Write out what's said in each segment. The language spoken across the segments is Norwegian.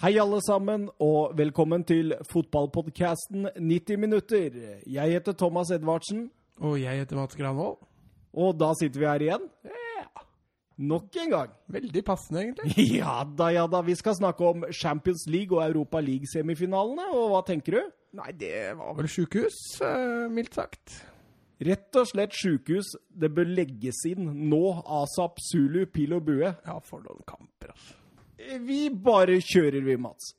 Hei, alle sammen, og velkommen til fotballpodkasten 90 minutter. Jeg heter Thomas Edvardsen, Og jeg heter Mats Granvold. og da sitter vi her igjen. Nok en gang. Veldig passende, egentlig. Ja da, ja da. Vi skal snakke om Champions League og Europa League-semifinalene, og hva tenker du? Nei, det var vel sjukehus, eh, mildt sagt. Rett og slett sjukehus. Det bør legges inn nå. ASAP, Zulu, pil og bue. Ja, for noen kamper, altså. Vi bare kjører, vi, Mats.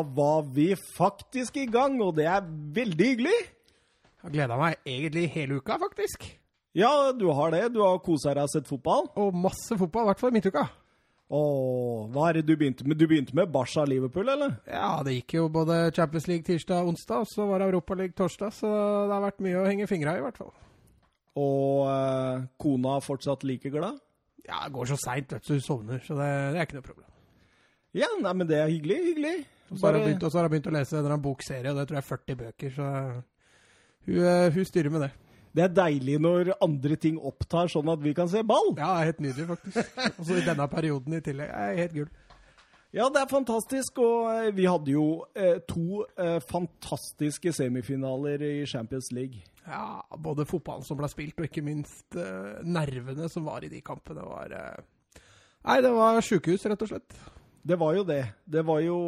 Da var vi faktisk i gang, og det er veldig hyggelig. Jeg har gleda meg egentlig hele uka, faktisk. Ja, du har det. Du har kosa deg og sett fotball. Og masse fotball, i hvert fall i midtuka. Åh, hva er det du begynte med? Du begynte med Barca Liverpool, eller? Ja, det gikk jo både Champions League tirsdag og onsdag, og så var det Europa League torsdag, så det har vært mye å henge fingra i, i hvert fall. Og eh, kona fortsatt like glad? Ja, det går så seint, vet du, hun sovner, så det, det er ikke noe problem. Ja, nei, men det er hyggelig, hyggelig. Og så har jeg begynt, og så har hun begynt å lese en eller annen bokserie, og det tror jeg er 40 bøker, så hun, eh, hun styrer med det. Det er deilig når andre ting opptar sånn at vi kan se ball. Ja, det er helt nydelig, faktisk. Og så i denne perioden i tillegg. Det er helt gull. Ja, det er fantastisk, og eh, vi hadde jo eh, to eh, fantastiske semifinaler i Champions League. Ja, både fotballen som ble spilt, og ikke minst eh, nervene som var i de kampene, var Nei, det var sjukehus, rett og slett. Det var jo det. Det var jo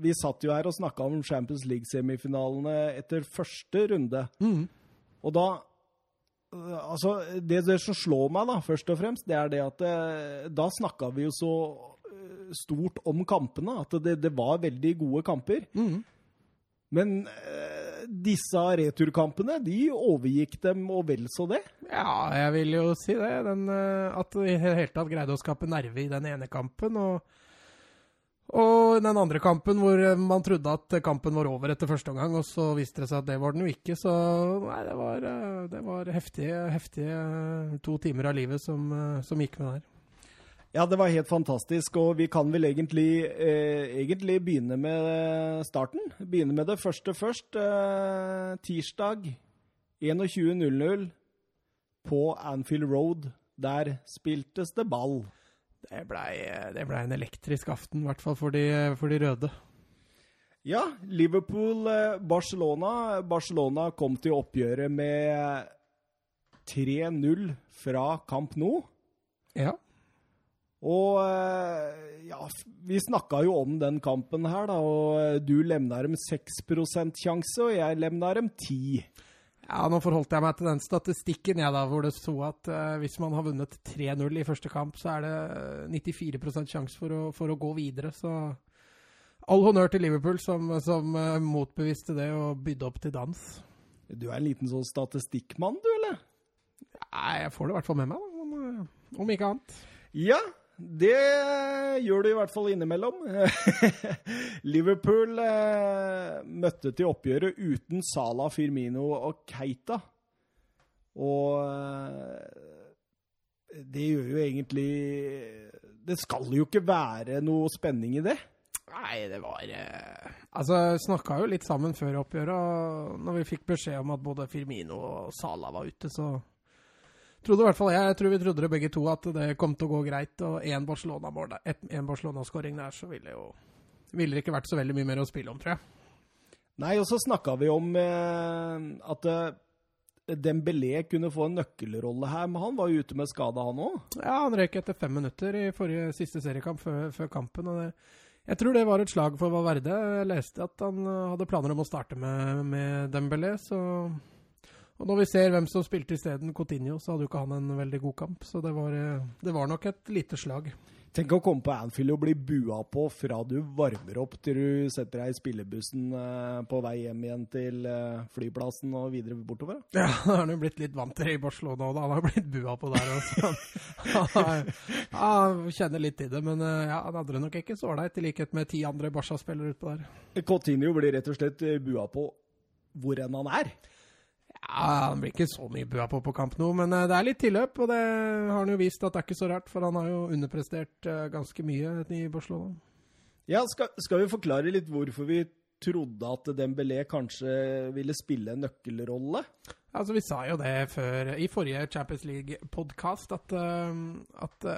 Vi satt jo her og snakka om Champions League-semifinalene etter første runde. Og da øh, Altså, det, det som slår meg, da, først og fremst, det er det at det, da snakka vi jo så øh, stort om kampene. At det, det var veldig gode kamper. Men eh, disse returkampene, de overgikk dem og vel så det. Ja, jeg vil jo si det. Den, at vi i det hele tatt greide å skape nerve i den ene kampen. Og, og den andre kampen hvor eh, man trodde at kampen var over etter første omgang, og så viste det seg at det var den jo ikke. Så nei, det var, eh, det var heftige, heftige to timer av livet som, eh, som gikk med der. Ja, det var helt fantastisk, og vi kan vel egentlig, eh, egentlig begynne med starten. Begynne med det første først. Eh, tirsdag 21.00 på Anfield Road. Der spiltes det ball. Det blei ble en elektrisk aften, i hvert fall for de, for de røde. Ja, Liverpool-Barcelona. Barcelona kom til oppgjøret med 3-0 fra Camp Nou. Ja. Og eh, ja, vi snakka jo om den kampen her, da, og du levna dem 6% sjanse, og jeg levna dem 10 Ja, nå forholdt jeg meg til den statistikken, jeg da, hvor det sto at uh, hvis man har vunnet 3-0 i første kamp, så er det 94 sjanse for, for å gå videre. Så all honnør til Liverpool som, som uh, motbeviste det og bydde opp til dans. Du er en liten sånn statistikkmann, du, eller? Nei, jeg får det i hvert fall med meg, da, om, eh, om ikke annet. Ja, det gjør du i hvert fall innimellom. Liverpool eh, møtte til oppgjøret uten Salah, Firmino og Keita. Og eh, det gjør jo egentlig Det skal jo ikke være noe spenning i det. Nei, det var eh, Altså, snakka jo litt sammen før oppgjøret, og når vi fikk beskjed om at både Firmino og Salah var ute, så trodde i hvert fall jeg, jeg tror vi trodde det begge to, at det kom til å gå greit. Og én Barcelona-skåring en Barcelona-skåring der, så ville jo ville det ikke vært så veldig mye mer å spille om, tror jeg. Nei, og så snakka vi om eh, at eh, Dembélé kunne få en nøkkelrolle her, men han var jo ute med skade, han òg. Ja, han røyk etter fem minutter i forrige siste seriekamp før, før kampen. og det, Jeg tror det var et slag for Valverde. Jeg leste at han eh, hadde planer om å starte med, med Dembélé, så Og når vi ser hvem som spilte isteden Coutinho, så hadde jo ikke han en veldig god kamp. Så det var, eh, det var nok et lite slag. Tenk å komme på Anfield og bli bua på fra du varmer opp til du setter deg i spillebussen eh, på vei hjem igjen til eh, flyplassen og videre bortover. Ja, han har jo blitt litt vant til det i Barcelona òg, da. Han har blitt bua på der også. Han kjenner litt i det, men ja, han hadde det nok ikke så ålreit, i likhet med ti andre Barca-spillere utpå der. Coutinho blir rett og slett bua på hvor enn han er. Ja, Han blir ikke så mye bua på på kamp nå, men eh, det er litt tilløp, og det har han jo vist at det er ikke så rart, for han har jo underprestert eh, ganske mye i Barcelona. Ja, skal, skal vi forklare litt hvorfor vi trodde at Dembélé kanskje ville spille en nøkkelrolle? Altså, Vi sa jo det før, i forrige Champions League-podkast, at, eh, at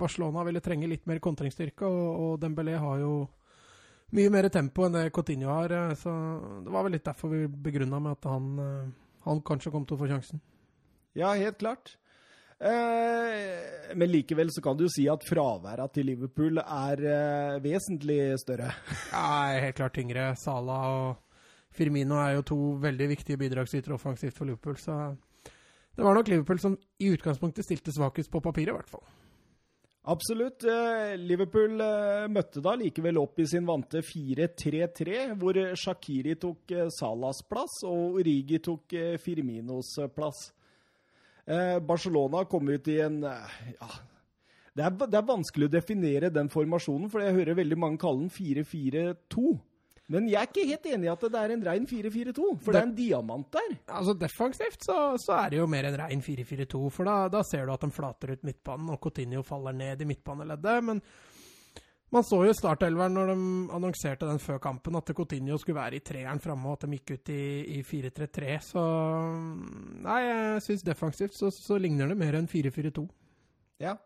Barcelona ville trenge litt mer kontringsstyrke, og, og Dembélé har jo mye mer tempo enn det Coutinho har. Så det var vel litt derfor vi begrunna med at han, han kanskje kom til å få sjansen. Ja, helt klart. Eh, men likevel så kan du jo si at fraværet til Liverpool er eh, vesentlig større. Ja, er helt klart tyngre. Salah og Firmino er jo to veldig viktige bidragsytere offensivt for Liverpool, så det var nok Liverpool som i utgangspunktet stilte svakest på papiret, i hvert fall. Absolutt. Eh, Liverpool eh, møtte da likevel opp i sin vante 4-3-3, hvor Shakiri tok eh, Salas plass og Origi tok Firminos plass. Barcelona kom ut i en ja, det er, det er vanskelig å definere den formasjonen, for jeg hører veldig mange kalle den 4-4-2. Men jeg er ikke helt enig i at det er en rein 4-4-2, for det er en diamant der. Altså Defensivt så, så er det jo mer en rein 4-4-2, for da, da ser du at de flater ut midtbanen, og Coutinho faller ned i midtbaneleddet. Men man så jo startelveren når de annonserte den før kampen, at Coutinho skulle være i treeren framme, og at de gikk ut i, i 4-3-3. Så Nei, jeg syns defensivt så, så ligner det mer enn 4-4-2. Ja.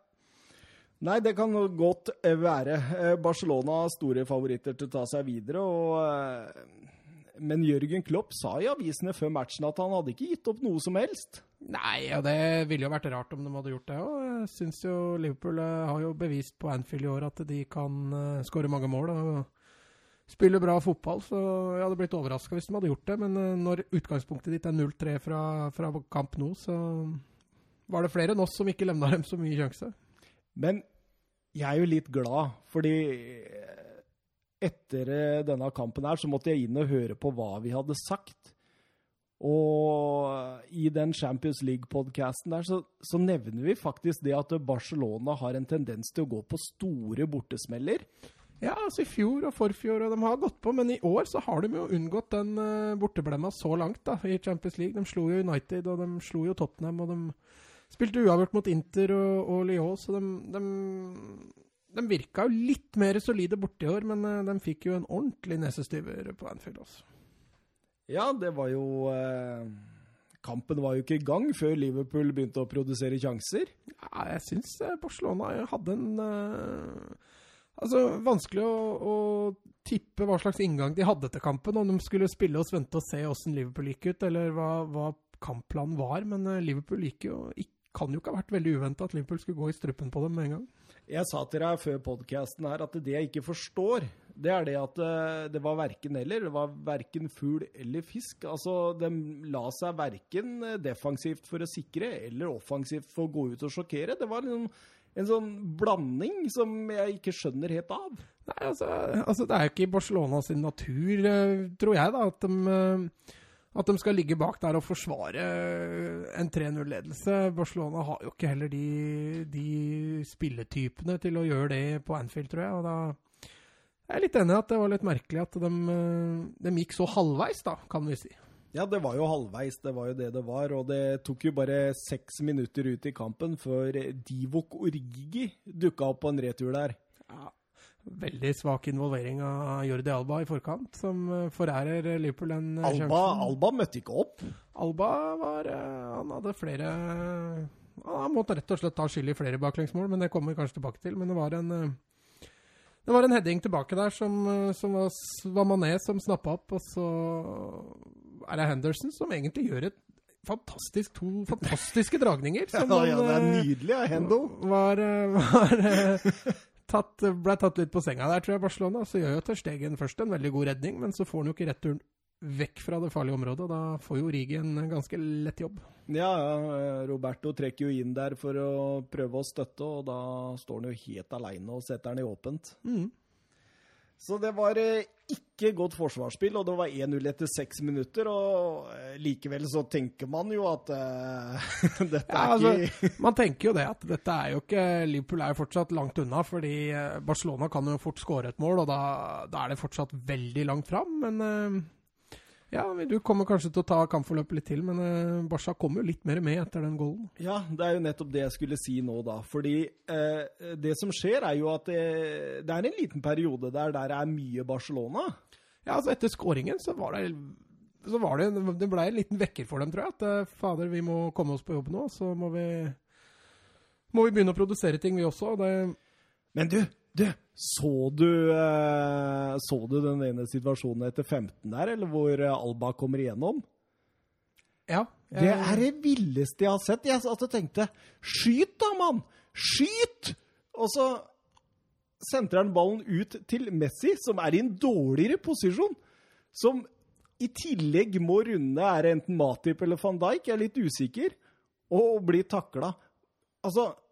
Nei, det kan godt være. Eh, Barcelona har store favoritter til å ta seg videre. Og, eh, men Jørgen Klopp sa i avisene før matchen at han hadde ikke gitt opp noe som helst. Nei, og det ville jo vært rart om de hadde gjort det òg. Jeg syns jo Liverpool eh, har jo bevist på Anfield i år at de kan skåre mange mål. og Spille bra fotball, så jeg hadde blitt overraska hvis de hadde gjort det. Men når utgangspunktet ditt er 0-3 fra, fra kamp nå, så var det flere enn oss som ikke levna dem så mye sjanse. Men jeg er jo litt glad, fordi etter eh, denne kampen her så måtte jeg inn og høre på hva vi hadde sagt. Og i den Champions League-podkasten der så, så, nevner vi faktisk det at Barcelona har en tendens til å gå på store bortesmeller. Ja, altså i fjor og forfjor, og de har gått på, men i år så har de jo unngått den uh, borteblemma så langt da, i Champions League. De slo jo United, og de slo jo Tottenham, og de spilte uavgjort mot Inter og, og Lyon, så de, de, de virka jo litt mer solide borte i år, men uh, de fikk jo en ordentlig nesestyver på Anfield også. Ja, det var jo eh, Kampen var jo ikke i gang før Liverpool begynte å produsere sjanser. Ja, jeg syns Barcelona hadde en eh, Altså, vanskelig å, å, tippe hva slags inngang de hadde til kampen. Om de skulle spille oss vente og se åssen Liverpool gikk ut, eller hva, hva kampplanen var. Men uh, Liverpool gikk jo, kan jo ikke ha vært veldig uventa at Liverpool skulle gå i strupen på dem med en gang. Jeg sa til deg før podkasten her at det jeg ikke forstår, det er det at det var verken eller. Det var verken fugl eller fisk. Altså, De la seg verken defensivt for å sikre eller offensivt for å gå ut og sjokkere. Det var liksom en sånn blanding som jeg ikke skjønner helt av. Nei, altså, altså Det er jo ikke i Barcelona sin natur, tror jeg, da, at de, at de skal ligge bak der og forsvare en 3-0-ledelse. Barcelona har jo ikke heller de, de spilletypene til å gjøre det på Anfield, tror jeg. og da jeg er litt enig i at det var litt merkelig at de, de, gikk så halvveis, da, kan vi si. Ja, det var jo halvveis, det var jo det det var. Og det tok jo bare seks minutter ut i kampen før Divok Origi dukka opp på en retur der. Ja, veldig svak involvering av Jordi Alba i forkant, som forærer Liverpool den Alba, sjansen. Alba møtte ikke opp. Alba var Han hadde flere Han måtte rett og slett ta skyld i flere baklengsmål, men det kommer vi kanskje tilbake til. Men det var en det var en heading tilbake der som, som var, var Mané som snappa opp, og så er det Henderson som egentlig gjør et fantastisk, to fantastiske dragninger. Som ja, ja, det er nydelig, ja, Hendo. Var, var tatt, ble tatt litt på senga der, tror jeg, Barcelona. Så gjør jo Ter Stegen først en veldig god redning, men så får han jo ikke returen vekk fra det farlige området. Da får jo Rigi en ganske lett jobb. Ja, Roberto trekker jo inn der for å prøve å støtte, og da står han jo helt aleine og setter den i åpent. Mm. Så det var eh, ikke godt forsvarsspill, og det var 1-0 etter seks minutter. Og eh, likevel så tenker man jo at uh, dette Ja, er altså, ikke man tenker jo det at dette er jo ikke Liverpool er jo fortsatt langt unna, fordi Barcelona kan jo fort skåre et mål, og da, da er det fortsatt veldig langt fram. Men eh, ja, du kommer kanskje til å ta kampforløpet litt til, men uh, Barca kommer jo litt mer med etter den goalen. Ja, det er jo nettopp det jeg skulle si nå, da. Fordi uh, det som skjer, er jo at det, det er en liten periode der der er mye Barcelona. Ja, altså etter skåringen så var det så var det, det ble en liten vekker for dem, tror jeg. At eh, fader, vi må komme oss på jobb nå, så må vi må vi begynne å produsere ting, vi også. Det, Men du, du, så du, eh, så du den ene situasjonen etter 15 der, eller hvor eh, Alba kommer igjennom? ja, Det eh, er det villeste jeg har sett. Jeg altså tenkte Skyt da, mann! Skyt! Og så sentrer han ballen ut til Messi, som er i en dårligere posisjon. Som i tillegg må runde er det enten Matip eller van Dijk, jeg er litt usikker, og blir takla. Altså det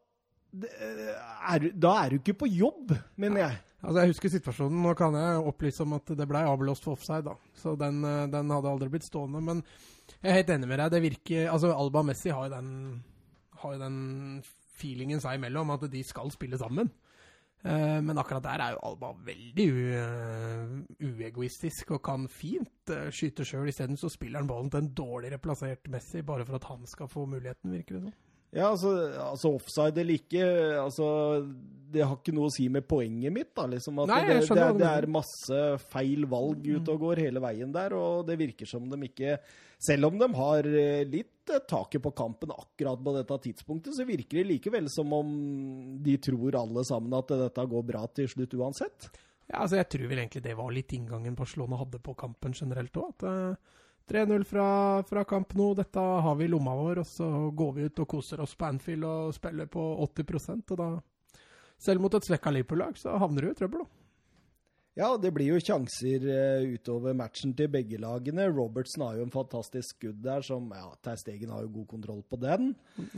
er, Da er du ikke på jobb, mener jeg. Altså, Jeg husker situasjonen. Nå kan jeg opplyse om at det ble avblåst for offside, da. Så den, eh, den hadde aldri blitt stående. Men jeg er helt enig med deg. Det virker Altså, Alba og Messi har jo den, har jo den feelingen seg imellom at de skal spille sammen. Uh, men akkurat der er jo Alba veldig eh, uegoistisk og kan fint uh, skyte sjøl. Isteden så spiller han ballen til en dårligere plassert Messi, bare for at han skal få muligheten, virker det som. Ja, altså, altså offside eller ikke altså, Det har ikke noe å si med poenget mitt. da, liksom, at Nei, det, det, er, det er masse feil valg ute og går hele veien der, og det virker som de ikke Selv om de har eh, litt eh, taket på kampen akkurat på dette tidspunktet, så virker det likevel som om de tror alle sammen at dette går bra til slutt uansett. Ja, altså Jeg tror vel egentlig det var litt inngangen Barcelona hadde på kampen generelt òg. At eh, 3-0 fra, fra kamp nå, dette har vi i lomma vår, og så går vi ut og koser oss på Anfield og spiller på 80% og da Selv mot et svekka Liverpool-lag, så havner du i trøbbel, da. Ja, det blir jo sjanser eh, utover matchen til begge lagene. Robertsen har jo en fantastisk skudd der, som ja, Ter Stegen har jo god kontroll på den.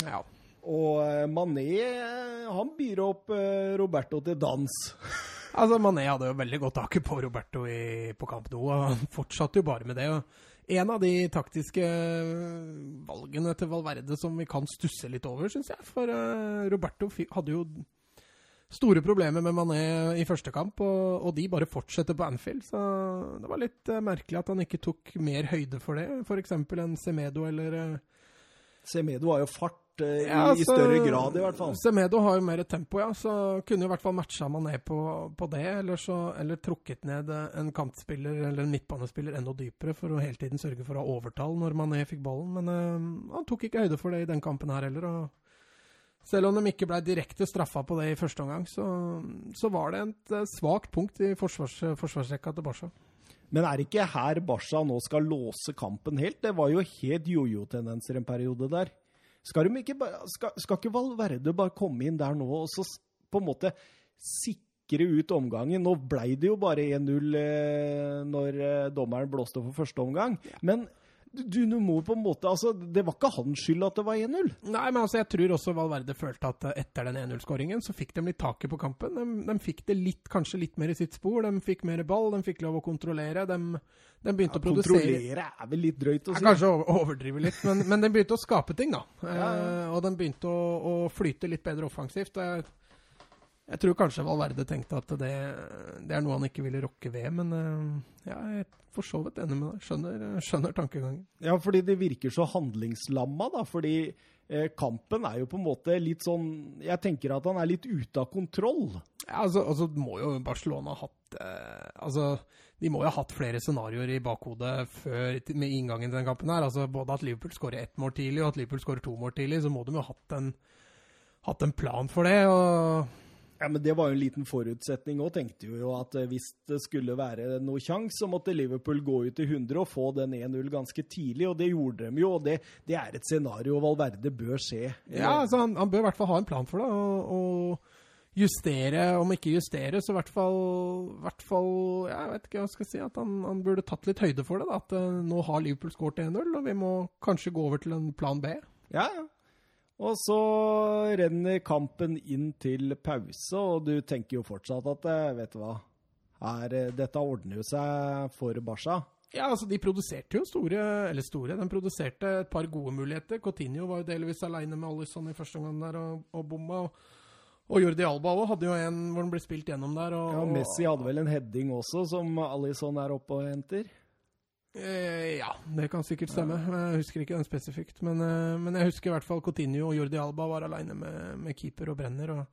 Ja. Og eh, Mané, eh, han byr opp Roberto til dans. Altså, Mané hadde jo veldig godt taket på Roberto i, på kamp nå, og han fortsatte jo bare med det. og En av de taktiske øh, valgene til Valverde som vi kan stusse litt over, syns jeg. For øh, Roberto hadde jo store problemer med Mané i første kamp, og, og de bare fortsetter på Anfield. Så det var litt øh, merkelig at han ikke tok mer høyde for det, f.eks. en Semedo eller Semedo har jo fart eh, Ja, i, i altså, større grad, i hvert fall. Semedo har jo mer tempo, ja, så kunne jo i hvert fall matcha Mané på, på det. Eller, så, eller trukket ned eh, en kantspiller eller en midtbanespiller enda dypere for å hele tiden sørge for å ha overtall når Mané fikk ballen. Men øh, han tok ikke høyde for det i den kampen her heller. og selv om de ikke ble direkte straffa på det i første omgang, så, så var det et eh, svakt punkt i forsvars, forsvarsrekka til Barca. Men er det ikke her Barca nå skal låse kampen helt? Det var jo helt jojo-tendenser en periode der. Skal, ikke, skal, skal ikke Valverde bare komme inn der nå og så på en måte sikre ut omgangen? Nå ble det jo bare 1-0 eh, når eh, dommeren blåste for første omgang. Men du, du må på en måte altså, Det var ikke hans skyld at det var 1-0. Nei, men altså, jeg tror også Valverde følte at eh, etter den 1-0-skåringen så fikk de litt taket på kampen. De, de fikk det litt, kanskje litt mer i sitt spor. De fikk mer ball, de fikk lov å kontrollere. De, de begynte å produsere Kontrollere er vel litt drøyt å ja, si. Kanskje over- overdrive litt, men, men de begynte å skape ting, da. Ja, ja. Eh, og de begynte å, å flyte litt bedre offensivt. og Jeg, jeg tror kanskje Valverde tenkte at det, det er noe han ikke ville rokke ved, men eh, ja, jeg er for så vidt enig med deg. Skjønner, skjønner tankegangen. Ja, fordi det virker så handlingslamma, da. Fordi eh, kampen er jo på en måte litt sånn Jeg tenker at han er litt ute av kontroll. Ja, altså, altså må jo Barcelona ha hatt eh, Altså, de må jo ha hatt flere scenarioer i bakhodet før med inngangen til den kampen her. Altså både at Liverpool skårer ett mål tidlig, og at Liverpool skårer to mål tidlig, så må de jo ha hatt en, hatt en plan for det. og Ja, Men det var jo en liten forutsetning òg, tenkte vi jo. At eh, hvis det skulle være noe sjanse, så måtte Liverpool gå ut i 100 og få den 1-0 ganske tidlig. Og det gjorde de jo, og det, det er et scenario Valverde bør se. Ja, altså han, han bør i hvert fall ha en plan for det. Og, og justere, om ikke justere, så i hvert fall, hvert fall Jeg vet ikke hva jeg skal si. At han, han burde tatt litt høyde for det. Da, at eh, nå har Liverpool skåret 1-0, og vi må kanskje gå over til en plan B. Ja, ja. Og så renner kampen inn til pause, og du tenker jo fortsatt at eh, vet du hva, er eh, Dette ordner jo seg for Barca. Ja, altså De produserte jo store Eller store, de produserte et par gode muligheter. Coutinho var jo delvis aleine med Alison i første omgang der og, og bomma. Og, og Jordi Alba også hadde jo en hvor den ble spilt gjennom der. Og, Ja, Messi hadde vel en heading også, som Alison er oppe og henter. Eh, ja, det kan sikkert stemme. Jeg husker ikke den spesifikt. Men, eh, men jeg husker i hvert fall Coutinho og Jordi Alba var aleine med, med keeper og brenner. og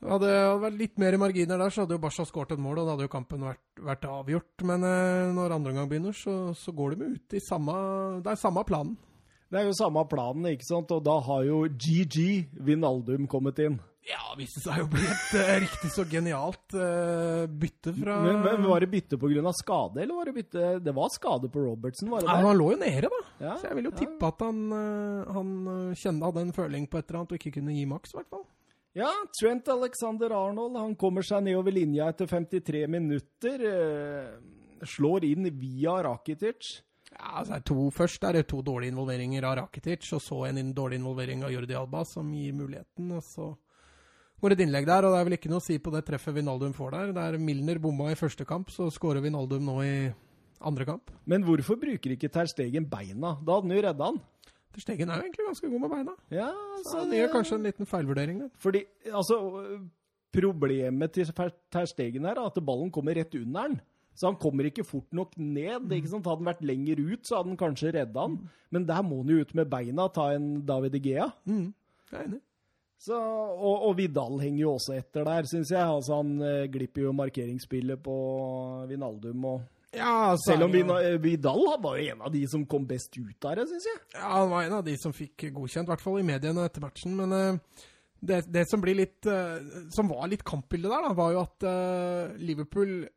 hadde det vært litt mer marginer der, så hadde jo Basha skåret et mål, og da hadde jo kampen vært, vært avgjort. Men eh, når andre omgang begynner, så, så går de ut i samme Det er samme planen. Det er jo samme planen, ikke sant? Og da har jo GG Vinaldum kommet inn. Ja, viste seg jo å bli et uh, riktig så genialt uh, bytte fra Men, men Var det bytte pga. skade, eller var det bytte Det var skade på Robertsen, var det Nei, Ja, Han lå jo nede, da. Ja, Så jeg vil jo ja. tippe at han, uh, han kjenne, hadde en føling på et eller annet og ikke kunne gi maks, i hvert fall. Ja, Trent Alexander Arnold han kommer seg nedover linja etter 53 minutter. Slår inn via Rakitic. Ja, altså er to, Først er det to dårlige involveringer av Rakitic, og så en dårlig involvering av Jordi Alba, som gir muligheten. og så går et innlegg der, og det er vel ikke noe å si på det treffet Vinaldum får der. Der Milner bomma i første kamp, så skårer Vinaldum nå i andre kamp. Men hvorfor bruker ikke Ter Stegen beina? Da hadde han jo redda han. Ter Stegen er jo egentlig ganske god med beina. Ja, Så han gjør kanskje en liten feilvurdering der. Fordi, altså Problemet til Ter Stegen er at ballen kommer rett under han. Så han kommer ikke fort nok ned. ikke sant? Hadde han vært lenger ut, så hadde han kanskje redda han. Men der må han jo ut med beina, ta en David Igea. Mm, jeg er enig. Så, og, og Vidal henger jo også etter der, syns jeg. Altså, han eh, glipper jo markeringsspillet på Vinaldum. Og, Ja, selv om jo- Vidal var jo en av de som kom best ut av det, syns jeg. Ja, han var en av de som fikk godkjent, i hvert fall i mediene etter matchen. Men eh, det, det som blir litt eh, Som var litt kampbildet der, da, var jo at eh, Liverpool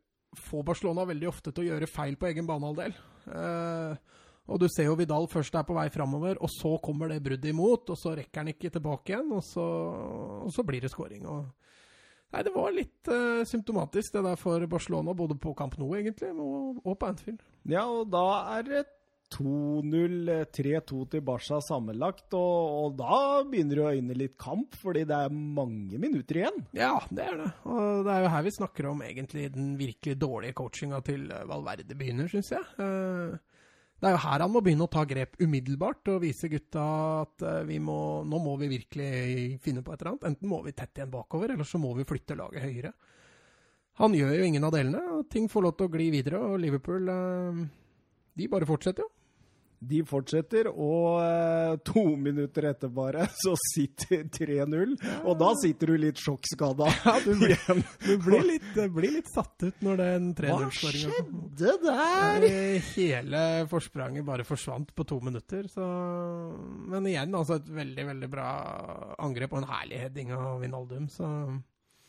får Barcelona veldig ofte til å gjøre feil på egen banehalvdel. Eh, og du ser jo Vidal først er på vei framover, og så kommer det bruddet imot, og så rekker han ikke tilbake igjen, og så, og så blir det skåring. Nei, det var litt uh, symptomatisk, det der for Barcelona, både på Camp Nou, egentlig, og, og på Anfield. Ja, og da er det 2-0, eh, 3-2 til Barca sammenlagt. Og, og da begynner det å øyne litt kamp, fordi det er mange minutter igjen. Ja, det er det. Og det er jo her vi snakker om egentlig den virkelig dårlige coachinga til eh, Valverde begynner, syns jeg. Det er jo her han må begynne å ta grep umiddelbart og vise gutta at eh, vi må, nå må vi virkelig finne på et eller annet. Enten må vi tett igjen bakover, eller så må vi flytte laget høyere. Han gjør jo ingen av delene, og ting får lov til å gli videre, og Liverpool eh, de bare fortsetter jo. De fortsetter, og eh, to minutter etter bare, så sitter 3-0. Og da sitter du litt sjokkskada. Ja, du blir, du blir, litt, blir litt satt ut når den Hva 3-0-skåringa skjedde der? Eh, Hele forspranget bare forsvant på to minutter. Så... Men igjen, altså et veldig veldig bra angrep og en herlig heading av Vinaldum. Så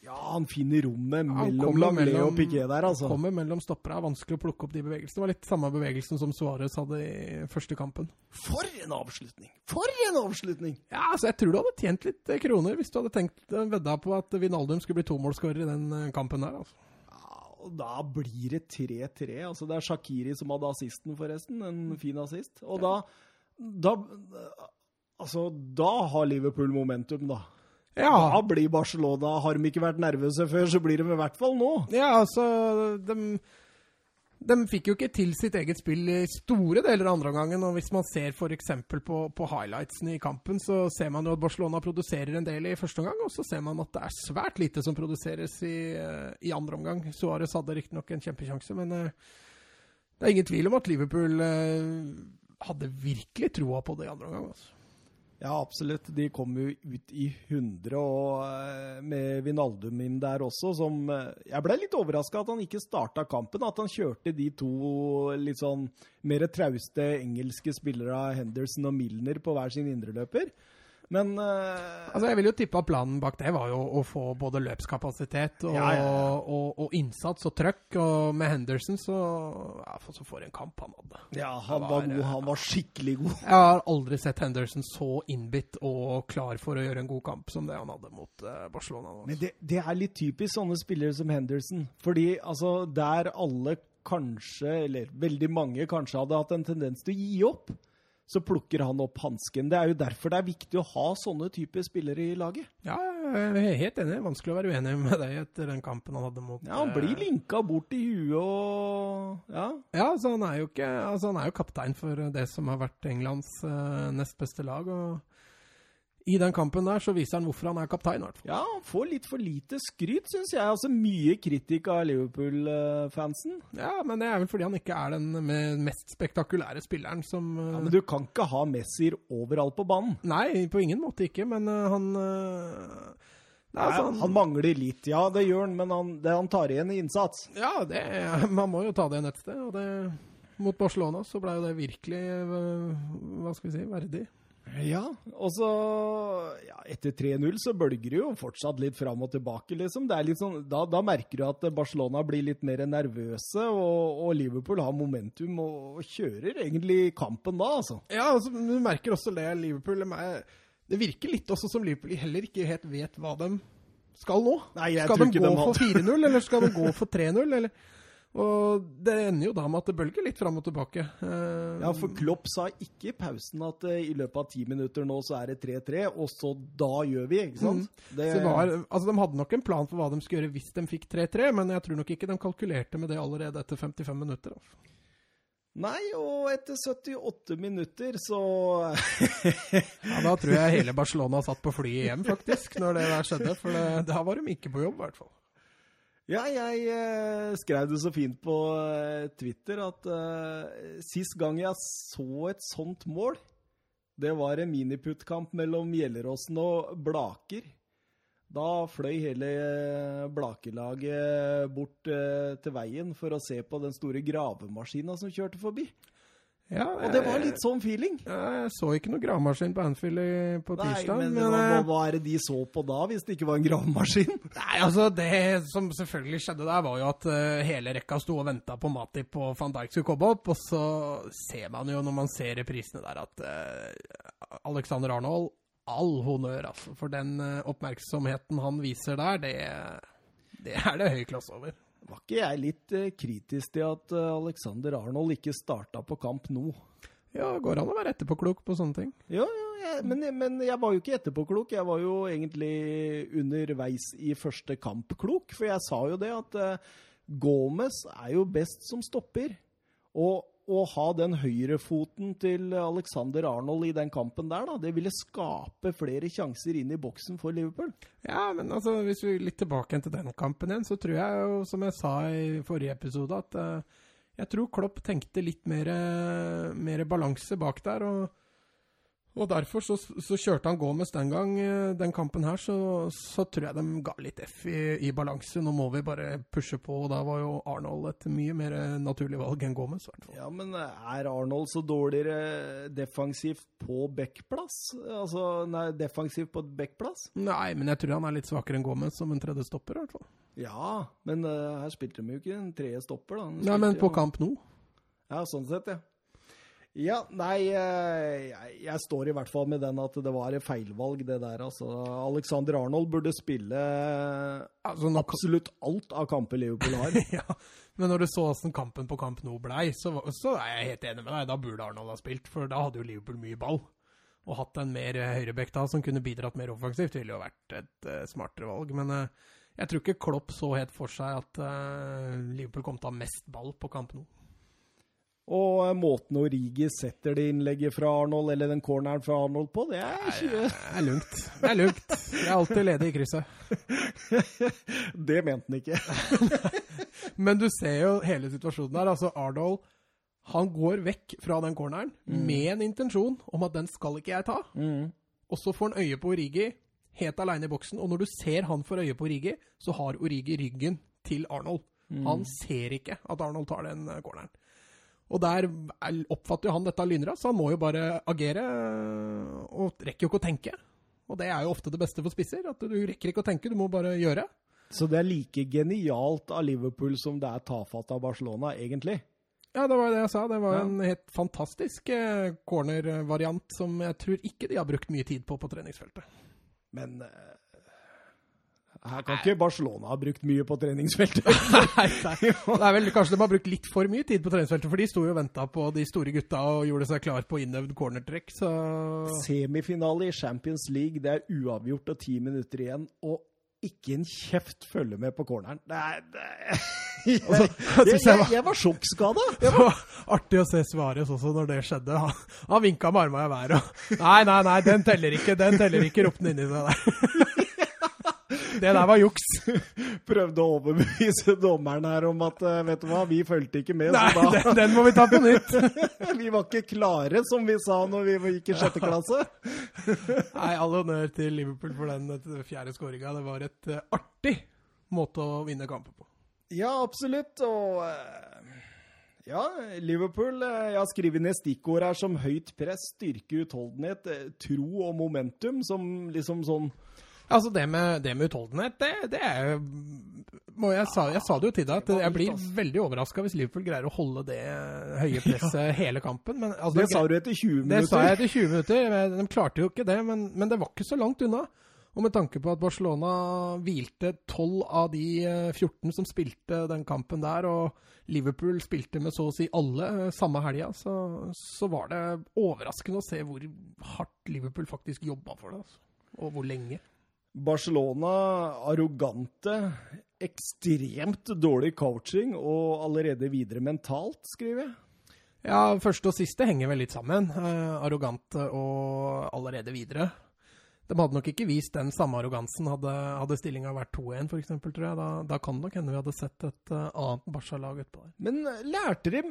Ja, han finner rommet mellom Langley og Piquet der, altså. kommer mellom stoppere. Er vanskelig å plukke opp de bevegelsene. Det var litt samme bevegelsen som Suárez hadde i første kampen. For en avslutning! For en avslutning! Ja, altså Jeg tror du hadde tjent litt eh, kroner hvis du hadde tenkt eh, vedda på at Vinaldum skulle bli tomålsskårer i den eh, kampen der. altså. Ja, og da blir det 3-3. Altså, det er Shakiri som hadde assisten, forresten. En fin assist. Og da, da Altså, da har Liverpool momentum, da. Da Ja, blir Barcelona Har de ikke vært nervøse før, så blir de i hvert fall nå. ja altså de, de fikk jo ikke til sitt eget spill i store deler av andre omgangen. Og hvis man ser f.eks. På, på highlightsene i kampen, så ser man jo at Barcelona produserer en del i første omgang, og så ser man at det er svært lite som produseres i, eh, i andre omgang. Suárez hadde riktignok en kjempesjanse, men eh, det er ingen tvil om at Liverpool eh, hadde virkelig troa på det i andre omgang. altså. Ja, absolutt. De kom jo ut i 100, og eh, med Vinaldum inn der også, som eh, Jeg ble litt overraska at han ikke starta kampen. At han kjørte de to litt sånn mer trauste engelske spillere, Henderson og Milner, på hver sin indreløper. Men uh, Altså, Jeg vil jo tippe at planen bak det var jo å få både løpskapasitet og, Ja, ja, ja. og, og innsats og trøkk. Og med Henderson så ja, Så for en kamp han hadde. ja, han var var, god. Han var skikkelig god. Jeg har aldri sett Henderson så innbitt og klar for å gjøre en god kamp som det han hadde mot uh, Barcelona. Også. Men det, det er litt typisk sånne spillere som Henderson. Fordi altså, der alle kanskje, eller veldig mange kanskje hadde hatt en tendens til å gi opp, så plukker han opp hansken. Det er jo derfor det er viktig å ha sånne typer spillere i laget. Ja, jeg er helt enig. Vanskelig å være uenig med deg etter den kampen han hadde mot Ja, Han blir eh, linka bort i huet og Ja. Ja, så han er jo ikke Altså, han er jo kaptein for det som har vært Englands uh, nest beste lag. og i den kampen der så viser han hvorfor han er kaptein, i hvert fall. Ja, han får litt for lite skryt, syns jeg. Altså Mye kritikk av Liverpool-fansen. Ja, men det er vel fordi han ikke er den mest spektakulære spilleren som eh, Ja, men du kan ikke ha Messier overalt på banen. Nei, på ingen måte ikke, men eh, han eh, Nei, altså, han mangler litt, ja det gjør han, men han, det han tar igjen i innsats. Ja, det, man må jo ta det igjen et sted. Og det, mot Barcelona så ble jo det virkelig eh, Hva skal vi si verdig. Ja, og så ja, Etter 3-0 så bølger det jo fortsatt litt fram og tilbake, liksom. Er sånn, da, da merker du at Barcelona blir litt mer nervøse, og, og Liverpool har momentum og, og kjører egentlig kampen da, altså. Ja, altså, du merker også det Liverpool er, Det virker litt også som Liverpool heller ikke helt vet hva de skal nå. Nei, jeg skal tror de ikke gå de for 4-0, eller skal de gå for 3-0? eller... Og det ender jo da med at det bølger litt fram og tilbake. Eh, Ja, for Klopp sa ikke i pausen at eh, i løpet av ti minutter nå så er det 3-3, og så da gjør vi, ikke sant? Det, så det var, altså De hadde nok en plan for hva de skulle gjøre hvis de fikk 3-3, men jeg tror nok ikke de kalkulerte med det allerede etter 55 minutter. Altså. Nei, og etter 78 minutter så Ja, Da tror jeg hele Barcelona satt på flyet igjen, faktisk, når det der skjedde. For det, da var de ikke på jobb, i hvert fall. Ja, jeg eh, skrev det så fint på eh, Twitter at eh, sist gang jeg så et sånt mål, det var en miniputtkamp mellom Gjelleråsen og Blaker. Da fløy hele Blakerlaget bort eh, til veien for å se på den store gravemaskina som kjørte forbi. Ja, Og det var litt sånn feeling. Jeg, jeg så ikke noe gravemaskin på Anfield på Nei, tirsdag. men men, hva, hva, eh, er det de så på da, hvis det ikke var en gravemaskin? Nei, altså Det som selvfølgelig skjedde der, var jo at uh, hele rekka sto og venta på Matip og van Dijk skulle komme opp. Og så ser man jo når man ser reprisene der, at uh, Alexander Arnold All honnør, altså. For den uh, oppmerksomheten han viser der, det, det er det høy klasse over. Var ikke jeg litt eh, kritisk til at eh, Alexander Arnold ikke starta på kamp nå? Ja, går an å være etterpåklok på sånne ting. Ja, ja jeg, men, men jeg var jo ikke etterpåklok. Jeg var jo egentlig underveis i første kamp klok. For jeg sa jo det at uh, Gomez er jo best som stopper. Og å ha den høyrefoten til Alexander Arnold i den kampen der, da, det ville skape flere sjanser inn i boksen for Liverpool. Ja, men altså, hvis vi litt tilbake til den kampen igjen, så tror jeg jo, som jeg sa i forrige episode, at uh, jeg tror Klopp tenkte litt mer, mer balanse bak der. og og derfor så, så kjørte han Gomez den gang, eh, den kampen her, så, så tror jeg de ga litt F i, i balanse. Nå må vi bare pushe på, og da var jo Arnold et mye mer eh, naturlig valg enn Gomez. Ja, men er Arnold så dårligere defensivt på backplass? Altså, nei, defensivt på backplass? Nei, men jeg tror han er litt svakere enn Gomez som en tredje stopper, i hvert fall. Ja, men uh, her spilte de jo ikke en tredje stopper, da. Nei, men på jo- kamp nå. Ja, sånn sett, ja. Ja, nei, eh, jeg, står i hvert fall med den at det var et feilvalg, det der. Altså, Alexander Arnold burde spille Altså, nå, absolutt alt av kamper Liverpool har. ja, men når du så åssen kampen på kamp nå blei, så, så er jeg helt enig med deg. Da burde Arnold ha spilt, for da hadde jo Liverpool mye ball. Og hatt en mer eh, høyrebekk da, som kunne bidratt mer offensivt, ville jo vært et uh, smartere valg. Men uh, jeg tror ikke Klopp så helt for seg at uh, Liverpool kom til å ha mest ball på kamp nå. Og eh, måten Origi setter det innlegget fra Arnold, eller den corneren fra Arnold på, det er Det er lugnt. Det er lugnt. Jeg er alltid ledig i krysset. Det mente han ikke. Men du ser jo hele situasjonen her. Altså, Arnold han går vekk fra den corneren med en intensjon om at den skal ikke jeg ta. Og så får han øye på Origi helt aleine i boksen. Og når du ser han får øye på Origi, så har Origi ryggen til Arnold. Han ser ikke at Arnold tar den eh, corneren. Og der er- oppfatter jo han dette lynraskt, så han må jo bare agere. øh, Og rekker jo ikke å tenke. Og det er jo ofte det beste for spisser. At du rekker ikke å tenke, du må bare gjøre. Så det er like genialt av Liverpool som det er tafatt av Barcelona, egentlig. Ja, det var det jeg sa. Det var Ja. en helt fantastisk eh, corner-variant som jeg tror ikke de har brukt mye tid på på treningsfeltet. Men eh, Her kan ikke Barcelona ha brukt mye på treningsfeltet. Nei, nei. Det er vel kanskje de har brukt litt for mye tid på treningsfeltet, for de sto jo og venta på de store gutta og gjorde seg klar på innøvd cornertrekk, så Semifinale i Champions League, det er uavgjort og ti minutter igjen. Og ikke en kjeft følger med på corneren. Nei, nei. jeg, Altså, jeg, jeg jeg, var- sjokkskada. Var artig å se svaret også når det skjedde. Han, han vinka med armene i været og Nei, nei, nei, den teller ikke, den teller ikke, ropte han inni seg der. Det der var juks. Prøvde å overbevise dommeren her om at eh, vet du hva, vi fulgte ikke med. Nei, så da, den, den må vi ta på nytt. vi var ikke klare, som vi sa når vi gikk i sjette klasse. Nei, all honnør til Liverpool for den fjerde skåringa. Det var et eh, artig måte å vinne kamper på. Ja, absolutt. Og eh, ja, Liverpool Jeg har skrevet ned stikkord her som høyt press, styrke, utholdenhet, tro og momentum, som liksom sånn Altså, det med, det med utholdenhet, det, det er jo må jeg, sa, jeg sa det jo til deg, at jeg blir veldig overraska hvis Liverpool greier å holde det høye presset hele kampen. Men, altså, Det sa du etter 20 minutter. Det sa jeg etter 20 minutter. De klarte jo ikke det, men, men det var ikke så langt unna. Og med tanke på at Barcelona hvilte 12 av de eh, 14 som spilte den kampen der, og Liverpool spilte med så å si alle eh, samme helga, så, så var det overraskende å se hvor hardt Liverpool faktisk jobba for det. Altså. Og hvor lenge. Barcelona arrogante, ekstremt dårlig coaching og allerede videre mentalt, skriver jeg. Ja, første og siste henger vel litt sammen. Eh, arrogante og allerede videre. De hadde nok ikke vist den samme arrogansen hadde, hadde stillinga vært 2-1, f.eks., tror jeg. Da, da kan det nok hende vi hadde sett et uh, annet Barca-lag utpå der. Men eh, lærte de,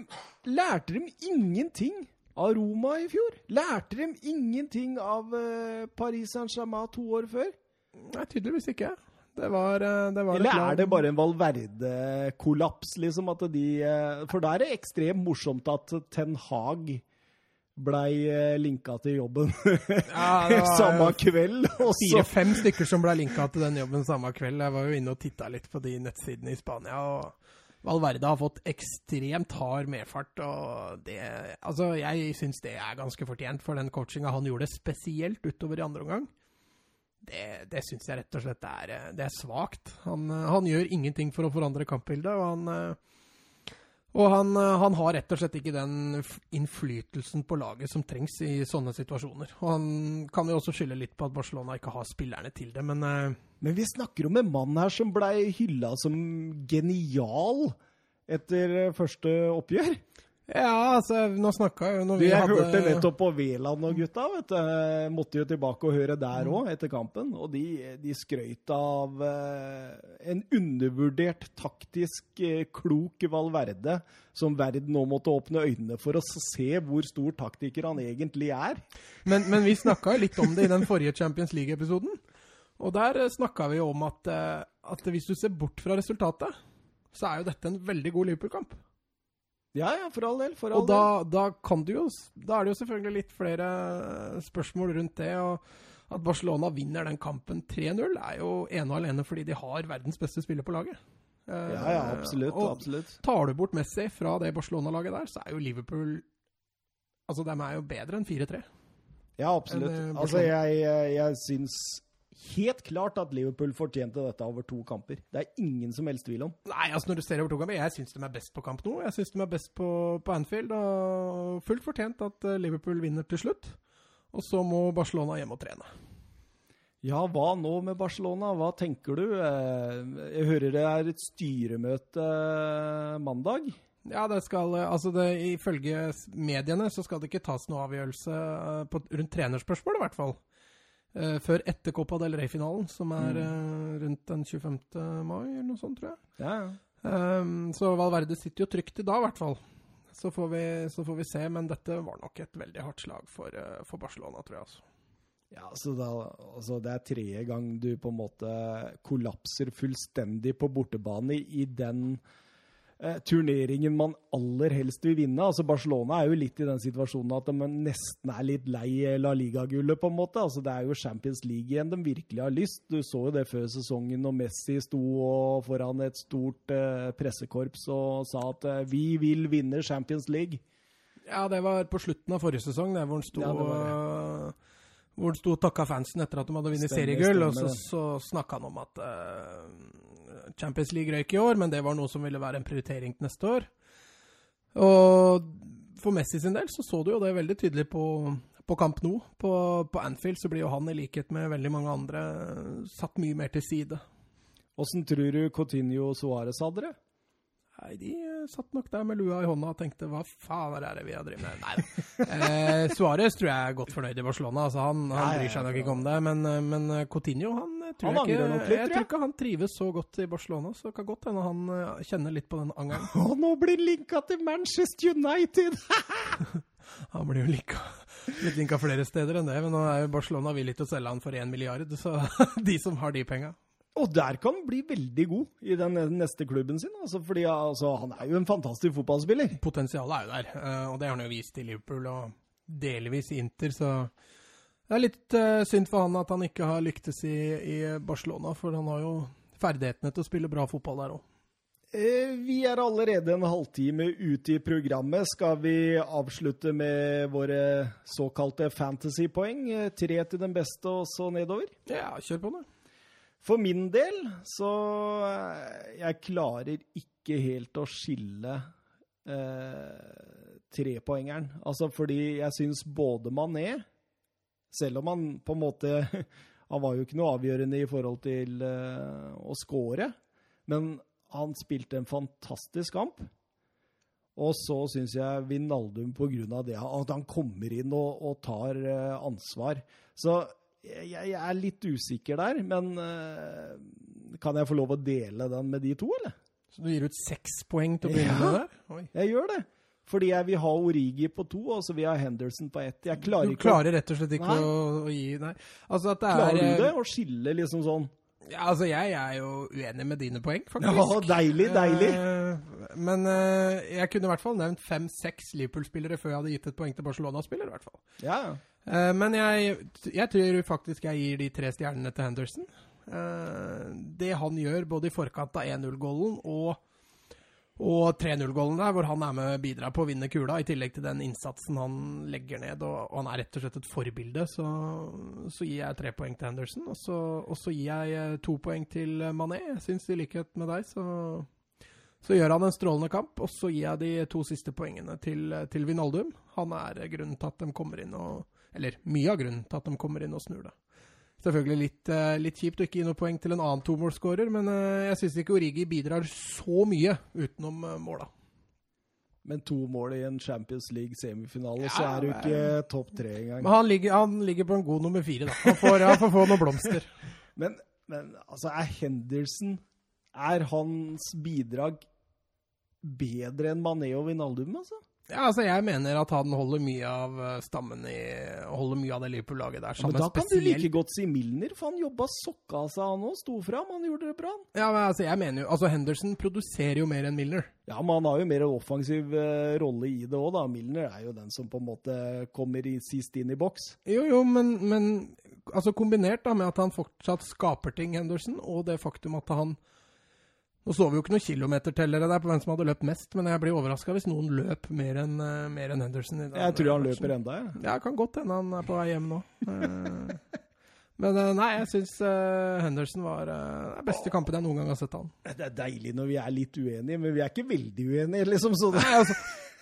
lærte de ingenting av Roma i fjor? Lærte de ingenting av uh, Paris Saint-Germain to år før? Nei, tydeligvis ikke. Det var, eh, det var Eller er det bare en Valverde-kollaps, liksom? At de eh, For da er det ekstremt morsomt at Ten Hag blei eh, linka til jobben Ja, samme kveld. Fire-fem stykker som ble linka til den jobben samme kveld. Jeg var jo inne og titta litt på de nettsidene i Spania. og Valverde har fått ekstremt hard medfart, og det Altså, jeg syns det er ganske fortjent for den coachinga han gjorde, spesielt utover i andre omgang. Det, det syns jeg rett og slett er, eh, det er svakt. Han, eh, han gjør ingenting for å forandre kampbildet, og han eh, og han, han har rett og slett ikke den innflytelsen på laget som trengs i sånne situasjoner. Og han kan jo også skylde litt på at Barcelona ikke har spillerne til det, men Men vi snakker om en mann her som blei hylla som genial etter første oppgjør. Ja, altså, nå snakka jo når Du, vi jeg hadde hørte nettopp på Veland og gutta, vet du. Måtte jo tilbake og høre der òg, etter kampen. Og de, de skrøt av eh, en undervurdert, taktisk eh, klok Valverde, som verden nå måtte åpne øynene for å se hvor stor taktiker han egentlig er. Men, men vi snakka litt om det i den forrige Champions League-episoden. Og der snakka vi om at, eh, at hvis du ser bort fra resultatet, så er jo dette en veldig god Liverpool-kamp. Ja, ja, for all del. For all Og da, da kan du jo Da er det jo selvfølgelig litt flere spørsmål rundt det. og At Barcelona vinner den kampen 3-0, er jo ene og alene fordi de har verdens beste spiller på laget. Eh. Ja, ja, absolutt. Og absolutt. tar du bort Messi fra det Barcelona-laget der, så er jo Liverpool Altså, de er jo bedre enn 4-3. Ja, absolutt. eh, Altså, jeg, jeg syns helt klart at Liverpool fortjente dette over to kamper. Det er ingen som helst tvil om. Nei, altså når du ser over to kamper, jeg syns de er best på kamp nå. Jeg syns de er best på, på Anfield, og fullt fortjent at eh, Liverpool vinner til slutt. Og så må Barcelona hjem og trene. Ja, hva nå med Barcelona? Hva tenker du? Eh, Jeg hører det er et styremøte eh, mandag. Ja, det skal Altså, det, ifølge mediene så skal det ikke tas noe avgjørelse på, rundt trenerspørsmål, i hvert fall. Eh, før etter Copa del Rey-finalen, som er uh, rundt den 25. mai, eller noe sånt, tror jeg. Ja, ja. Um, så Valverde sitter jo trygt i dag, i hvert fall. Så får, vi, så får vi se, men dette var nok et veldig hardt slag for, uh, for Barcelona, tror jeg. altså. ja så da, altså det er tredje gang du på en måte kollapser fullstendig på bortebane i, i den eh, turneringen man aller helst vil vinne. Altså Barcelona er jo litt i den situasjonen at de nesten er litt lei La Liga-gullet, på en måte. Altså Det er jo Champions League igjen de virkelig har lyst. Du så jo det før sesongen når Messi sto foran et stort eh, pressekorps og sa at eh, vi vil vinne Champions League. Ja, det var på slutten av forrige sesong, der hvor han sto Ja, det var hvor han sto og takka fansen etter at de hadde vunnet seriegull. Og så, så snakka han om at eh, Champions League røyk i år, men det var noe som ville være en prioritering til neste år. Og for Messi sin del så så du jo det veldig tydelig på, på Camp Nou. På, på Anfield så blir jo han, i likhet med veldig mange andre, satt mye mer til side. Åssen tror du Coutinho og Suárez hadde det? Nei, de eh, satt nok der med lua i hånda og tenkte hva faen er det vi har drevet med? Nei. Eh, Suárez tror jeg er godt fornøyd i Barcelona. Altså, han, han bryr seg nok ikke om det. Men, eh, men eh, Coutinho han tror Han jeg ikke angrer nok litt, Jeg tror tror ikke han trives så godt i Barcelona. Så det kan godt hende han kjenner litt på den angeren. Og nå blir linka til Manchester United! Han blir jo linka, litt linka flere steder enn det, men nå er jo Barcelona villig til å selge han for én milliard, så de som har de penga. Og der kan han bli veldig god i den neste klubben sin. Altså, fordi altså, han er jo en fantastisk fotballspiller. Potensialet er jo der, eh, og det har han jo vist i Liverpool og delvis i Inter, så det er litt eh, synd for han at han ikke har lyktes i, i Barcelona, for han har jo ferdighetene til å spille bra fotball der òg. Eh, Vi er allerede en halvtime ute i programmet. Skal vi avslutte med våre såkalte fantasypoeng? Tre til den beste og så nedover? Ja, kjør på, det. For min del så eh, Jeg klarer ikke helt å skille eh, trepoengeren. Altså fordi jeg syns både Mané Selv om han på en måte Han var jo ikke noe avgjørende i forhold til eh, å score, men han spilte en fantastisk kamp. Og så syns jeg Vinaldum på grunn av det at han kommer inn og, og tar eh, ansvar. Så jeg, jeg er litt usikker der, men uh, kan jeg få lov å dele den med de to, eller? Så du gir ut seks poeng til å begynne Ja. med der? Oi. Jeg gjør det. Fordi jeg vil ha Origi på to, og så vil jeg ha Henderson på ett. Jeg klarer Du klarer rett og slett ikke å, å gi Nei. Altså at det er Klarer du det? Å skille liksom sånn Ja, altså jeg er jo uenig med dine poeng, faktisk. Ja, deilig, deilig. Uh, men uh, jeg kunne i hvert fall nevnt fem-seks Liverpool-spillere før jeg hadde gitt et poeng til Barcelona-spiller, i hvert fall. Ja. Uh, men jeg, jeg tror faktisk jeg gir de tre stjernene til Henderson. Det han gjør både i forkant av 1-0-gålen og, og 3-0-gålen der, hvor han er med bidrar på å vinne kula, i tillegg til den innsatsen han legger ned, og, og han er rett og slett et forbilde, så, så gir jeg tre poeng til Henderson. Og så, og så gir jeg eh, to poeng til eh, Mané. Jeg syns i likhet med deg, så, så gjør han en strålende kamp. Og så gir jeg de to siste poengene til, eh, til Vinaldum. Han er grunnen til at de kommer inn og Eller mye av grunnen til at de kommer inn og snur det. Selvfølgelig litt, eh, litt kjipt å ikke gi noe poeng til en annen tomålsskårer, men eh, jeg syns ikke Origi bidrar så mye utenom uh, måla. Men to mål i en Champions League-semifinale, Ja, så er du ikke topp tre engang. Men han ligger, han ligger på en god nummer fire, da. Han får, han får få noen blomster. Men, men altså, er Henderson Er hans bidrag bedre enn Mané og Vinaldum, altså? Ja, altså Jeg mener at han holder mye av eh, stammen i Holder mye av det Liverpool-laget der. Men sammen da kan du like godt si Milner, for han jobba sokka av seg, han òg. Sto fram, han gjorde det bra. han. Ja, men altså jeg mener jo Altså Henderson produserer jo mer enn Milner. Ja, men han har jo mer offensiv uh, rolle i det òg, da. Milner er jo den som på en måte kommer i, sist inn i boks. Jo, jo, men, men altså kombinert da med at han fortsatt skaper ting, Henderson, og det faktum at han Nå så vi jo ikke noen kilometertellere der på hvem som hadde løpt mest, men jeg blir overraska hvis noen løp mer enn eh, mer enn Henderson. Jeg tror han løper enda, jeg. Ja, kan godt hende han er på vei hjem nå. Eh, Men eh, nei, jeg syns Henderson var den beste kampen jeg noen gang har sett han. Det er deilig når vi er litt uenige, men vi er ikke veldig uenige, liksom. Så det. Nei, altså,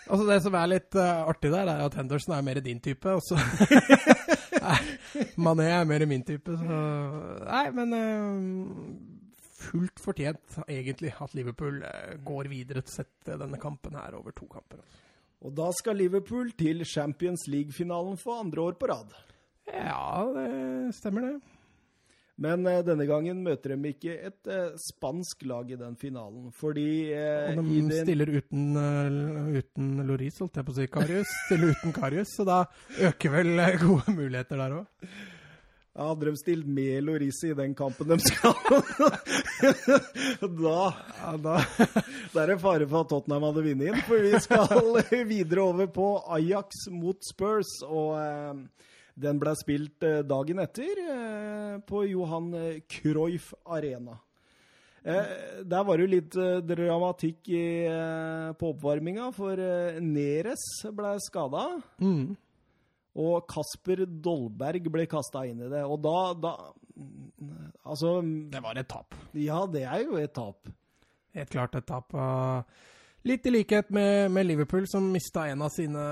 altså Det som er litt artig der, er at Henderson er mer din type. Og så Mané er mer min type. Så Nei, men fullt fortjent, egentlig, at Liverpool eh, går videre til å sette denne kampen her over to kamper. Og da skal Liverpool til Champions League-finalen for andre år på rad. Ja, det stemmer, det. Men eh, denne gangen møter de ikke et eh, spansk lag i den finalen, fordi eh, Og de stiller uten, uh, uten Loris, holdt jeg på å si, Karius. Stiller uten Karius, så da øker vel eh, gode muligheter der òg. Ja, Hadde de stilt med ris i den kampen de skal Da Ja, da Da er det fare for at Tottenham hadde vunnet inn, for vi skal videre over på Ajax mot Spurs. Og eh, den ble spilt eh, dagen etter eh, på Johan Cruyff Arena. Eh, der var det jo litt eh, dramatikk i, eh, på oppvarminga, for Neres ble skada. mm. Og Kasper Dolberg ble kasta inn i det. Og da, da Altså Det var et tap. Ja, det er jo et tap. Helt klart et tap. Litt i likhet med, med Liverpool, som mista en av sine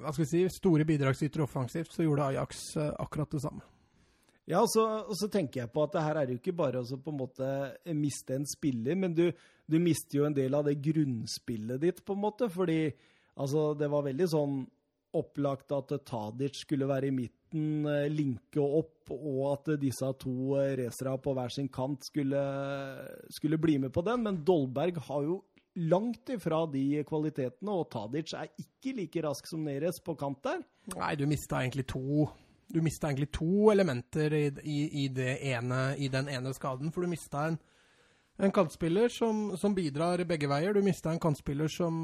hva skal vi si, store bidragsytere offensivt, så gjorde Ajax eh, akkurat det samme. Ja, og så, og så tenker jeg på at det her er jo ikke bare å på en måte miste en spiller, men du, du mister jo en del av det grunnspillet ditt, på en måte. Fordi altså, det var veldig sånn opplagt at Tadic skulle være i midten, eh, linke opp, og at disse to racerne på hver sin kant skulle, skulle bli med på den. Men Dolberg har jo langt ifra de kvalitetene, og Tadic er ikke like rask som Neres på kant der. Nei, du mista egentlig to Du mista egentlig to elementer i, i, i, ene, i den ene skaden. For du mista en, en kantspiller som, som bidrar begge veier. Du mista en kantspiller som,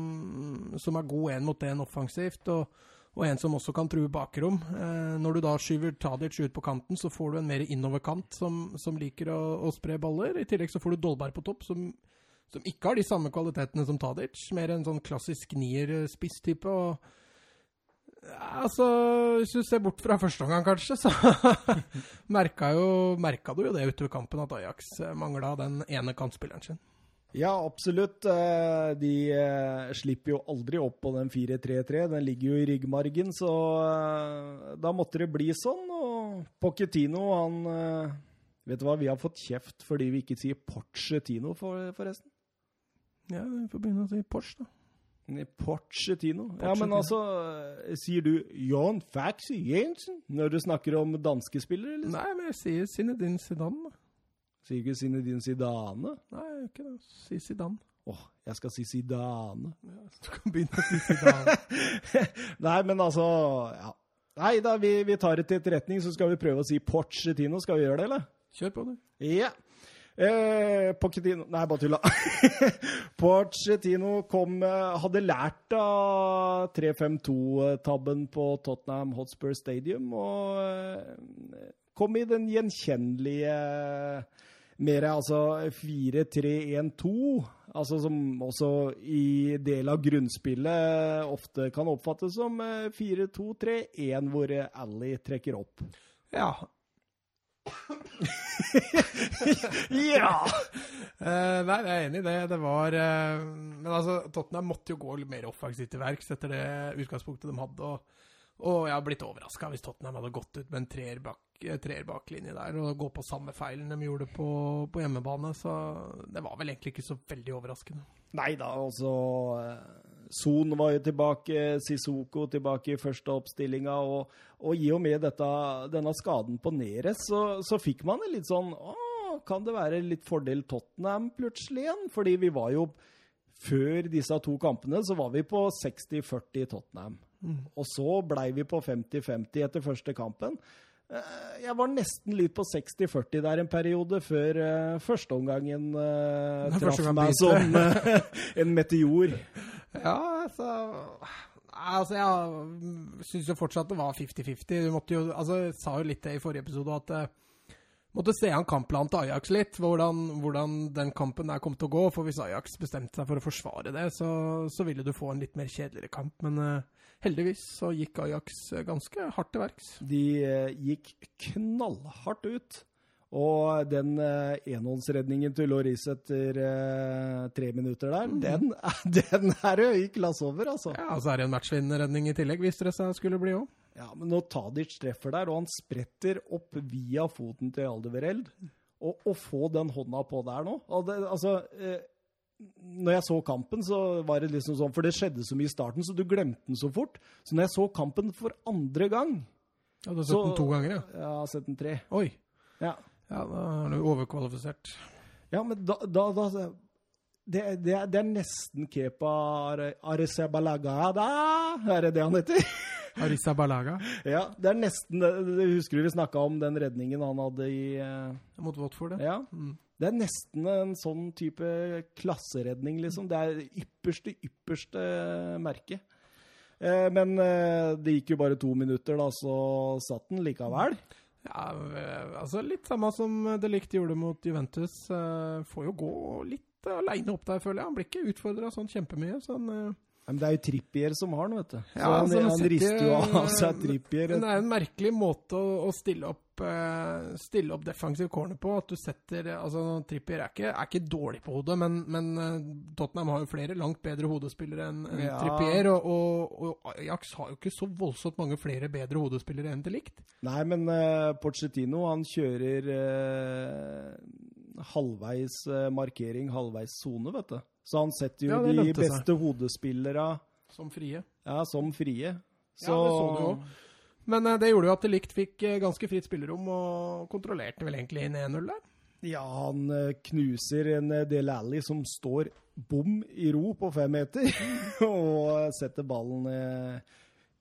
som er god én mot én offensivt, og, og en som også kan true bakrom. Eh, når du da skyver Tadic ut på kanten, så får du en mer innoverkant som, som liker å, å spre baller. I tillegg så får du Dolberg på topp, som ikke har de samme kvalitetene som Tadic. Mer en sånn klassisk nier-spiss-type. og altså, Hvis du ser bort fra første omgang, kanskje, så merka, jo, merka du jo det utover kampen at Ajax mangla den ene kantspilleren sin. Ja, absolutt. Eh, De eh, slipper jo aldri opp på den 4-3-3. Den ligger jo i ryggmargen, så eh, da måtte det bli sånn. Og Pochettino, han eh, Vet du hva, vi har fått kjeft fordi vi ikke sier Porcetino, forresten. Ja, vi får begynne å si Porsch, da. Porcetino. Ja, men altså eh, Sier du Jan Faxi Jensen når du snakker om danske spillere, Liksom? Nei, men jeg sier Zinedine Zidane. Sier Sier ikke Zinedine Zidane? Nei, jeg gjør ikke det. Si Zidane. Åh, jeg skal si Zidane. Ja, du kan begynne å si Zidane. Nei, men altså Ja. Nei da, vi, vi tar det til etterretning, så skal vi prøve å si Porcetino. Skal vi gjøre det, eller? Kjør på, du. Ja. Eh, Pochettino Nei, bare tulla. Pochettino kom eh, Hadde lært av 3-5-2-tabben på Tottenham Hotspur Stadium og eh, kom i den gjenkjennelige mer altså 4-3-1-2, altså som også i del av grunnspillet ofte kan oppfattes som eh, 4-2-3-1, hvor eh, Ally trekker opp. Ja. Ja! Uh, nei, jeg er enig i det. Det var uh, Men altså, Tottenham måtte jo gå litt mer offensivt til verks etter det utgangspunktet de hadde. Og, og jeg har blitt overraska hvis Tottenham hadde gått ut med en treer bak, eh, treer baklinje der og gå på samme feilen de gjorde på, på hjemmebane. Så det var vel egentlig ikke så veldig overraskende. Nei da, altså eh, Son var jo tilbake, Sissoko tilbake i første oppstillinga. Og, og i og med dette, denne skaden på Neres, så, så fikk man en litt sånn Å, kan det være litt fordel Tottenham plutselig igjen? Fordi vi var jo Før disse to kampene så var vi på 60-40 Tottenham. Og så blei vi på 50-50 etter første kampen. Eh, Jeg var nesten litt på 60-40 der en periode, før uh, førsteomgangen uh, traff meg som uh, en meteor. Ja, altså Altså, jeg syns jo fortsatt det var 50-50. Du måtte jo Altså, jeg sa jo litt det i forrige episode at uh, måtte se an kampplanen til Ajax litt, hvordan, hvordan den kampen der kom til å gå. For hvis Ajax bestemte seg for å forsvare det, så, så ville du få en litt mer kjedeligere kamp. Men uh, heldigvis så gikk Ajax eh, ganske hardt til verks. De uh, gikk knallhardt ut. Og den eh, enhåndsredningen til Loris etter eh, tre minutter der, den, den er i klasse over, altså. Ja, Og så er det en matchvinnerredning i tillegg, hvis det seg skulle bli òg. Ja, men når Tadic treffer der, og han spretter opp via foten til Aldevereld, og å få den hånda på der nå det, Altså eh, Når jeg så kampen, så var det liksom sånn For det skjedde så mye i starten, så du glemte den så fort. Så når jeg så kampen for andre gang Ja, du har sett Så- den to ganger, ja? Jeg har sett den tre. Oi. Ja. Ja, da er du overkvalifisert. Ja, men da, da, da det, det, er- det er nesten Kepa Arisabalaga da, er det det han heter? Arisabalaga? Ja, det er nesten det. det Husker du vi snakka om den redningen han hadde i eh, mot Watford, det. Ja. Mm. Det er nesten en sånn type klasseredning, liksom. Det er ypperste, ypperste merke. Eh, men eh, det gikk jo bare to minutter, da, så satt den likevel. Ja, eh, altså litt samme som De Ligt gjorde mot Juventus. Eh, får jo gå litt aleine opp der, føler jeg. Han blir ikke utfordra sånn kjempemye. Så han, eh, Men det er jo Trippier som har den, vet du. Så Ja, han, han sitter- rister jo av seg Trippier. Det er en merkelig måte å, å stille, opp, eh, stille opp defensive corner på. At du setter altså Trippier er ikke, er ikke dårlig på hodet, men, men eh, Tottenham har jo flere langt bedre hodespillere enn en Ja. Trippier. Og, og, og Ajax har jo ikke så voldsomt mange flere bedre hodespillere enn til likt. Nei, men uh, Pochettino han kjører uh, halvveis eh, markering, halvveis sone, vet du. Så han setter jo Ja, de lønte seg. beste hodespillere Som frie. ja, som frie. Så, Ja, det så du jo. Men eh, det gjorde jo at De fikk eh, ganske fritt spillerom og kontrollerte vel egentlig inn 1-0 der. Ja, han eh, knuser en Del Alli som står bom i ro på fem meter, og setter ballen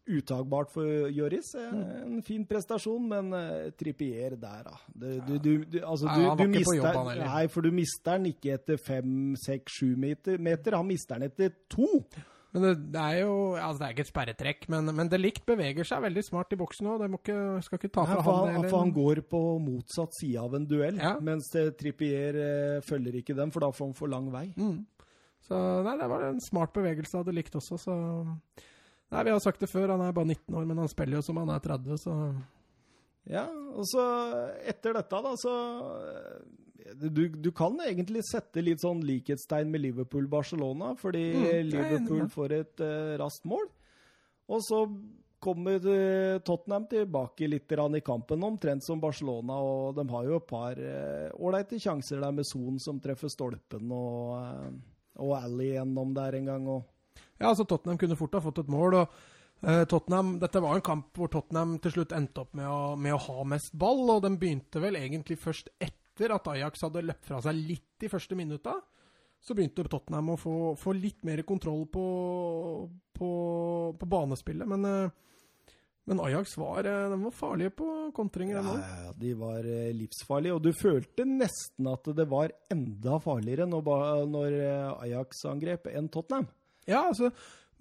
utagbart for Joris. Eh, En fin prestasjon, men eh, Trippier der, da. Du, du, du, altså, du, mister. Nei, for du mister den ikke etter fem, seks, sju meter. Han mister den etter to. Men det, det er jo altså det er ikke et sperretrekk, men, men det likt beveger seg veldig smart i boksen òg. Skal ikke ta Nei, fra for, han han, for han går på motsatt side av en duell, Ja. mens eh, Trippier eh, følger ikke den, for da får han for lang vei. Mm. Så nei, det var en smart bevegelse av De likt også, så Nei, vi har sagt det før, han er bare 19 år, men han spiller jo som han er 30, så Ja, og så etter dette, da, så eh, du, du kan egentlig sette litt sånn likhetstegn med Liverpool-Barcelona, fordi Mm, er Liverpool får et uh, raskt mål. Og så kommer eh, Tottenham tilbake litt i kampen, omtrent som Barcelona. Og de har jo et par ålreite uh, sjanser der med Son som treffer stolpen, og, uh, og Ally gjennom der en gang. og Ja, altså Tottenham kunne fort ha fått et mål. og eh, Tottenham, Dette var en kamp hvor Tottenham til slutt endte opp med å, med å ha mest ball. og Den begynte vel egentlig først etter at Ajax hadde løpt fra seg litt de første minutta. Så begynte Tottenham å få, få litt mer kontroll på, på, på banespillet. Men, eh, men Ajax var, eh, var farlige på kontringer. Ennå. ja, de var livsfarlige. Og du følte nesten at det var enda farligere når, Ajax angrep enn Tottenham. Ja, altså,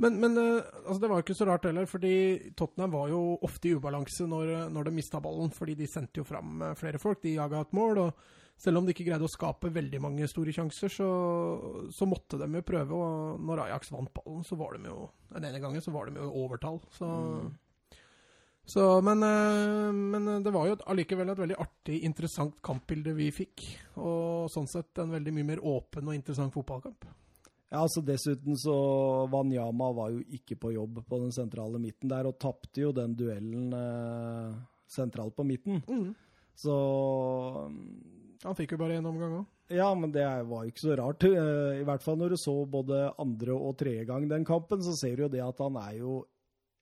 men, men eh, altså, det var jo ikke så rart heller, fordi Tottenham var jo ofte i ubalanse når, når de mista ballen, fordi de sendte jo fram eh, flere folk. De jaga et mål, og selv om de ikke greide å skape veldig mange store sjanser, så, så måtte de jo prøve. Og når Ajax vant ballen, så var de jo den ene gangen så var de jo overtall. Så, så men, eh, men det var jo allikevel et veldig artig, interessant kampbilde vi fikk. Og sånn sett en veldig mye mer åpen og interessant fotballkamp. Ja, altså Dessuten så Wanyama var jo ikke på jobb på den sentrale midten der, og tapte jo den duellen eh, sentralt på midten. Mm. Så Han fikk jo bare én omgang òg. Ja, men det var jo ikke så rart. Eh, I hvert fall når du så både andre og tredje gang den kampen, så ser du jo det at han er jo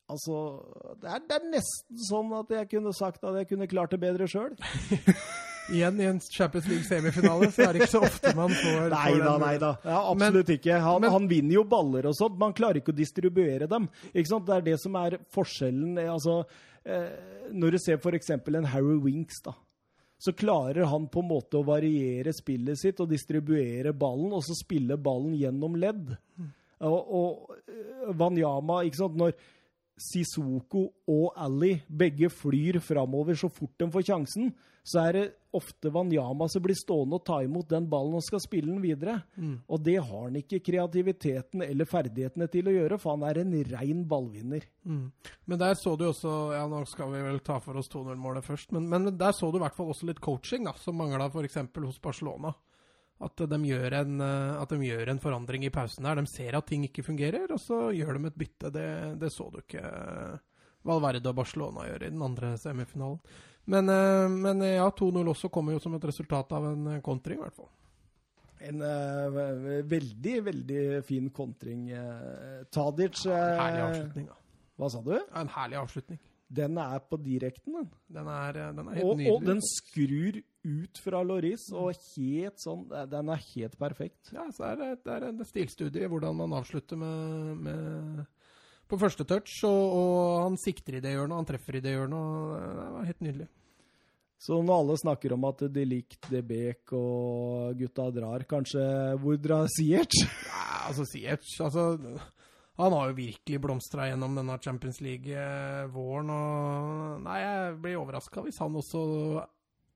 Altså, det er, det er nesten sånn at jeg kunne sagt at jeg kunne klart det bedre sjøl. Igjen i en Champions League-semifinale, så er det ikke så ofte man får Nei da, nei da. Ja, absolutt ikke. Han, men- han vinner jo baller og sånt, man klarer ikke å distribuere dem. Ikke sant? Det er det som er forskjellen. eh, Altså, eh, når du ser f.eks. en Harry Winks, da. Så klarer han på en måte å variere spillet sitt og distribuere ballen, og så spille ballen gjennom ledd. Og, og eh, Wanyama, ikke sant Når Sissoko og Ali begge flyr framover så fort de får sjansen, så er det ofte Wanyama som blir stående og ta imot den ballen og skal spille den videre. Og det har han ikke kreativiteten eller ferdighetene til å gjøre, for han er en rein ballvinner. Mm. Men der så du også Ja, nå skal vi vel ta for oss 2-0-målet først, men, men der så du i hvert fall også litt coaching, da, som mangla f.eks. hos Barcelona. At de, gjør en, eh, at de gjør en forandring i pausen der. De ser at ting ikke fungerer, og så gjør de et bytte. Det, det så du ikke eh, Valverde og Barcelona gjøre i den andre semifinalen. Men, eh, men ja, 2-0 også kommer jo som et resultat av en eh, kontring, i hvert fall. En uh, veldig, veldig fin kontring. Uh, Tadic eh, Herlig avslutning, da. Hva sa du? En herlig avslutning. Den er på direkten, den. Den er, eh, den er helt Og, og den skrur ut fra Loris, og helt sånn Den er helt perfekt. Ja, så er det, det er en stilstudie i hvordan man avslutter med, med på første touch, og, og han sikter i det hjørnet, han treffer i det hjørnet, og det var helt nydelig. Så når alle snakker om at de likte Beek og gutta drar, kanskje hvor drar Siert? Ja, altså, Ziyech, altså han har jo virkelig blomstra gjennom denne Champions League-våren, og Nei, jeg blir overraska hvis han også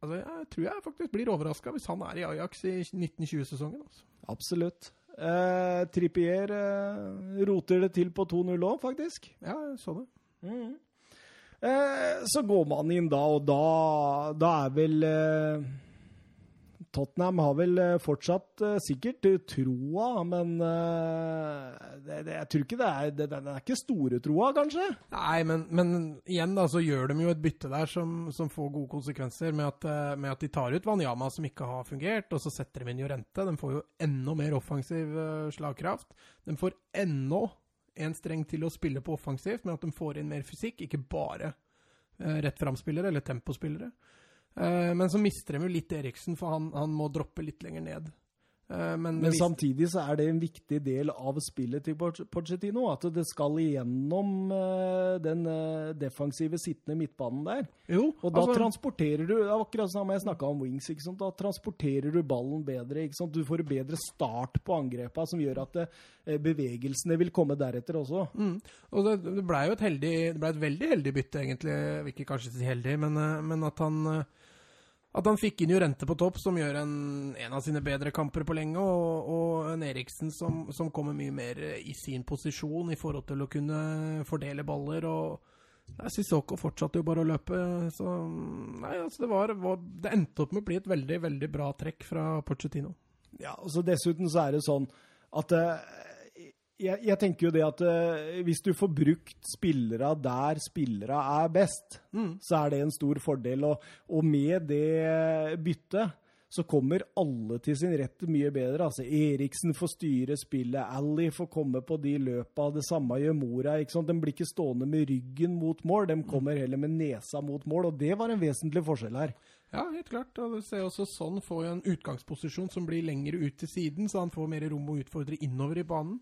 Altså, jeg tror jeg faktisk blir overraska hvis han er i Ajax i 1920-sesongen. Altså. Absolutt. Eh, Trippier eh, roter det til på 2-0 òg, faktisk. Ja, jeg så det. Mm. Eh, så går man inn da, og da, da er vel eh, Tottenham har vel eh, fortsatt sikkert troa, men det, det, jeg tror ikke det er det, Den er ikke store troa, kanskje? Nei, men, men igjen da, så gjør de jo et bytte der som, som får gode konsekvenser med at, med at de tar ut Wanyama, som ikke har fungert, og så setter de inn Jorente. De får jo enda mer offensiv slagkraft. De får enda en streng til å spille på offensivt, men at de får inn mer fysikk, ikke bare eh, rett fram-spillere eller tempospillere. Eh, men så mister de jo litt Eriksen, for han, han må droppe litt lenger ned. Eh, men Men samtidig så er det en viktig del av spillet til Poch- Pochettino. At det skal igjennom eh, den eh, defensive sittende midtbanen der. Jo, Og da altså- transporterer du det akkurat som jeg snakka om wings. Da transporterer du ballen bedre. Du får en bedre start på angrepa, som gjør at bevegelsene vil komme deretter også. Mm. Og det, det blei jo et heldig Det ble et veldig heldig bytte, egentlig. Ikke kanskje heldig, men, men at han at han fikk inn Jorente på topp, som gjør en, en av sine bedre kamper på lenge, og, og en Eriksen som, som kommer mye mer eh, i sin posisjon i forhold til å kunne fordele baller. og Sissoko fortsatte jo bare å løpe, så nei, altså det, var, var, det endte opp med å bli et veldig veldig bra trekk fra Pochettino. Ja, og så Dessuten så er det sånn at eh, jeg, jeg tenker jo det at uh, hvis du får brukt spillere der spillere er best, så er det en stor fordel. Og, og med det byttet så kommer alle til sin rett mye bedre. Altså Eriksen får styre spillet, Ally får komme på de løpa, det samme gjør Mora. ikke sant? De blir ikke stående med ryggen mot mål, de kommer heller med nesa mot mål. Og det var en vesentlig forskjell her. Ja, helt klart. Og du ser også sånn får jo en utgangsposisjon som blir lengre ut til siden, så han får mer rom å utfordre innover i banen.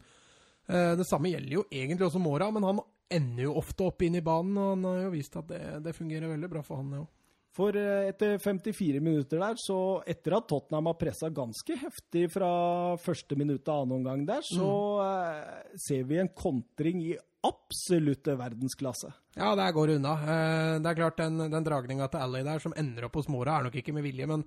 Eh, Det samme gjelder jo egentlig også Mora, men han ender jo ofte opp inn i banen, og han har jo vist at det, det fungerer veldig bra for han, jo. For eh, etter 54 minutter der, så etter at Tottenham har pressa ganske heftig fra første minutt av annen omgang der, så eh, ser vi en kontring i absolutte verdensklasse. Ja, der går det unna. Eh, Det er klart, den, den dragninga til Ally der som ender opp hos Mora, er nok ikke med vilje, men,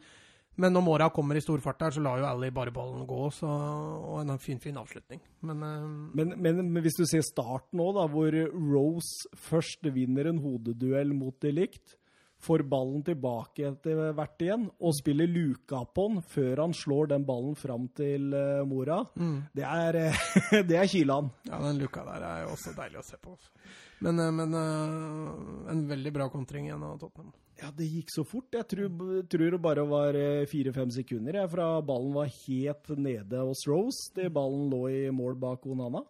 men når Mora kommer i storfart der, så lar jo Ally bare ballen gå, så, og en fin, fin avslutning. Men, uh, Men, men, men hvis du ser starten nå, da, hvor Rose først vinner en hodeduell mot de likt, får ballen tilbake etter hvert igjen, og spiller luka på den før han slår den ballen fram til uh, Mora, det er, eh, det er Kilan. ja, den luka der er jo også deilig å se på. Men, uh, men eh, en veldig bra kontring igjen av Tottenham. Ja, det gikk så fort. Jeg tror, tror det bare var eh, fire-fem sekunder jeg, fra ballen var helt nede hos Rose til ballen lå i mål bak Onana.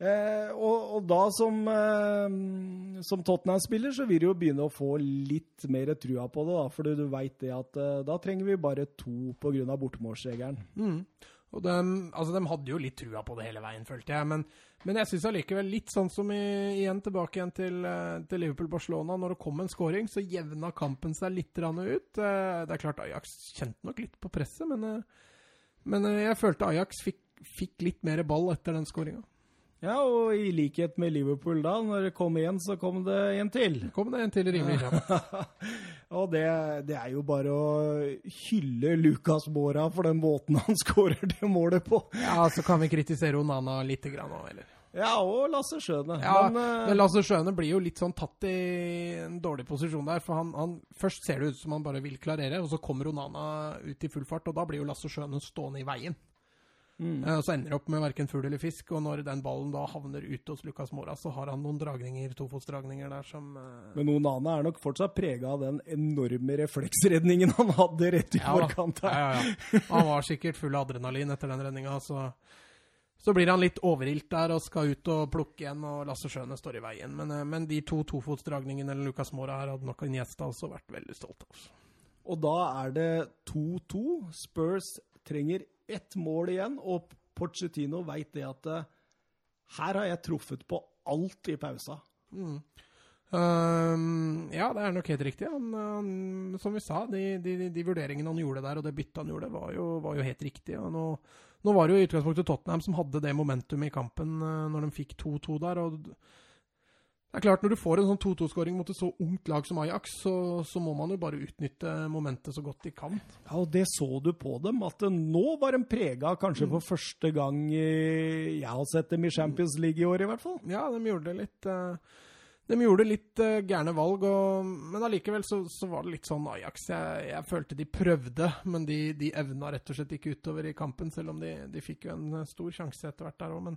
Eh, og, og da som, eh, som Tottenham-spiller så vil du jo begynne å få litt mer trua på det, da, for du veit det at eh, da trenger vi bare to pga. bortemålsregelen. Mm. Og de, altså de hadde jo litt trua på det hele veien, følte jeg. Men, men jeg syns allikevel litt sånn som i, igjen tilbake igjen til, eh, til Liverpool-Barcelona. Når det kom en scoring, så jevna kampen seg litt ut. Eh, Det er klart Ajax kjente nok litt på presset, men, eh, men jeg følte Ajax fikk, fikk litt mer ball etter den scoringa. Ja, og i likhet med Liverpool da, når det kom én, så kom det en til. Kom det en til rimelig kjapt. og det, det er jo bare å hylle Lucas Mora for den måten han skårer det målet på. Ja, så kan vi kritisere Onana lite grann òg, eller? Ja, og Lasse Schøne. Ja, men, uh... men Lasse Schøne blir jo litt sånn tatt i en dårlig posisjon der. For han, han, først ser det ut som han bare vil klarere, og så kommer Onana ut i full fart. Og da blir jo Lasse Schøne stående i veien. Mm. Eh, og så ender det opp med verken fugl eller fisk. Og når den ballen da havner ut hos Lucas Mora, så har han noen dragninger, tofotsdragninger der som uh... men Onana er nok fortsatt prega av den enorme refleksredningen han hadde rett i ja, forkant. ja, her. ja, ja. Han var sikkert full av adrenalin etter den redninga, så så blir han litt overilt der og skal ut og plukke igjen, og Lasse Schøne står i veien. Men, eh, men de to tofotsdragningene eller Lucas Mora her hadde nok Iniesta også vært veldig stolt av. Og da er det 2-2. Spurs trenger ett mål igjen, og Pochettino veit det at eh, her har jeg truffet på alt i pausa. Um, ja, det er nok helt riktig. Han, han, som vi sa, de, de, de vurderingene han gjorde der, og det byttet han gjorde, var jo, var jo helt riktig. Nå, nå var det jo i utgangspunktet Tottenham som hadde det momentumet i kampen eh, når de fikk 2-2 der. og Det er klart, Når du får en sånn 2-2-skåring mot et så ungt lag som Ajax, så, så, må man jo bare utnytte momentet så godt de kan. Ja, og Det så du på dem, at nå var de prega, kanskje for første gang jeg har sett dem i Champions League i år, i hvert fall. Ja, de gjorde det litt De gjorde litt gærne valg, og, men allikevel så, så, var det litt sånn Ajax. Jeg, jeg følte de prøvde, men de, de, evna rett og slett ikke utover i kampen, selv om de, de fikk jo en stor sjanse etter hvert der òg.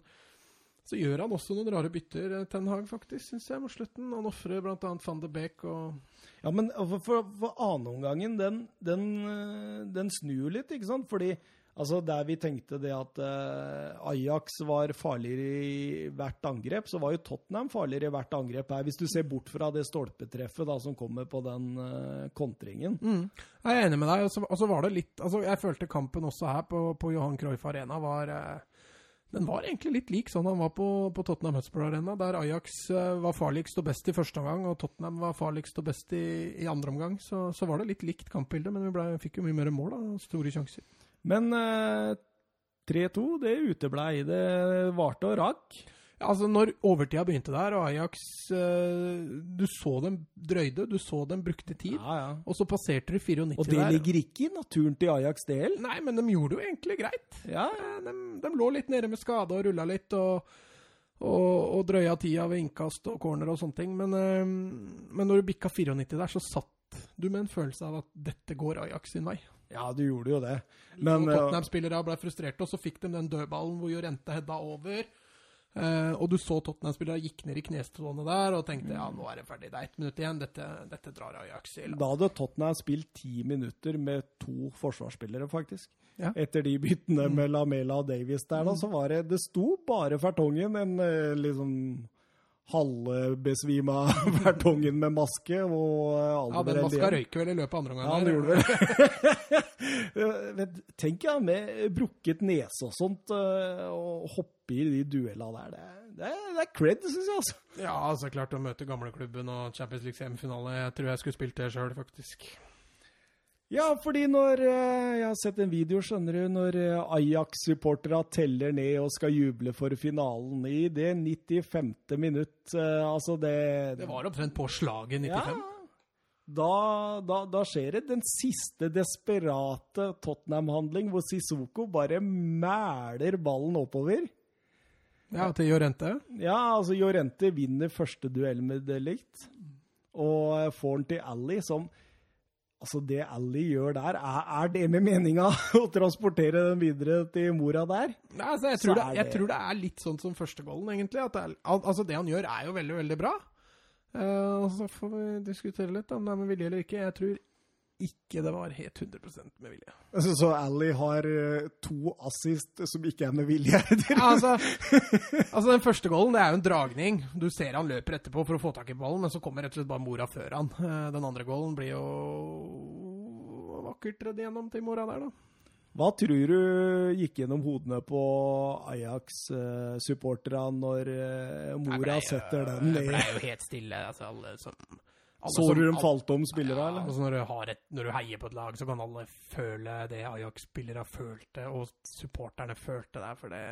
Så gjør han også noen rare bytter, eh, Ten Hag, faktisk, syns jeg, mot slutten. Han ofrer bl.a. van de Beek og Ja, men for, for, for annenomgangen, den, den, eh, den snur litt, ikke sant? Fordi altså, der vi tenkte det at uh, Ajax var farligere i hvert angrep, så var jo Tottenham farligere i hvert angrep her, hvis du ser bort fra det stolpetreffet da, som kommer på den uh, kontringen. Mm. Jeg er enig med deg. Og så var det litt altså, Jeg følte kampen også her på, på Johan Cruyff Arena var uh, den var egentlig litt lik sånn han var på, på Tottenham Hotspur Arena, der Ajax uh, var farligst og best i første omgang, og Tottenham var farligst og best i, i andre omgang. Så, så, var det litt likt kampbilde, men vi ble, fikk jo mye mer mål og store sjanser. Men eh, 3-2, det uteblei. Det varte og rakk. Altså, når overtida begynte der, og Ajax uh, Du så dem drøyde, du så dem brukte tid, ja, ja. og så passerte de 94 der. Og det der. ligger ikke i naturen til Ajax del? Nei, men de gjorde det jo egentlig greit. Ja. Eh, de, de, lå litt nede med skade og rulla litt, og, og, og, drøya tida ved innkast og corner og sånne ting. Men, uh, men når du bikka 94 der, så satt du med en følelse av at dette går Ajax sin vei. Ja, du gjorde jo det. Men, Tottenham-spillere ble frustrerte, og så fikk de den dødballen hvor Jorente hedda over. Uh, og du så Tottenham-spillerne gikk ned i knestående der og tenkte ja, nå er det ferdig, det er ett minutt igjen, dette, dette drar Ajax i. Da hadde Tottenham spilt ti minutter med to forsvarsspillere, faktisk. Ja. Etter de byttene mm. med Lamela og Davies der, da, mm. så var det Det sto bare Fertongen, en uh, liksom halvbesvima Fertongen med maske. Og ja, den maska røyker vel i løpet av andre omgang. Ja, han gjorde det. Tenk ja, med brukket nese og sånt, og og hoppe i de duellene der. Det, det, det er cred, syns jeg. altså. Ja, altså klart å møte gamleklubben og Champions League semifinale. Jeg tror jeg skulle spilt det sjøl, faktisk. Ja, fordi når eh, Jeg har sett en video, skjønner du, når eh, Ajax-supportere teller ned og skal juble for finalen i det 95. minutt eh, Altså, det Det var omtrent på slaget 95. Ja. Da, da, da, skjer det den siste desperate Tottenham-handling, hvor Sissoko bare mæler ballen oppover. Ja, til Jorente? Ja, altså Jorente vinner første duell med Delict, og får den til Ali, som Altså, det Ali gjør der, er, er det med meninga å transportere den videre til mora der? Nei, altså, jeg, tror det, jeg, tror det, er litt sånn som førstegålen, egentlig. egentlig. Det er, altså, det han gjør, er jo veldig, veldig bra. Uh, og så får vi diskutere litt om det er med vilje eller ikke. Jeg tror ikke det var helt 100% med vilje. Altså, så Ali har uh, to assist som ikke er med vilje? altså, altså, den første goalen det er jo en dragning. Du ser han løper etterpå for å få tak i ballen, men så kommer rett og slett bare mora før han. Uh, den andre goalen blir jo vakkert redd igjennom til mora der, da. Hva tror du gikk gjennom hodene på Ajax-supporterne når mora ble, setter den ned? Det ble jo helt stille. altså alle som så du de falt om spillere, ja, eller? Altså når, du et, når, du heier på et lag, så kan alle føle det Ajax-spillere følte, og supporterne følte der, for det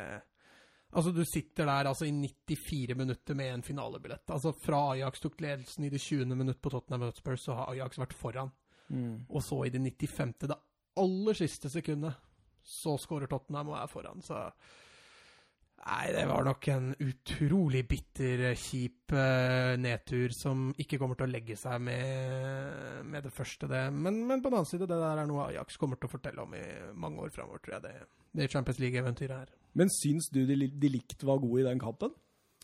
Altså, du sitter der altså, i 94 minutter med en finalebillett. Altså, Fra Ajax tok ledelsen i det 20. minutt på Tottenham Hotspur, så har Ajax vært foran. Mm. Og så i det 95., det aller siste sekundet, så skårer Tottenham og er foran. Så Nei, det var nok en utrolig bitter, kjip uh, nedtur som ikke kommer til å legge seg med, med det første, det. Men, men, på den annen side, det der er noe Ajax kommer til å fortelle om i mange år framover, tror jeg. Det, det Champions League-eventyret her. Men syns du de, de likt var gode i den kampen?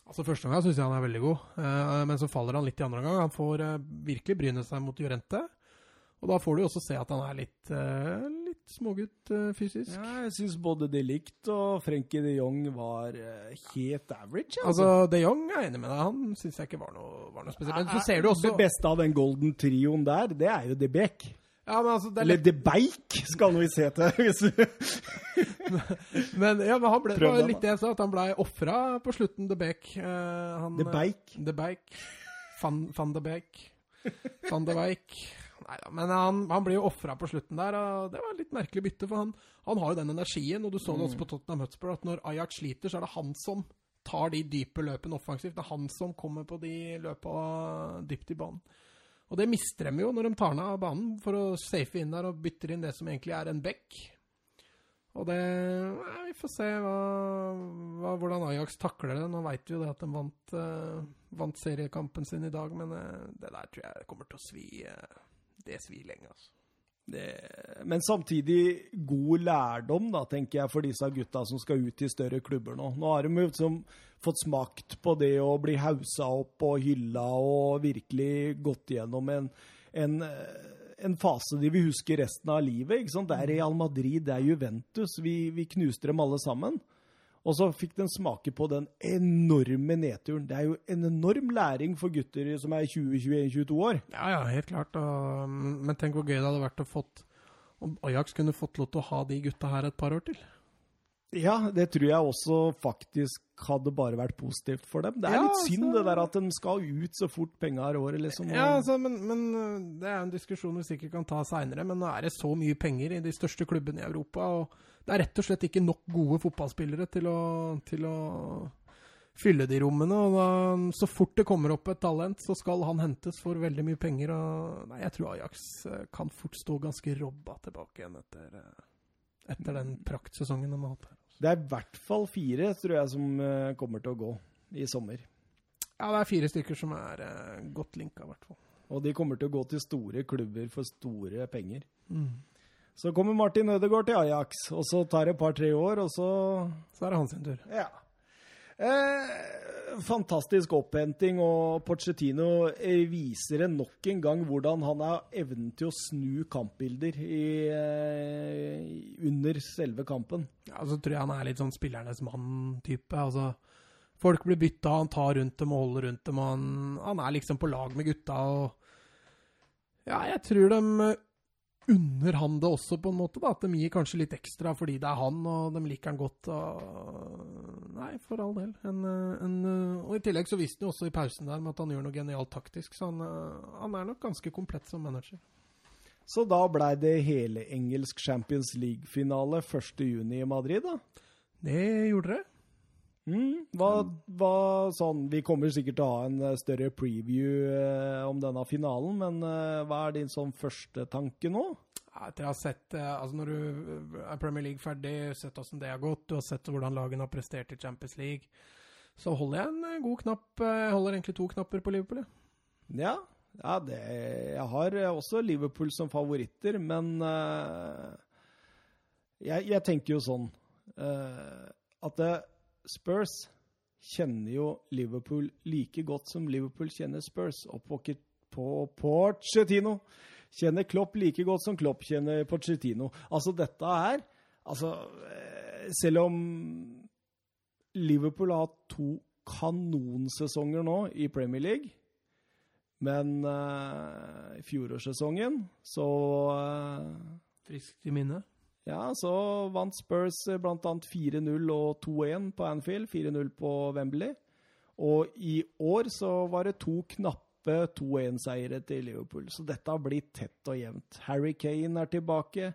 Altså Første gang syns jeg han er veldig god, uh, men så faller han litt i andre gang. Han får uh, virkelig bryne seg mot Jurente. Og da får du også se at han er litt, litt smågutt uh, fysisk. Ja, jeg syns både De Ligt og Frenkie de Jong var uh, helt average. Altså. altså, de Jong er enig med deg. Han syns jeg ikke var noe, var noe spesielt. Men så ser du også Det beste av den golden trioen der, det er jo De Beek. Ja, men altså, Eller De Beik, skal vi se til. men, ja, men han ble, det var litt det jeg sa, at han ble ofra på slutten, De Beek. De Beik. De Beik. Van, van de Beek. Van de Beik. Nei da, men han, han blir jo ofra på slutten der, og det var et litt merkelig bytte. For han, han har jo den energien, og du så det også mm. på Tottenham Hotspur, at når Ajax sliter, så er det han som tar de dype løpene offensivt. Det er han som kommer på de løpa dypt i banen. Og det mister de jo når de tar ned av banen for å safe inn der og bytter inn det som egentlig er en bekk. Og det nei, Vi får se hva, hva, hvordan Ajax takler det. Nå veit vi jo det at de vant, uh, vant seriekampen sin i dag, men uh, det der tror jeg kommer til å svi. Uh, det svir lenge, altså. Det, men samtidig god lærdom, da, tenker jeg, for disse gutta som skal ut i større klubber nå. Nå har de liksom fått smakt på det å bli hausa opp og hylla og virkelig gått gjennom en, en, en fase de vil huske resten av livet. ikke sant? Det er Real Madrid, det er Juventus. Vi, vi knuste dem alle sammen. Og så fikk den smake på den enorme nedturen. Det er jo en enorm læring for gutter som er 20-21-22 år. Ja, ja, helt klart. Og, men tenk hvor gøy det hadde vært å fått om Ajax kunne fått lov til å ha de gutta her et par år til. Ja, det tror jeg også faktisk hadde bare vært positivt for dem. Det er Ja, litt synd så... det der at de skal ut så fort penga er året, liksom. Ja, altså, men, men øh, Det er en diskusjon vi sikkert kan ta seinere, men nå er det så mye penger i de største klubbene i Europa. og Det er rett og slett ikke nok gode fotballspillere til å, til å fylle de rommene. og da, Så fort det kommer opp et talent, så skal han hentes for veldig mye penger. og nei, Jeg tror Ajax øh, kan fort stå ganske robba tilbake igjen etter, øh, etter den praktsesongen de har hatt. Det er i hvert fall fire, tror jeg, som eh, kommer til å gå i sommer. Ja, det er fire stykker som er godt linka, i hvert fall. Og de kommer til å gå til store klubber for store penger. Mm. Så kommer Martin Ødegaard til Ajax, og så tar det et par-tre år, og så Så er det hans tur. Ja. Eh, fantastisk opphenting, og Pochettino viser det nok en gang hvordan han har evnen til å snu kampbilder i, eh, under selve kampen. Ja, så tror jeg han er litt sånn spillernes mann-type. Altså, folk blir bytta, han tar rundt dem og holder rundt dem. Han, han er liksom på lag med gutta. og Ja, jeg tror de unner han det også, på en måte. da, At de gir kanskje litt ekstra fordi det er han, og de liker han godt. og Nei, for all del. En, eh, en, eh, og I tillegg så viste han jo også i pausen der med at han gjør noe genialt taktisk. Så han, eh, han er nok ganske komplett som manager. Så da blei det hele engelsk Champions League-finale 1.6 i Madrid, da. Det gjorde det. Mm, hva, hva sånn Vi kommer sikkert til å ha en eh, større preview eh, om denne finalen, men eh, hva er din sånn første tanke nå? Etter å ha sett eh, altså Når du eh, er Premier League ferdig, sett hvordan det har gått, du har sett hvordan lagene har prestert i Champions League, så holder jeg en god knapp Jeg holder egentlig to knapper på Liverpool. Ja, ja det, jeg har også Liverpool som favoritter, men eh, jeg, jeg tenker jo sånn eh, at eh, Spurs kjenner jo Liverpool like godt som Liverpool kjenner Spurs. Og Pocket på Pochettino kjenner Klopp like godt som Klopp kjenner Porcetino. Altså, dette er Altså, eh, selv om Liverpool har hatt to kanonsesonger nå i Premier League, men uh, fjorårssesongen så uh, Friskt i minne. Ja, så vant Spurs eh, bl.a. 4-0 og 2-1 på Anfield, 4-0 på Wembley. Og i år så var det to knappe 2-1-seiere til Liverpool. Så dette har blitt tett og jevnt. Harry Kane er tilbake.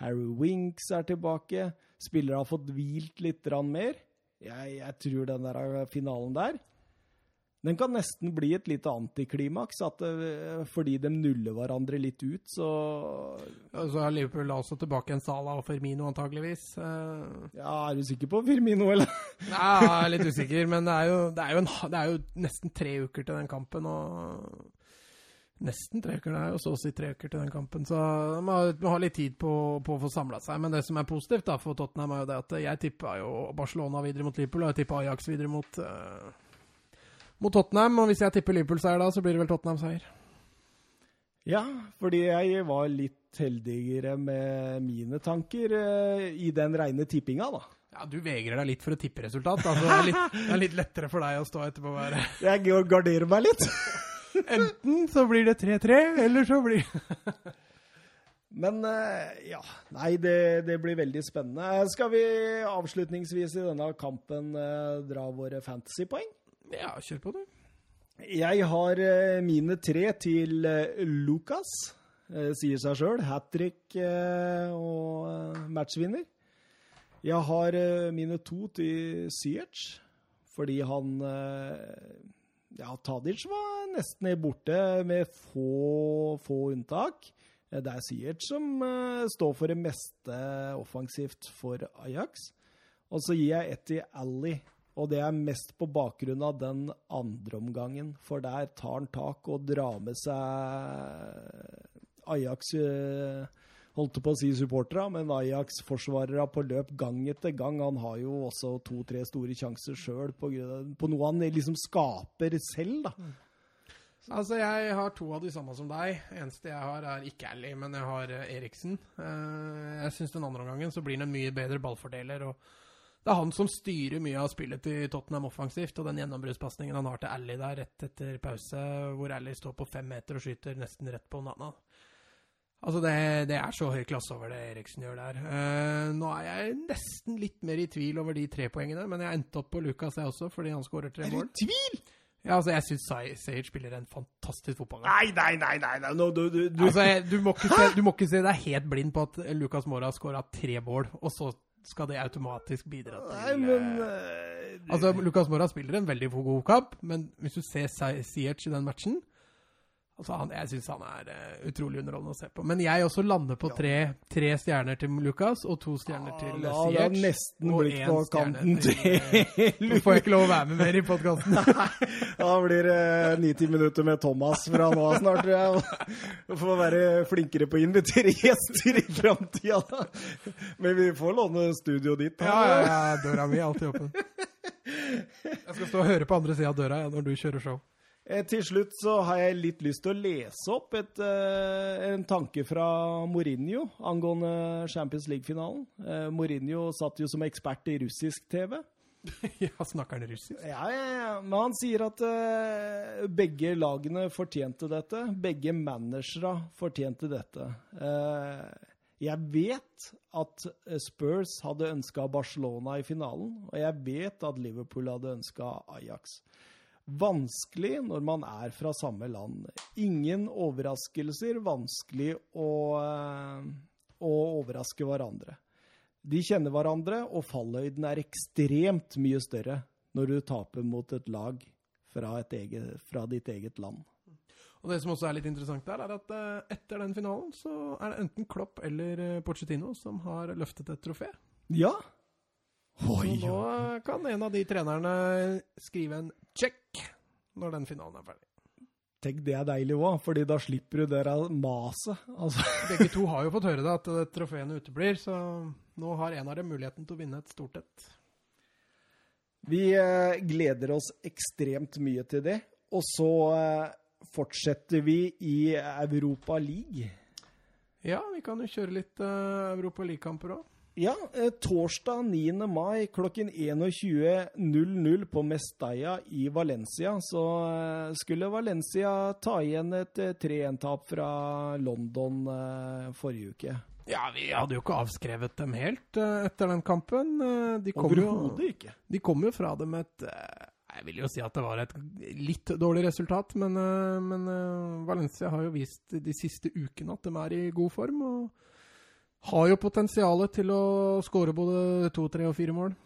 Harry Winks er tilbake. Spillere har fått hvilt litt mer. Jeg, jeg tror den der eh, finalen der den kan nesten bli et lite antiklimaks, at eh, fordi de nuller hverandre litt ut, så Ja, Så er Liverpool også tilbake en Sala og Firmino, antageligvis. Eh, Ja, er du sikker på Firmino, eller? Nei, jeg er litt usikker, men det er, jo, det, er jo en, det er jo nesten tre uker til den kampen. og Nesten tre uker, det er jo så å si tre uker til den kampen. Så de må, ha- litt tid på, på å få samla seg. Men det som er positivt da for Tottenham, er jo det at jeg tippa jo Barcelona videre mot Liverpool, og jeg tippa Ajax videre mot, eh, mot Tottenham. Og hvis jeg tipper Liverpool-seier da, så blir det vel Tottenham-seier. Ja, fordi jeg var litt heldigere med mine tanker eh, i den reine tippinga, da. Ja, Du vegrer deg litt for å tippe resultat. Altså, det, er litt, det er litt lettere for deg å stå etterpå og være Jeg garderer meg litt. Enten så blir det 3-3, eller så blir Men eh, ja, nei, det, det blir veldig spennende. Skal vi avslutningsvis i denne kampen eh, dra våre fantasypoeng? Ja, kjør på, du. Jeg har eh, mine tre til eh, Lucas. Eh, sier seg sjøl. Hat trick og matchvinner. Jeg har mine to til Siech, Fordi han Ja, Tadic var nesten borte med få, få unntak. Det er Siech som står for det meste offensivt for Ajax. Og så gir jeg ett til Ally, og det er mest på bakgrunn av den andre omgangen. For der tar han tak og drar med seg Ajax eh, Holdt på å si supportere, men Ajax-forsvarere på løp gang etter gang. Han har jo også to-tre store sjanser sjøl på, på noe han liksom skaper selv, da. Altså, jeg har to av de samme som deg. Eneste jeg har, er ikke Ally, men jeg har eh, Eriksen. Eh, jeg syns den andre omgangen så blir han en mye bedre ballfordeler. og Det er han som styrer mye av spillet til Tottenham offensivt. Og den gjennombruddspasningen han har til Ally der rett etter pause, hvor Ally står på fem meter og skyter nesten rett på Nana. Altså, det, det er så høy klasse over det Eriksen gjør der. Uh, nå er jeg nesten litt mer i tvil over de tre poengene, men jeg endte opp på Lucas, jeg også, fordi han skårer tre mål. Er du i tvil? Ja, altså, jeg syns Sage spiller en fantastisk fotballkamp. Nei, nei, nei! nei, nei. No, du, du, du. Altså, jeg, du, må se, du må ikke se deg helt blind på at Lucas Mora har skåra tre mål, og så skal det automatisk bidra til Nei, men eh, Altså, Lucas Mora spiller en veldig god kamp, men hvis du ser Siech i den matchen altså han, Jeg syns han er uh, utrolig underholdende å se på. Men jeg også lander på tre, tre stjerner til Lucas og to stjerner til Ja, det har Siech. nesten blitt på kanten til, til Nå får jeg ikke lov å være med mer i podkasten. Da blir det ni-ti minutter med Thomas fra nå av snart, tror jeg. Vi får være flinkere på å invitere gjester i framtida, da. Men vi får låne studioet ditt. Ja, ja, ja, døra mi er alltid åpen. Jeg skal stå og høre på andre sida av døra ja, når du kjører show. Eh, Til slutt så har jeg litt lyst til å lese opp et, eh, en tanke fra Mourinho angående Champions League-finalen. Eh, Mourinho satt jo som ekspert i russisk TV. Ja, snakker han russisk? Ja, ja, ja. Men han sier at uh, begge lagene fortjente dette. Begge managere fortjente dette. Uh, jeg vet at Spurs hadde ønska Barcelona i finalen, og jeg vet at Liverpool hadde ønska Ajax. Vanskelig når man er fra samme land. Ingen overraskelser. Vanskelig å, eh, å overraske hverandre. De kjenner hverandre, og fallhøyden er ekstremt mye større når du taper mot et lag fra, et eget, fra ditt eget land. Og det som også er litt interessant der, er at eh, etter den finalen så er det enten Klopp eller eh, Pochettino som har løftet et trofé. Ja. Så Oi, nå eh, kan en av de trenerne skrive en check når den finalen er ferdig. Tenk, det er deilig òg, fordi da slipper du det der maset. Altså. Begge to har jo fått høre det, at eh, trofeene uteblir, så nå har en av dem muligheten til å vinne et stort et. Vi eh, gleder oss ekstremt mye til det. Og så eh, fortsetter vi i Europa League. Ja, vi kan jo kjøre litt uh, Europa League-kamper òg. Ja, eh, torsdag 9. mai klokken 21.00 på Mestalla i Valencia så eh, skulle Valencia ta igjen et eh, 3-1-tap fra London eh, forrige uke. Ja, vi hadde jo ikke avskrevet dem helt eh, etter den kampen. Eh, de kom jo Overhodet ikke. De kom jo fra det med et eh, Jeg vil jo si at det var et litt dårlig resultat, men, eh, men eh, Valencia har jo vist de siste ukene at de er i god form. og har jo potensialet til å skåre både to, tre og fire mål.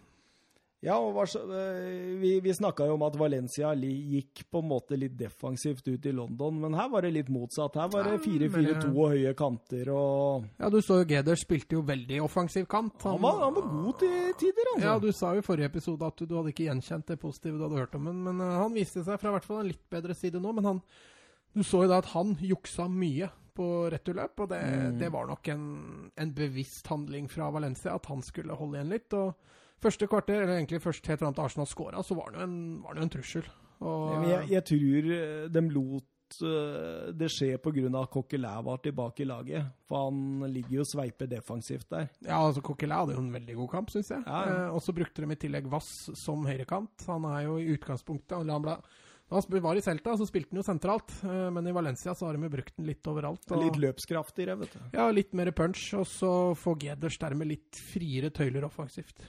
Ja, og eh, vi, vi snakka jo om at Valencia gikk på en måte litt defensivt ut i London, men her var det litt motsatt. Her var det 4-4-2 og høye kanter og Ja, du så jo Geder spilte jo veldig offensiv kant. Han var, han var god til tider, altså. Ja, du sa jo i forrige episode at du, du hadde ikke gjenkjent det positive du hadde hørt om ham, men men han viste seg fra i hvert fall en litt bedre side nå. Men han, du så jo da at han juksa mye på returløp, og det, Mm. det var nok en, en bevisst handling fra Valencia at han skulle holde igjen litt. og Første kvarter, eller egentlig først helt fram til Arsenal scora, så var han jo en, han en trussel. Og, jeg, jeg tror eh, de lot eh, det skje pga. Coquelin var tilbake i laget. For han ligger jo og sveiper defensivt der. Ja, altså Coquelin hadde jo en veldig god kamp, syns jeg. Ja, ja. Eh, og så brukte de i tillegg Vass som høyrekant. Han er jo i utgangspunktet han ble, han var i Celta, så spilte han jo sentralt. eh, men i Valencia så har de jo brukt den litt overalt. Og, Litt løpskraftigere, vet du. Ja, litt mer punch, og så får Geders dermed litt friere tøyler offensivt.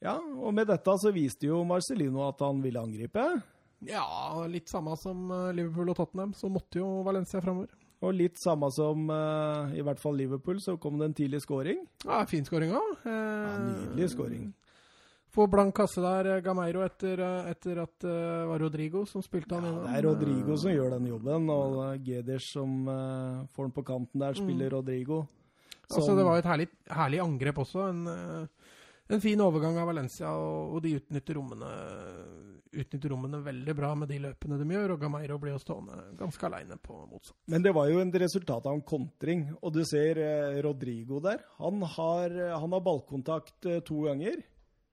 Ja, og med dette så viste jo Marcelino at han ville angripe. Ja, litt samme som eh, Liverpool og Tottenham, så måtte jo Valencia framover. Og litt samme som eh, i hvert fall Liverpool, så kom det en tidlig scoring. Ja, fin skåring òg. Ja, nydelig scoring. Får blank kasse der, eh, Gameiro, etter, eh, etter at det uh, var Rodrigo som spilte han Ja, innom. det er Rodrigo som gjør den jobben, og Geders som uh, får den på kanten der, spiller Rodrigo. Altså, det var et herlig, herlig angrep også. En, eh, en fin overgang av Valencia, og, og de utnytter rommene, utnytter rommene veldig bra med de løpene de gjør. Og Gameiro blir jo stående ganske aleine på motsatt. Men det var jo en resultat av en kontring, og du ser eh, Rodrigo der. Han har, han har ballkontakt eh, to ganger,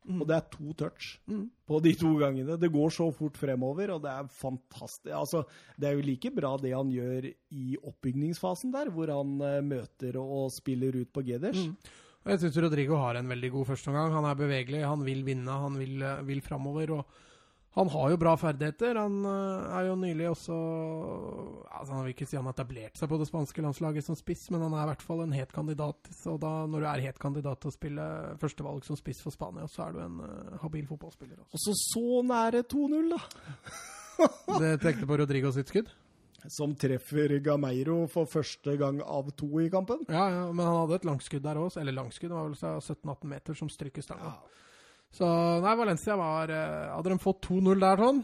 og det er to touch Mm. på de to gangene. Det går så fort fremover, og det er fantastisk. Altså, det er jo like bra det han gjør i oppbygningsfasen der, hvor han uh, møter og spiller ut på Geders. Mm. Jeg syns Rodrigo har en veldig god førsteomgang. Han er bevegelig, han vil vinne, han vil, eh, vil framover. Og han har jo bra ferdigheter. Han eh, er jo nylig også altså Han vil ikke si han har etablert seg på det spanske landslaget som spiss, men han er i hvert fall en het kandidat. Så da, når du er het kandidat til å spille førstevalg som spiss for Spania, så er du en uh, habil fotballspiller også. Og så så nære 2-0, da. Det tenkte på Rodrigo sitt skudd. Som treffer Gameiro for første gang av to i kampen. Ja, ja, men han hadde et langskudd der òg. Eller langskudd, det var vel 17-18 meter som stryker stanga. Så nei, Valencia var eh, Hadde de fått 2-0 der sånn,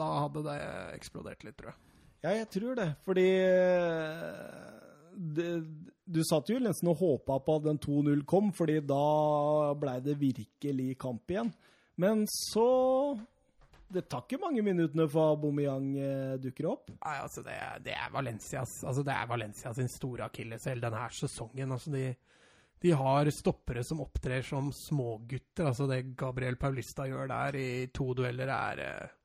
da hadde det eksplodert litt, tror jeg. Ja, jeg tror det. Fordi eh, det, Du satt jo nesten og håpa på at den 2-0 kom, fordi da blei det virkelig kamp igjen. Men så Det tar ikke mange minuttene før Bomeyang eh, dukker opp. Nei, altså, det, det er Valencias Altså, det er Valencia sin store akilleshæl denne sesongen. Altså, de, de har stoppere som opptrer som smågutter. Altså, det Gabriel Paulista gjør der i to dueller, er eh,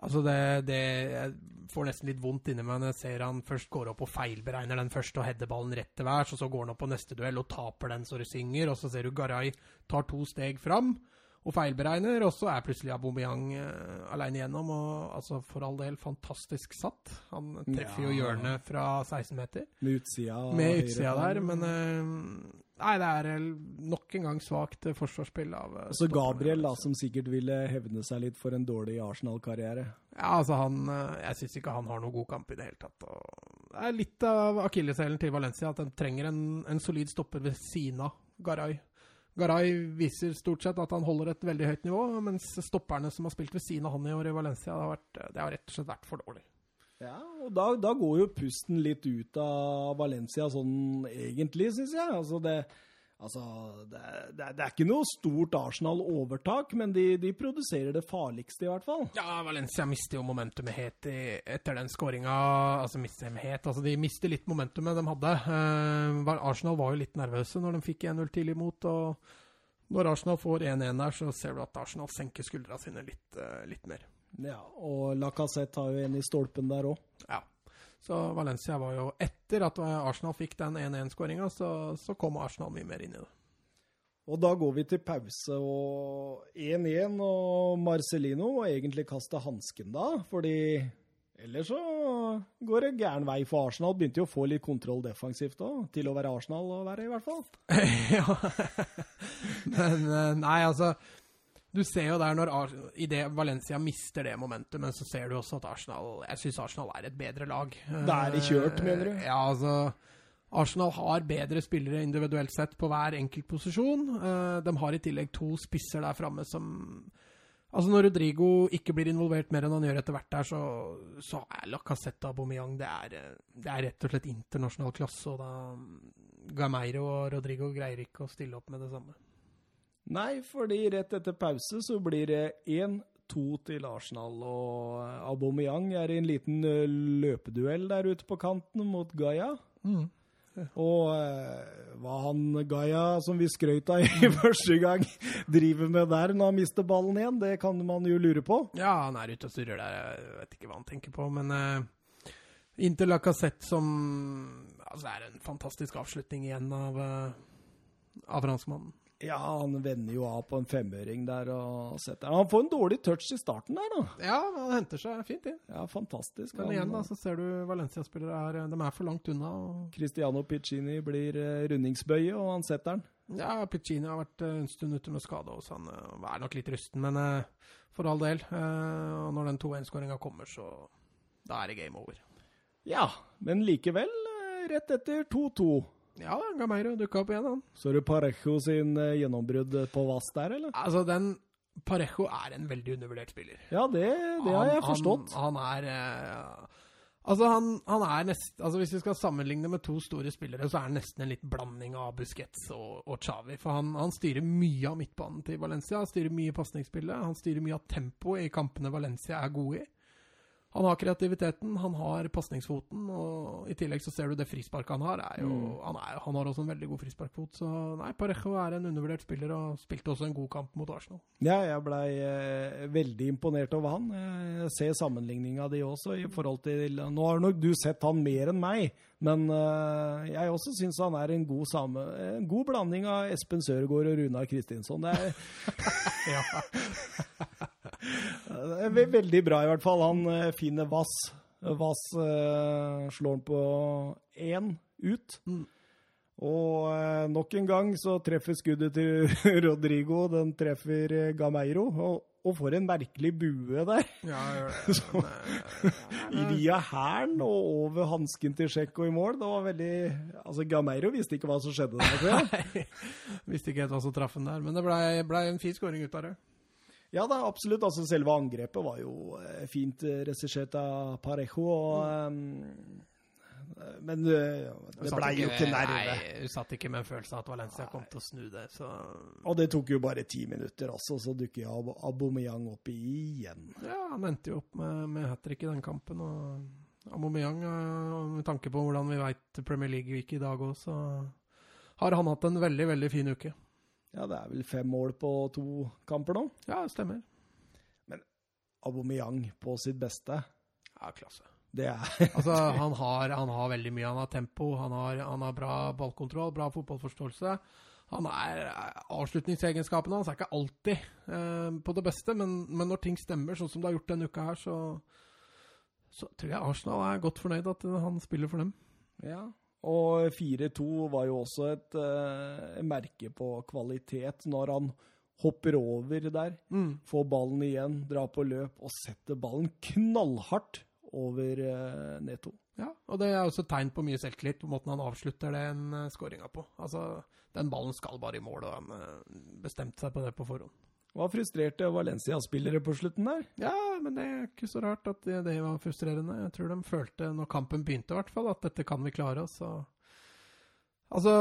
Altså, det, det Jeg får nesten litt vondt inni meg når jeg ser han først går opp og feilberegner den første og header ballen rett til værs, og så går han opp på neste duell og taper den så det synger, og så ser du Garay tar to steg fram og feilberegner, og så er plutselig Aubameyang uh, aleine igjennom. Og altså, for all del, fantastisk satt. Han treffer jo hjørnet fra 16 meter Med utsida. med utsida der, men eh, Nei, det er eh, nok en gang svakt eh, forsvarsspill av eh, så altså Gabriel, da, som sikkert ville hevne seg litt for en dårlig Arsenal-karriere. Ja, altså han Jeg syns ikke han har noen god kamp i det hele tatt. Og det er litt av akilleshælen til Valencia at de trenger en, en solid stopper ved siden av Garay. Garay viser stort sett at han holder et veldig høyt nivå, mens stopperne som har spilt ved siden av han i år i Valencia, det har, vært, det har rett og slett vært for dårlig. Ja, og da, da går jo pusten litt ut av Valencia sånn egentlig, syns jeg. Altså, det, altså det, det, det er ikke noe stort Arsenal-overtak, men de, de produserer det farligste, i hvert fall. Ja, Valencia mister jo momentumet helt etter den skåringa. Altså, mister helt. Altså, de mister litt momentumet de hadde. Uh, Arsenal var jo litt nervøse når de fikk 1-0 tidlig imot. og når Arsenal får 1-1 her, så ser du at Arsenal senker skuldra sine litt, eh, litt mer. Ja, Og Lacassette har jo en i stolpen der òg. Ja. Så Valencia var jo Etter at Arsenal fikk den 1-1-skåringa, så, så kom Arsenal mye mer inn i det. Og da går vi til pause og 1-1, og Marcelino må egentlig kaste hansken da, fordi ellers så går det gæren vei for Arsenal. Begynte jo å få litt kontroll defensivt òg, til å være Arsenal å være, i hvert fall. ja. Men eh, nei, altså Du ser jo der når Ar- i det Valencia mister det momentet, men så ser du også at Arsenal Jeg syns Arsenal er et bedre lag. Da er de kjørt, Eh, mener du? Ja, altså Arsenal har bedre spillere individuelt sett på hver enkelt posisjon. Eh, De har i tillegg to spisser der framme som Altså Når Rodrigo ikke blir involvert mer enn han gjør etter hvert der, så, så er Lacassette og Aubameyang det er, eh, det er rett og slett internasjonal klasse. Og da Gameiro og Rodrigo greier ikke å stille opp med det samme. Nei, fordi rett etter pause så blir det 1-2 til Arsenal, og Aubameyang er i en liten løpeduell der ute på kanten mot Gaia. Og eh, hva han Gaia, som vi skrøt av i første gang, driver med der når han mister ballen igjen, det kan man jo lure på. Ja, han er ute og surrer der. Jeg vet ikke hva han tenker på, men uh, Inntil Lacassette som Altså, det er en fantastisk avslutning igjen av, uh, av franskmannen. Ja, han vender jo av på en femøring der og setter Han får en dårlig touch i starten der, da. Ja, han henter seg fint inn. Ja, fantastisk. Men Han- igjen da, så ser du Valencia-spillere er De er for langt unna. og Cristiano Piccini blir eh, rundingsbøye, og han setter den. Ja, Piccini har vært eh, en stund ute med skade, og han eh, er nok litt rusten, men eh, for all del. eh, og når den 2-1-skåringa kommer, så da er det game over. Ja, men likevel, eh, rett etter 2-2. Ja, Gameiro dukka opp igjen, han. Så det Parejo sin eh, gjennombrudd på Vass der, eller? Altså, den Parejo er en veldig undervurdert spiller. Ja, det, det har jeg forstått. Han, han er eh, Altså, han, han er nest, altså Hvis vi skal sammenligne med to store spillere, så er han nesten en litt blanding av Busquets og, og Xavi. For han, han, styrer mye av midtbanen til Valencia. Han styrer mye pasningsspillet. Han styrer mye av tempoet i kampene Valencia er gode i. Han har kreativiteten, han har pasningsfoten, og i tillegg så ser du det frisparket han har. Jo, mm. han, er, han, har også en veldig god frisparkfot, så nei, Parejo er en undervurdert spiller og spilte også en god kamp mot Arsenal. Ja, jeg blei eh, veldig imponert over han. Jeg ser sammenligninga di også i forhold til Nå har nok du sett han mer enn meg, men eh, jeg også syns han er en god, same, en god blanding av Espen Sørgaard og Runar Kristinsson. Det er ja. Veldig bra, i hvert fall. Han eh, finner Vass. Vass uh, slår han på én ut. Mm. Og nok en gang så treffer skuddet til Rodrigo. Den treffer Gameiro. Og, og for en merkelig bue der. Ja, så, via hælen og over hansken til Tsjekko i mål. Det var veldig Altså, Gameiro visste ikke hva som skjedde der, tror jeg. Nei, visste ikke helt hva som traff han der. Men det blei ble en fin skåring ut av det. Ja da, absolutt. Altså, selve angrepet var jo eh, fint eh, regissert av Parejo. Og, um, men uh, det blei jo ikke nerve. Nei, Hun satt ikke med en følelse av at Valencia kom til å snu det. Så. Og det tok jo bare ti minutter, altså, så dukker Ab Aubameyang opp igjen. Ja, han endte jo opp med, med hat trick i den kampen. og Aubameyang, med tanke på hvordan vi veit Premier League gikk i dag òg, så har han hatt en veldig, veldig fin uke. Ja, det er vel fem mål på to kamper nå? Ja, det stemmer. Men Aubameyang på sitt beste Ja, klasse. Det er Altså, han har, han har, veldig mye. Han har tempo, han har, han har bra ballkontroll, bra fotballforståelse. Han er Avslutningsegenskapene hans er ikke alltid eh, på det beste, men, men, når ting stemmer, sånn som det har gjort denne uka her, så, så tror jeg Arsenal er godt fornøyd at han spiller for dem. Ja, og 4-2 var jo også et uh, merke på kvalitet når han hopper over der, mm. får ballen igjen, drar på løp og setter ballen knallhardt over uh, Neto. Ja, og det er også tegn på mye selvtillit, på måten han avslutter den uh, skåringa på. Altså, den ballen skal bare i mål, og han bestemte seg på det på forhånd. Var frustrerte Valencia-spillere på slutten der? Ja, men det er ikke så rart at det, det, var frustrerende. Jeg tror de følte, når kampen begynte i hvert fall, at dette kan vi klare oss. Altså,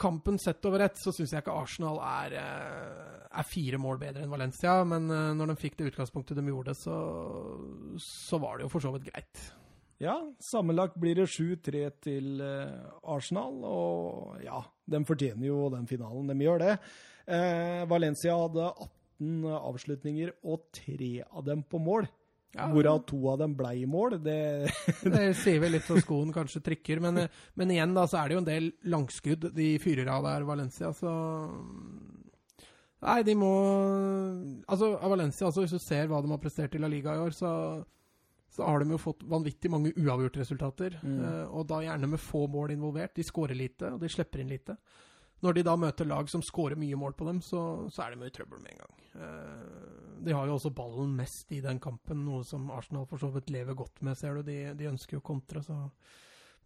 kampen sett over ett, så syns jeg ikke Arsenal er, eh, er, fire mål bedre enn Valencia. Men eh, når de fikk det utgangspunktet de gjorde, så, så var det jo for så vidt greit. Ja, sammenlagt blir det 7-3 til eh, Arsenal, og ja, de fortjener jo den finalen. De gjør det. Eh, Valencia hadde 18 avslutninger, og tre av dem på mål. Ja. Hvorav to av dem ble i mål. Det, det sier vel litt så skoen kanskje trykker, men, men, igjen da, så er det jo en del langskudd de fyrer av der, Valencia, så Nei, de må Altså, av Valencia, altså, hvis du ser hva de har prestert i La Liga i år, så, så har de jo fått vanvittig mange uavgjortresultater. Mm. Uh, og da gjerne med få mål involvert. De skårer lite, og de slipper inn lite. Når de da møter lag som skårer mye mål på dem, så, så er de mye trøbbel med en gang. Eh, de har jo også ballen mest i den kampen, noe som Arsenal for så vidt lever godt med, ser du. De, de ønsker jo kontre, så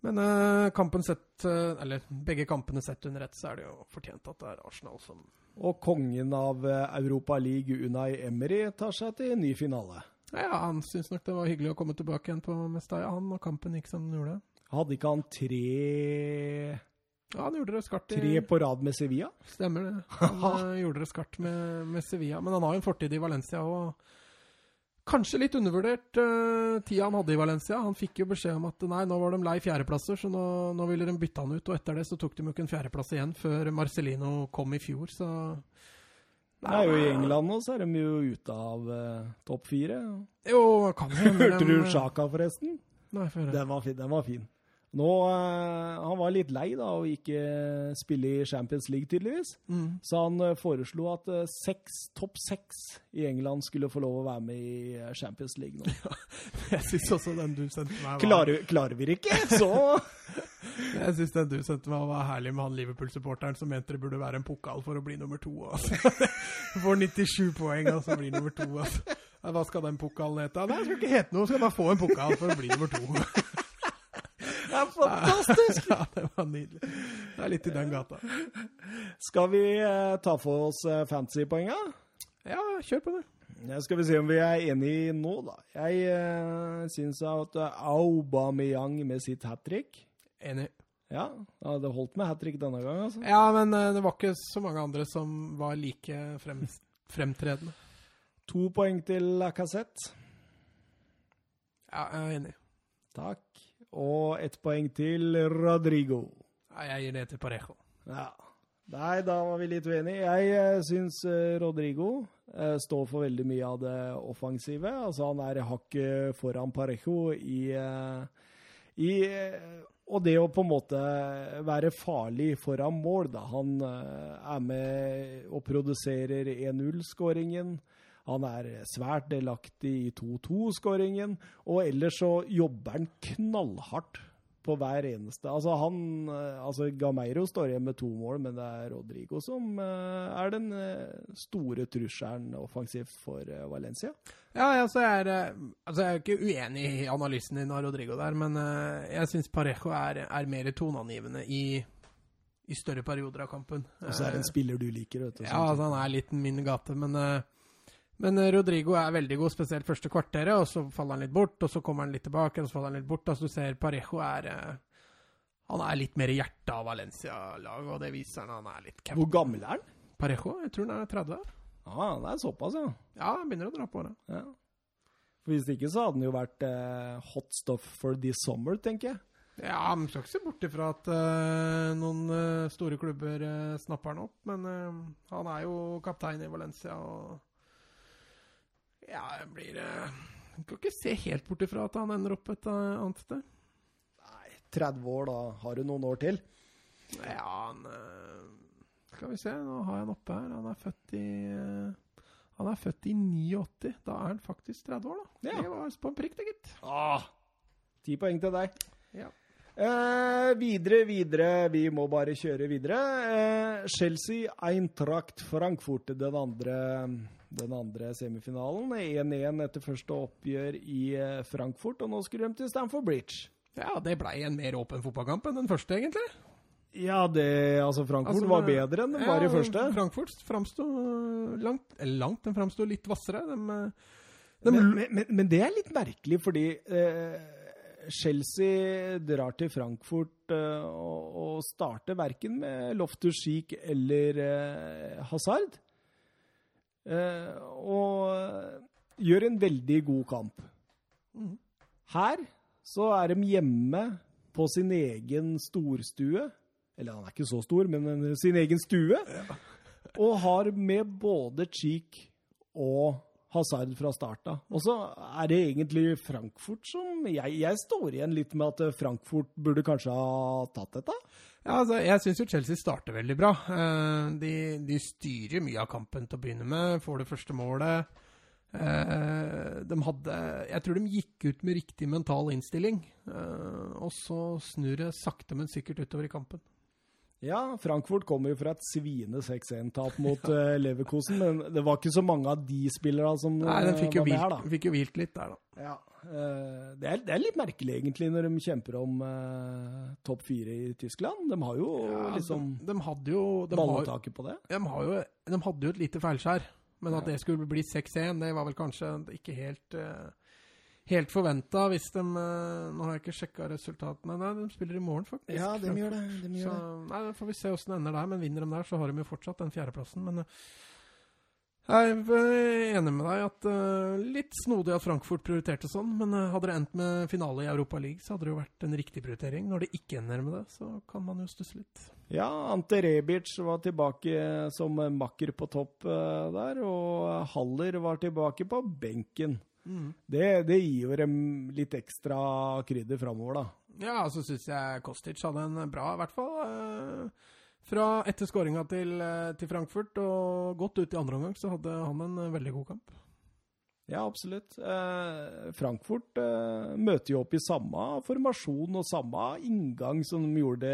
Men eh, kampen sett, uh, eller begge kampene sett under ett, så er det jo fortjent at det er Arsenal som Og kongen av Europa League, Unai Emery, tar seg til ny finale. Ja, han syns nok det var hyggelig å komme tilbake igjen på Mestalla, han, og kampen gikk som den gjorde. Hadde ikke han tre ja, han gjorde det skarpt. I... Tre på rad med Sevilla? Stemmer det. Han uh, gjorde det skarpt med, med, Sevilla. Men han har jo en fortid i Valencia og kanskje litt undervurdert uh, tida han hadde i Valencia. Han fikk jo beskjed om at nei, nå var de lei fjerdeplasser, så nå, nå, ville de bytte han ut. Og etter det så tok de jo ikke en fjerdeplass igjen før Marcelino kom i fjor, så Nei, jo I England nå så er de jo ute av uh, topp fire. Jo, kan hende. Hørte du Sjaka, forresten? Nei, for Den var fin. Den var fin. Nå, uh, Han var litt lei da, å ikke spille i Champions League, tydeligvis. Mm. Så han uh, foreslo at uh, seks, topp seks i England skulle få lov å være med i Champions League nå. Ja, jeg syns også den du sendte meg var... Klarer, klarer vi det ikke, så Jeg syns den du sendte meg var herlig med han Liverpool-supporteren som mente det burde være en pokal for å bli nummer to. Altså. Får 97 poeng, og så blir nummer to. Altså. Hva skal den pokalen hete? Nei, det skal ikke hete noe, skal bare få en pokal for å bli nummer to. Det er fantastisk! ja, det var nydelig. Det er litt i den gata. Skal vi eh, ta for oss eh, fantasypoenga? Ja, kjør på. Ja, skal vi se om vi er enige nå, da. Jeg uh, syns at Aubameyang med sitt hat trick Enig. Ja, det holdt med hat trick denne gangen, altså. Ja, men det var ikke så mange andre som var like frem, fremtredende. To poeng til Lacassette. Ja, jeg er enig. Takk. Og ett poeng til Rodrigo. Nei, jeg gir det til Parejo. Ja. Nei, da var vi litt uenige. Jeg uh, syns uh, Rodrigo uh, står for veldig mye av det offensive. Altså, han er hakket foran Parejo i, i Og det å på en måte være farlig foran mål, da. Han er med og produserer 1-0-skåringen. Han er svært delaktig i 2-2-skåringen, og ellers så jobber han knallhardt på hver eneste. Altså han, altså Gameiro står igjen med to mål, men det er Rodrigo som uh, er den uh, store trusselen offensivt for Valencia. Ja, altså jeg, er, altså jeg er ikke uenig i analysen din av Rodrigo der, men jeg syns Parejo er, er mer toneangivende i i større perioder av kampen. Og så er det en spiller du liker, vet du. Ja, altså han er litt min gate, men men Rodrigo er veldig god, spesielt første kvarteret, og så faller han litt bort, og så kommer han litt tilbake, og så faller han litt bort. Altså du ser Parejo er Han er litt mer i hjertet av Valencia-laget, og det viser han. Han er litt camp. Hvor gammel er han? Parejo? Jeg tror han er 30. Ja, det er såpass, ja. Ja, han begynner å dra på det. Ja. For Hvis ikke så hadde han jo vært eh, hot stuff for this summer, tenker jeg. Ja, men skal ikke se bort ifra at eh, noen uh, store klubber eh, snapper han opp, men han er jo kaptein i Valencia, og ja, jeg blir jeg Kan ikke se helt bort ifra at han ender opp et uh, annet sted. Nei, 30 år, da har du noen år til. Ja, han uh, Skal vi se, nå har jeg han oppe her. Han er født i Han er født i 89. Da er han faktisk 30 år, da. Ja. Det var på en prikk, det, gitt. Ah, ti poeng til deg. Ja. Eh, videre, videre. Vi må bare kjøre videre. Eh, Chelsea, Eintracht Frankfurt, den andre den andre semifinalen. 1-1 etter første oppgjør i Frankfurt, og nå skulle de til Stamford Bridge. Ja, det blei en mer åpen fotballkamp enn den første, egentlig. Ja, det, altså Frankfurt altså, var bedre enn den ja, var i første. Frankfurt framsto langt Eller langt, den framsto litt hvassere. De, de, men, men, men, det er litt merkelig, fordi eh, Chelsea drar til Frankfurt eh, og, og starter verken med Loftus Cheek eller eh, Hazard. Eh, og gjør en veldig god kamp. Her så er de hjemme på sin egen storstue. Eller han er ikke så stor, men sin egen stue. Og har med både Cheek og Hazard fra starta. Og så er det egentlig Frankfurt som jeg, jeg, står igjen litt med at Frankfurt burde kanskje ha tatt dette. Ja, altså, Jeg syns jo Chelsea starter veldig bra. Eh, de, de, styrer mye av kampen til å begynne med. Får det første målet. Eh, de hadde Jeg tror de gikk ut med riktig mental innstilling. Eh, og så snur det sakte, men sikkert utover i kampen. Ja, Frankfurt kommer jo fra et sviende 6-1-tap mot ja. Leverkosen, men det var ikke så mange av de spillerne som Nei, den fikk var med her, da. fikk jo hvilt litt der, da. Ja, uh, det, er, det, er, litt merkelig, egentlig, når de kjemper om eh, topp fire i Tyskland. De har jo ja, liksom de, hadde jo, de balletaket på det. De, har jo, de hadde jo et lite feilskjær, men at ja. det skulle bli 6-1, det var vel kanskje ikke helt helt forventa hvis de eh, Nå har jeg ikke sjekka resultatene. Nei, de spiller i morgen, faktisk. Ja, de gjør det. De gjør så, nei, Da får vi se åssen det ender der. Men vinner de der, så har de jo fortsatt den fjerdeplassen. Men eh, jeg er enig med deg at uh, litt snodig at Frankfurt prioriterte sånn, men uh, hadde det endt med finale i Europa League, så hadde det jo vært en riktig prioritering. Når det ikke ender med det, så kan man jo stusse litt. Ja, Ante Rebic var tilbake som makker på topp uh, der, og Haller var tilbake på benken. Mm. Det, det, gir jo dem litt ekstra krydder framover, da. Ja, så syns jeg Kostic hadde en bra, i hvert fall. Eh, fra etter skåringa til, eh, til, Frankfurt og godt ut i andre omgang, så hadde han en veldig god kamp. Ja, absolutt. Eh, Frankfurt eh, møter jo opp i samme formasjon og samme inngang som de gjorde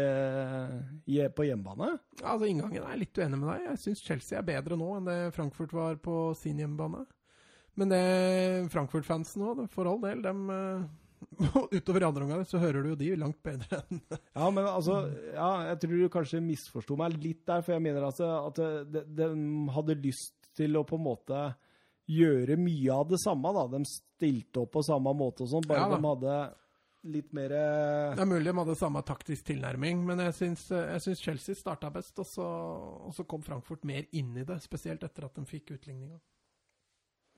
det på hjemmebane. Ja, altså Inngangen er litt uenig med deg. Jeg syns Chelsea er bedre nå enn det Frankfurt var på sin hjemmebane. Men det Frankfurt-fansen òg, for all del, dem uh, Utover i andre omgang så hører du jo de langt bedre enn Ja, men altså Ja, jeg tror du kanskje misforsto meg litt der, for jeg mener altså at de, de hadde lyst til å på en måte gjøre mye av det samme. da. De stilte opp på samme måte og sånn, bare Ja de hadde litt mer eh, Det er mulig de hadde samme taktisk tilnærming, men jeg syns, jeg syns Chelsea starta best, og så, og så kom Frankfurt mer inn i det, spesielt etter at de fikk utligninga.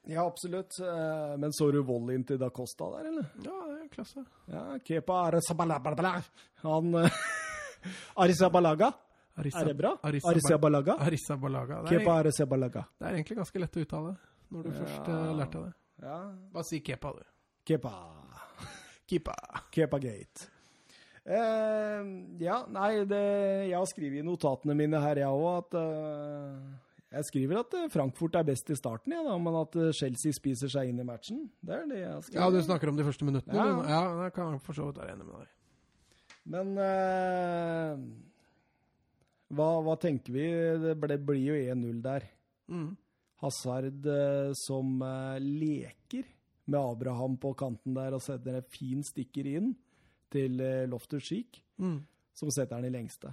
Ja, absolutt. Eh, Men så du volleyen til Da Costa der, eller? Ja, det er klasse. Ja, Kepa Arisabalaga. Han Arisabalaga. Arisa, Er det bra? Arisabalaga? Arrizabalaga? Arisa Balaga. Det er, Kepa Arisabalaga. det er egentlig ganske lett å uttale når du Ja. først eh, lærte det. Ja. Bare si Kepa, du. Kepa. Kepa. Kepa Gate. Uh, ja, nei, det, jeg har skrevet i notatene mine her, jeg òg, at eh, Jeg skriver at eh, Frankfurt er best i starten, ja, da, men at eh, Chelsea spiser seg inn i matchen. Det er det jeg skriver. Ja, du snakker om de første minuttene? Ja. ja jeg kan for så vidt være enig med deg. Men eh, hva, hva tenker vi? Det ble, blir jo 1-0 der. Mm. Hazard eh, som eh, leker med Abraham på kanten der og setter en fin stikker inn til eh, Loftus Cheek, Mm. som setter den i lengste.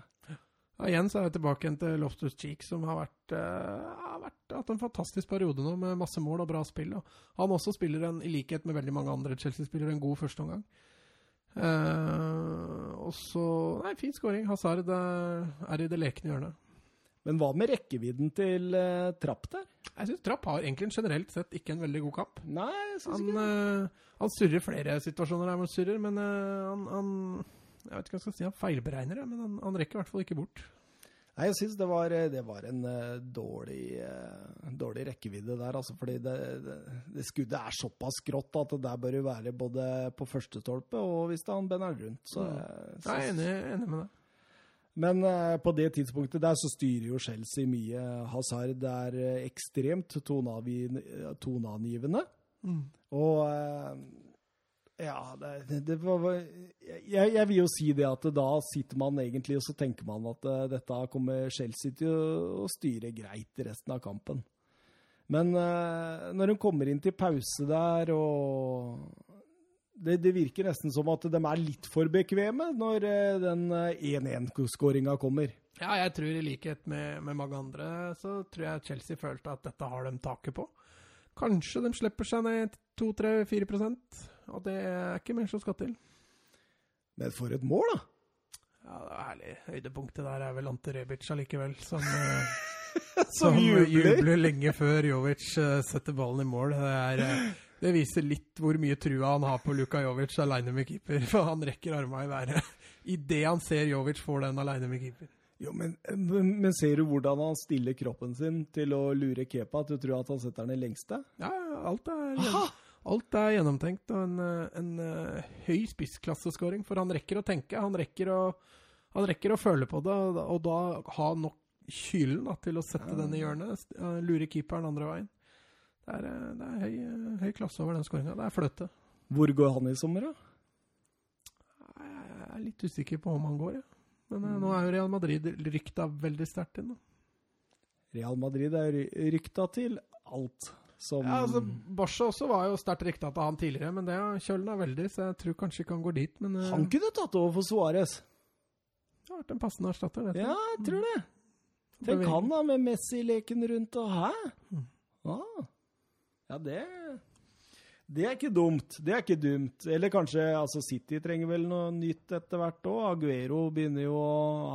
Ja, igjen så er jeg tilbake igjen til Loftus Cheek, som har vært, uh, har vært hatt en fantastisk periode nå, med masse mål og bra spill. Og han også spiller en, i likhet med veldig mange andre Chelsea-spillere, en god førsteomgang. Uh, og så Nei, fin skåring. Hazard eh, er i det lekne hjørnet. Men hva med rekkevidden til uh, Trapp der? Jeg syns Trapp har egentlig generelt sett ikke en veldig god kamp. Nei, jeg synes Han, ikke det. eh, han surrer flere situasjoner der han surrer, men uh, han, han Jeg vet ikke hva jeg skal si, han feilberegner det, men han, han rekker i hvert fall ikke bort. Nei, jeg syns det, var, eh, det var en uh, dårlig, uh, dårlig rekkevidde der, altså. Fordi det, det, det skuddet er såpass grått at det der bør jo være både på første stolpe og hvis det er han bender rundt. Så, Mm. jeg Jeg er enig, enig med deg. Men på det tidspunktet der så styrer jo Chelsea mye. Hazard er ekstremt toneangivende. Mm. Og ja, det, det var jeg, jeg vil jo si det at da sitter man egentlig og så tenker man at uh, dette kommer Chelsea til å, styre greit resten av kampen. Men uh, når hun kommer inn til pause der og det, det virker nesten som at de er litt for bekvemme når eh, den eh, 1-1-skåringa kommer. Ja, jeg tror i likhet med, med mange andre, så tror jeg Chelsea følte at dette har de taket på. Kanskje de slipper seg ned 2-3-4 og det er ikke mer som skal til. Men for et mål, da! Ja, det er herlig. Høydepunktet der er vel Ante Rebic allikevel, som, som, Som jubler. jubler lenge før Jovic eh, setter ballen i mål. Det, er, eh, det viser litt hvor mye trua han har på Luka Jovic aleine med keeper, for han rekker arma i været idet han ser Jovic får den aleine med keeper. Jo, men, men, men ser du hvordan han stiller kroppen sin til å lure Kepa? til å tro at han setter den i lengste? Ja, alt er, Aha! Alt er gjennomtenkt og en, eh, en eh, høy spissklasseskåring. For han rekker å tenke, han rekker å, han rekker å føle på det, og da, og da ha nok kylen da, til å sette den i hjørnet. Lure keeperen andre veien. Det er, eh, det er høy, høy klasse over den skåringa. Det er fløte. Hvor går han i sommer, da? Jeg er litt usikker på om han går, jeg. Men mm. nå er jo Real Madrid rykta veldig sterkt inn. da. Real Madrid er rykta til alt som Ja, altså, Barca også var jo sterkt rykta til han tidligere, men det har kjølna veldig, så jeg tror kanskje ikke han går dit. Men eh, Han kunne tatt over for Suárez. det har vært en passende erstatter. det. Ja, jeg tror det. Tenk han da, med Messi-leken rundt og Hæ? Mm. Ah. Ja, det Det er ikke dumt. Det er ikke dumt. Eller kanskje altså City trenger vel noe nytt etter hvert òg. Aguero begynner jo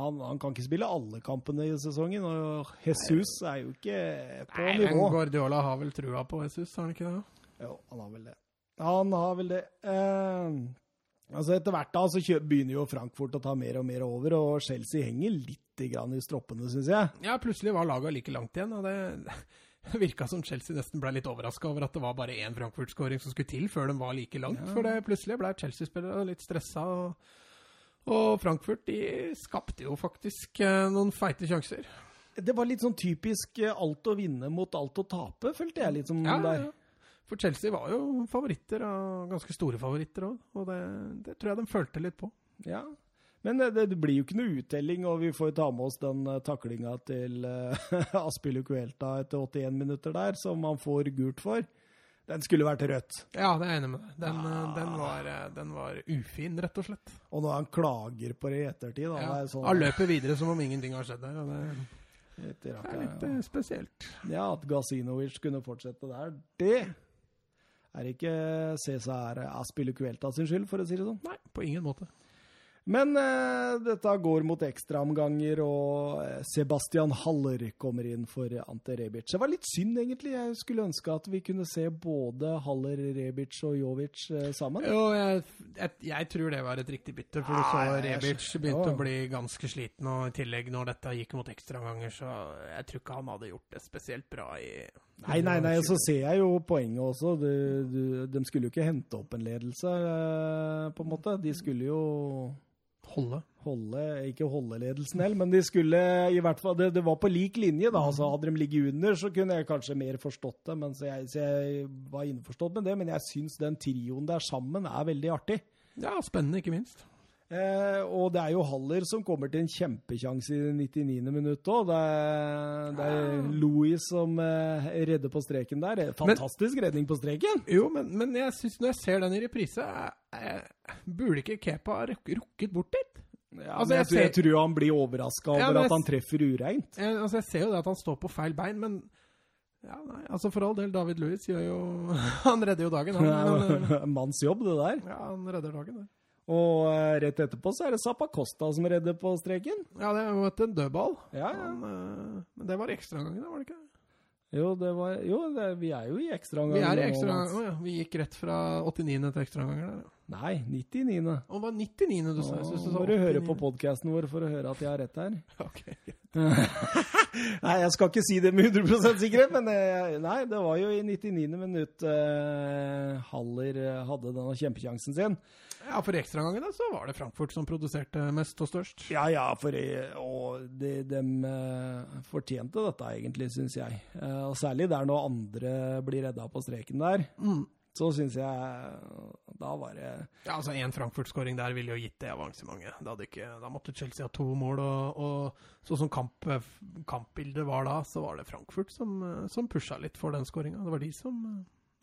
han, han kan ikke spille alle kampene i sesongen. Og Jesus er jo ikke på Nei, men. Guardiola har vel trua på Jesus, har han ikke det? Jo, han har vel det. Han har vel det. Eh, altså Etter hvert da så begynner jo Frankfurt å ta mer og mer over, og Chelsea henger litt grann i stroppene, syns jeg. Ja, plutselig var laga like langt igjen, og det virka som Chelsea nesten ble litt overraska over at det var bare én Frankfurt-skåring som skulle til før de var like langt. Ja. For det plutselig ble Chelsea-spillere litt stressa, og, og Frankfurt de skapte jo faktisk eh, noen feite sjanser. Det var litt sånn typisk eh, alt å vinne mot alt å tape, følte jeg litt som Ja, der. ja. For Chelsea var jo favoritter, og ganske store favoritter òg, og det, det tror jeg de følte litt på. Ja. Men eh, det, det blir jo ikke noe uttelling, og vi får ta med oss den uh, taklinga til uh, Aspillo Kuelta etter 81 minutter der, som han får gult for. Den skulle vært rødt. Ja, det er jeg enig med deg. Den, Ah. eh, den, var, eh, den var ufin, rett og slett. Og når han klager på det i ettertid, da, Ja. er sånn Han løper videre som om ingenting har skjedd der. Og det, Det er litt ja. spesielt. ja, at Gazinovic kunne fortsette der, det er ikke Cæsar Aspilicuelta sin skyld, for å si det sånn. Nei, på ingen måte. Men eh, dette går mot ekstraomganger, og eh, Sebastian Haller kommer inn for Ante Rebic. Det var litt synd, egentlig. Jeg skulle ønske at vi kunne se både Haller, Rebic og Jovic eh, sammen. Jo, jeg, jeg, jeg tror det var et riktig bytte, for du så Rebic begynte å bli ganske sliten, og i tillegg når dette gikk mot ekstraomganger, så jeg tror ikke han hadde gjort det spesielt bra i Nei, nei, nei, så ser jeg jo poenget også. Du, du, de skulle jo ikke hente opp en ledelse, eh, på en måte. De skulle jo Holde. holde, ikke holde ledelsen heller, men de skulle i hvert fall, det, det var på lik linje da, altså hadde de ligget under, så kunne jeg kanskje mer forstått det, men så jeg, så jeg var innforstått med det, men jeg synes den trioen der sammen er veldig artig. Ja, spennende, ikke minst. Eh, og det er jo Haller som kommer til en kjempekjanse i det 99. minutt òg. Det, er- det er Louis som eh, redder på streken der. Fantastisk redning på streken! Jo, men, men jeg synes når jeg ser den i reprise, eh, eh, burde ikke Kepa ha rukket bort dit? Ja, Altså, jeg, jeg tror- jeg tror han blir overraska over Ja, jeg at han treffer ureint. Jeg, altså, jeg ser jo det at han står på feil bein, men ja, nei, altså For all del, David Louis gjør jo Han redder jo dagen, han. Eh, Manns jobb, det der. ja, han redder dagen, det. Og uh, rett etterpå så er det Zappa Costa som redder på streken. Ja, det var jo en dødball. Ja, ja. Han, uh, men det var ekstraomgangen, var det ikke? Jo, det var, jo det, vi er jo i ekstraomganger. Vi er i nå, ekstra, Mats. ja, vi gikk rett fra 89. til ekstraomganger der. Nei, 99. Og var 99. du sa. Jeg du sa må du høre på podkasten vår for å høre at jeg har rett her. Ok. Nei, jeg skal ikke si det med 100 sikkerhet, men eh, nei, det var jo i 99. minutt eh, Haller eh, hadde denne kjempekjansen sin. Ja, for i ekstraomgangene så var det Frankfurt som produserte mest og størst. Ja, ja, for og de, eh, fortjente dette egentlig, syns jeg. Og særlig der når andre blir redda på streken der, Mm. Så syns jeg Da var det Ja, altså En Frankfurt-skåring der ville jo gitt det avansementet. Da, ikke, da måtte Chelsea ha to mål, og, og sånn som kamp, kampbildet var da, så var det Frankfurt som, som pusha litt for den skåringa. Det var de som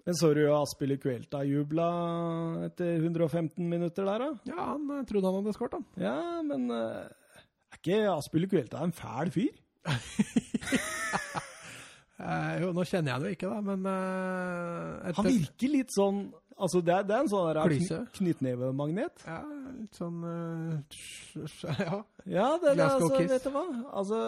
Men så du Aspille Kuelta jubla etter 115 minutter der, da? Ja, han eh, trodde han hadde skåret, han. Ja, men eh, er ikke Aspille Kuelta en fæl fyr? Eh, jo, nå kjenner jeg han jo ikke, da, men eh, Han virker litt sånn Altså, det er, det er en sånn Klyse. kny- knyttnevemagnet. Ja, litt sånn eh, Ja. Ja, det, det, altså, vet du hva? Altså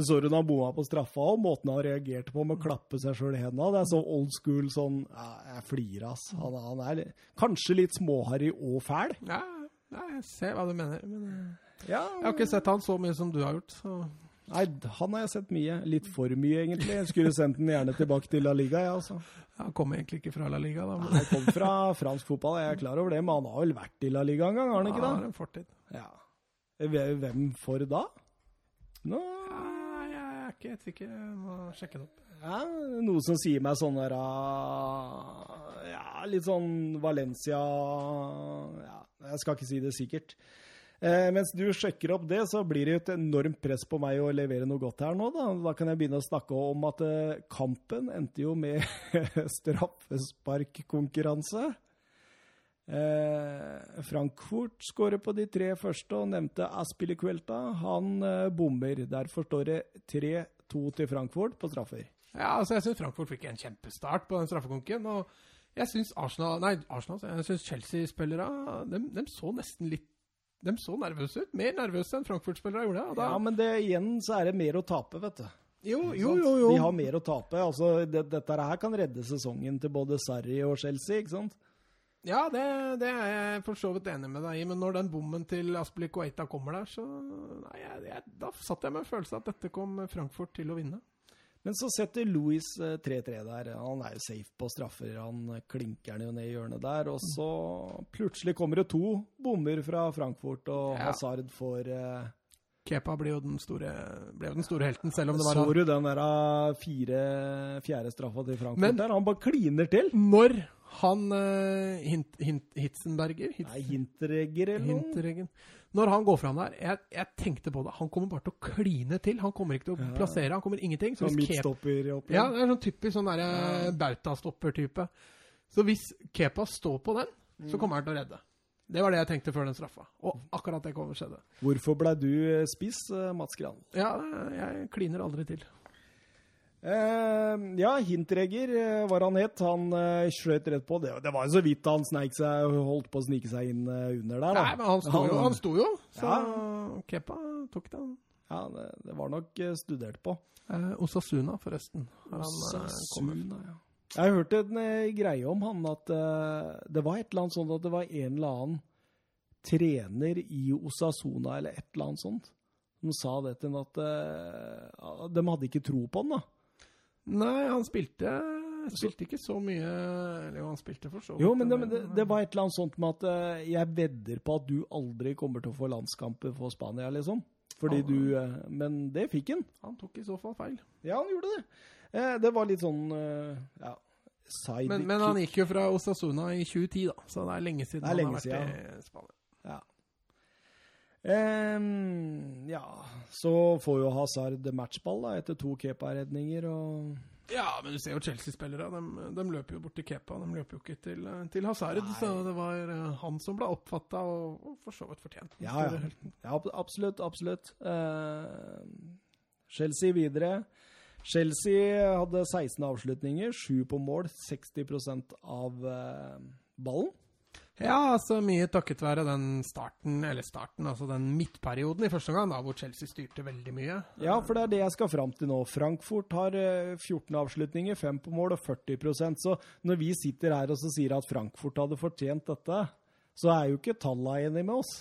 så du han bomma på straffa, og måten han reagerte på med å klappe seg sjøl i hendene. Det er så old school sånn ja, Jeg flirer, ass. Han, han er kanskje litt småharry og fæl. ja, jeg ser hva du mener, men Ja, jeg har ikke sett han så mye som du har gjort, så Nei, han har jeg sett mye. Litt for mye, egentlig. Jeg skulle sendt den gjerne tilbake til La Liga, jeg, altså. Han kommer egentlig ikke fra La Liga, da. Men Han kom fra fransk fotball, jeg er klar over det, men han har vel vært i La Liga en gang, har han ikke han har en fortid. Ja. Hvem for da? Nå Ja, jeg er ikke helt sikker. Jeg må sjekke det opp. ja, Noe som sier meg sånn der ah, Ja, litt sånn Valencia Ja, jeg skal ikke si det sikkert. Eh, mens du sjekker opp det, så blir det jo et enormt press på meg å levere noe godt her nå. Da, da kan jeg begynne å snakke om at eh, kampen endte jo med straffesparkkonkurranse. Eh, Frankfurt skårer på de tre første og nevnte Aspilicuelta. Han eh, bommer. Derfor står det 3-2 til Frankfurt på straffer. Ja, altså Jeg syns Frankfurt fikk en kjempestart på den straffekonken. Og jeg syns Arsenal Arsenal, Chelsea-spillere de, de så nesten litt De så nervøse ut. Mer nervøse enn Frankfurt-spillere gjorde. Og da, Ja, men det, igjen så er det mer å tape, vet du. jo, jo, jo, jo. De har mer å tape. Altså, det, dette her kan redde sesongen til både Sarri og Chelsea, ikke sant? Ja, det, det er jeg for så vidt enig med deg i, men når den bommen til Aspilicueta kommer der, så nei, jeg, jeg, Da satt jeg med en følelse at dette kom Frankfurt til å vinne. Men så setter Louis eh, 3-3 der. Han er jo safe på straffer. Han eh, klinker den jo ned i hjørnet der. Og så plutselig kommer det to bommer fra Frankfurt, og Ja. Hazard får eh, Kepa ble jo den store, jo den store helten, selv om det var Så du den der eh, fire, fjerde straffa til Frankfurt Men- der? Han bare kliner til. Når han uh, hint, hint, Hitzenberger Hitz, Nei, Hinteregger eller noe? Hinteregen Når han går fram der jeg, jeg tenkte på det. Han kommer bare til å kline til. Han kommer ikke til å Ja. plassere. Han kommer ingenting. Så Sånn hvis Kepa, midtstopperopplegg. ja, det er sånn typisk sånn derre Ja. bautastopper-type. Så hvis Kepa står på den, så Mm. kommer han til å redde. Det var det jeg tenkte før den straffa. Og akkurat det kommer skjedde. Hvorfor ble du eh, spiss, eh, Mats Gran? Ja, jeg kliner aldri til. Eh, ja, Hintreger eh, var han het. Han eh, skjøt rett på. Det, det var jo så vidt han sneik seg holdt på å snike seg inn under der. Da. Nei, men han sto jo, han sto jo så Ja. Kepa tok det. Ja, det, det var nok studert på. Eh, Osasuna, forresten. han. Osasuna, ja. Jeg hørte en eh, greie om han at eh, det var et eller annet sånt at det var en eller annen trener i Osasona eller et eller annet sånt som sa det til ham at eh, de hadde ikke tro på han, da. Nei, han spilte Spilte ikke så mye Eller han spilte for så vidt. Jo, men det, men det, det var et eller annet sånt med at eh, jeg vedder på at du aldri kommer til å få landskamper for Spania, liksom. Fordi han, du eh, Men det fikk han. Han tok i så fall feil. Ja, han gjorde det. Eh, det var litt sånn eh, ja, Men, men han gikk jo fra Osasuna i 2010, da. Så det er lenge siden er lenge han har vært i Spania. Ja. Um, ja, så får jo Hazard matchball da, etter to Kepa-redninger. og... Ja, men du ser jo Chelsea-spillere. De, de løper jo bort til Kepa. De løper jo ikke til, til Hazard. Nei. Så det var eh, han som ble oppfatta, og, og for så vidt fortjent. Ja, ja. ja absolutt, absolutt. Uh, Chelsea videre. Chelsea hadde 16 avslutninger, 7 på mål, 60 av eh, ballen. Ja, altså mye takket være den starten, eller starten, altså den midtperioden i første omgang, hvor Chelsea styrte veldig mye. Ja, for det er det jeg skal fram til nå. Frankfurt har eh, 14 avslutninger, 5 på mål og 40% Så når vi sitter her og så sier at Frankfurt hadde fortjent dette, så er jo ikke tallene enige med oss.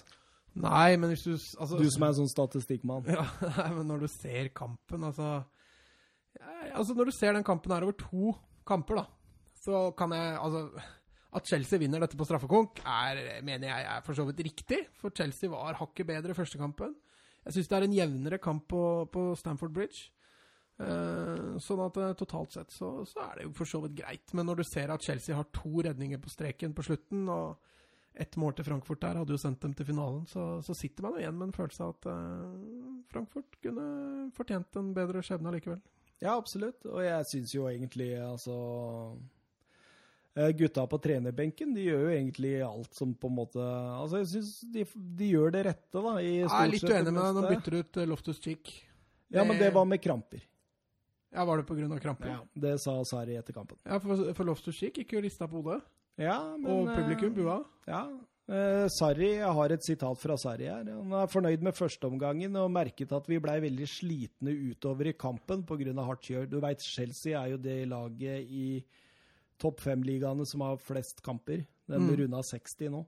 Nei, men hvis du altså, Du som er en sånn statistikkmann. Ja, men når du ser kampen, altså Altså, når du ser den kampen her over to kamper, da, så kan jeg Altså, at Chelsea vinner dette på straffekonk, er, mener jeg er for så vidt riktig. For Chelsea var hakket bedre første kampen. Jeg syns det er en jevnere kamp på, på Stamford Bridge. Eh, sånn at eh, totalt sett så, så er det jo for så vidt greit. Men når du ser at Chelsea har to redninger på streken på slutten, og ett mål til Frankfurt der hadde jo sendt dem til finalen, så, så sitter man jo igjen med en følelse av at eh, Frankfurt kunne fortjent en bedre skjebne allikevel. Ja, absolutt. Og jeg syns jo egentlig, altså eh, Gutta på trenerbenken de gjør jo egentlig alt som på en måte Altså, jeg syns de, de gjør det rette, da. I Jeg er litt uenig med deg. Nå meste. bytter du ut eh, Loftus Cheek. Ja, men det var med kramper. Ja, Var det pga. kramper? Ja, det sa Sari etter kampen. Ja, for, for Loftus Cheek gikk jo rista på hodet. Ja, men Og publikum eh, bua. Ja. Eh, Sarri, jeg har et sitat fra Sarri her. Han er fornøyd med førsteomgangen og merket at vi blei veldig slitne utover i kampen pga. hardt kjør. Du veit, Chelsea er jo det laget i topp fem-ligaene som har flest kamper. Den Mm. runda 60 nå.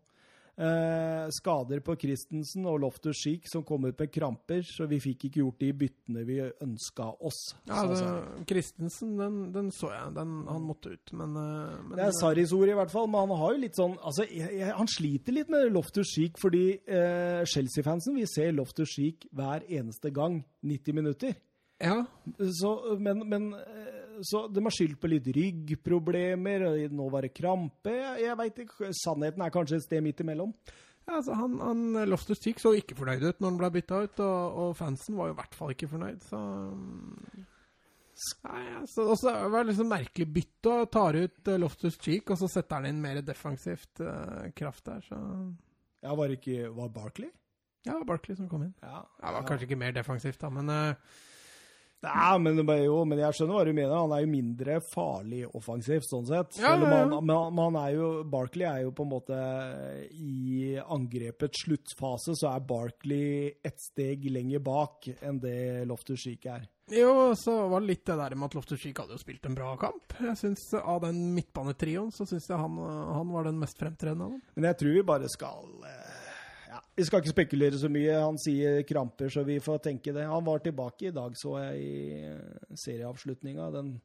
Eh, skader på Christensen og Loftus Cheek som kom ut med kramper, så vi fikk ikke gjort de byttene vi ønska oss. Ja, det, Christensen, den, den så jeg. Den, han måtte ut, men, eh, men Det er Sarris ord i hvert fall, men han har jo litt sånn altså, jeg, jeg, Han sliter litt med Loftus Cheek, fordi eh, Chelsea-fansen vil se Loftus Cheek hver eneste gang 90 minutter. Ja, Så, men, men eh, så de har skyldt på litt ryggproblemer, og nå var det krampe. Jeg, jeg vet ikke, Sannheten er kanskje et sted midt imellom. ja altså, han, han Loftus Cheek så ikke fornøyd ut når han ble bytta ut, og, og fansen var jo i hvert fall ikke fornøyd, så mm. Nei, altså, også, det var liksom merkelig bytte, og tar ut eh, Loftus Cheek, og så setter han inn mer defensivt uh, kraft der, så Ja, Var det ikke Var Barkley? Ja, Barkley som kom inn. Ja, Ja, det var kanskje ikke mer defensivt, da, men eh, Nei, men, jo, men jeg skjønner hva du mener. Han er jo mindre farlig offensivt, sånn sett. Ja, ja, ja. han- men han er jo, Barkley er jo på en måte I angrepets sluttfase så er Barkley et steg lenger bak enn det Loftus Cheek er. Jo, så var det litt det der med at Loftus Cheek hadde jo spilt en bra kamp. Jeg synes Av den midtbanetrioen så syns jeg han, han var den mest fremtredende av dem. Men jeg tror vi bare skal eh, Vi skal ikke spekulere så mye. Han sier kramper, så vi får tenke det. Han var tilbake i dag, så jeg, i serieavslutninga. Den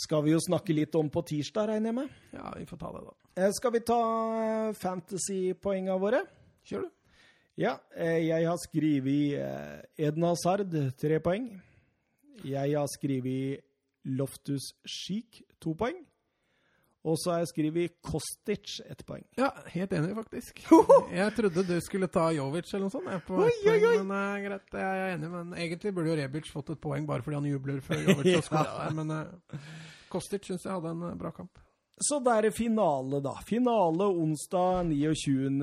skal vi jo snakke litt om på tirsdag, regner jeg med. Ja, vi får ta det, da. Eh, Skal vi ta eh, fantasy-poenga våre? Kjør, du. Ja, eh, jeg har skrevet Edna Sard, tre poeng. Jeg har skrevet Loftus Cheek, to poeng. Og så har jeg skrevet Kostic, ett poeng. Ja, helt enig, faktisk. Jeg trodde du skulle ta Jovic eller noe sånt. Jeg, på Oi, oi, oi. Men uh, greit, jeg er enig. Men egentlig burde jo Rebic fått et poeng bare fordi han jubler før Jovic har Ja. skåra der. Men uh, Kostic syns jeg hadde en eh, bra kamp. Så da er det finale, da. Finale onsdag 29.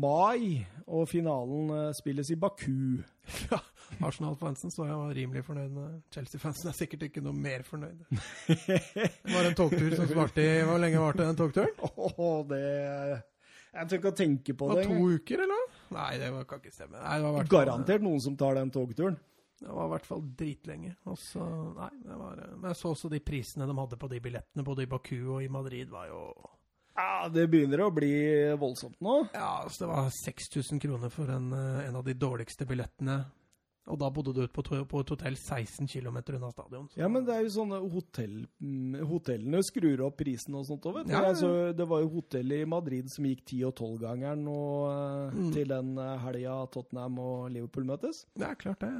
mai. Og finalen spilles i Baku. Ja, Arsenal-fansen så jeg var rimelig fornøyd med. Chelsea-fansen er sikkert ikke noe mer fornøyd. Det var en togtur som svarte i Hvor lenge varte den togturen? Åh, det Jeg tør ikke å tenke på Det det. to uker, eller? Nei, det var, kan ikke stemme. Nei, det var fall- Garantert noen som tar den togturen. Det var i hvert fall dritlenge. Og så, nei, det var, men jeg så også de prisene de hadde på de billettene, både i Baku og i Madrid, var jo Ja, det begynner å bli voldsomt nå. Ja, altså det var 6000 kroner for en, eh, en av de dårligste billettene. Og da bodde du på, på et hotell 16 km unna stadion. så- Ja, men det er jo sånne hotell... mm, Hotellene skrur opp prisen og sånt òg, vet du. Ja, ja. Altså, det var jo hotell i Madrid som gikk 10- og 12-gangeren eh, Mm. til den eh, helga Tottenham og Liverpool møtes. Det er klart det.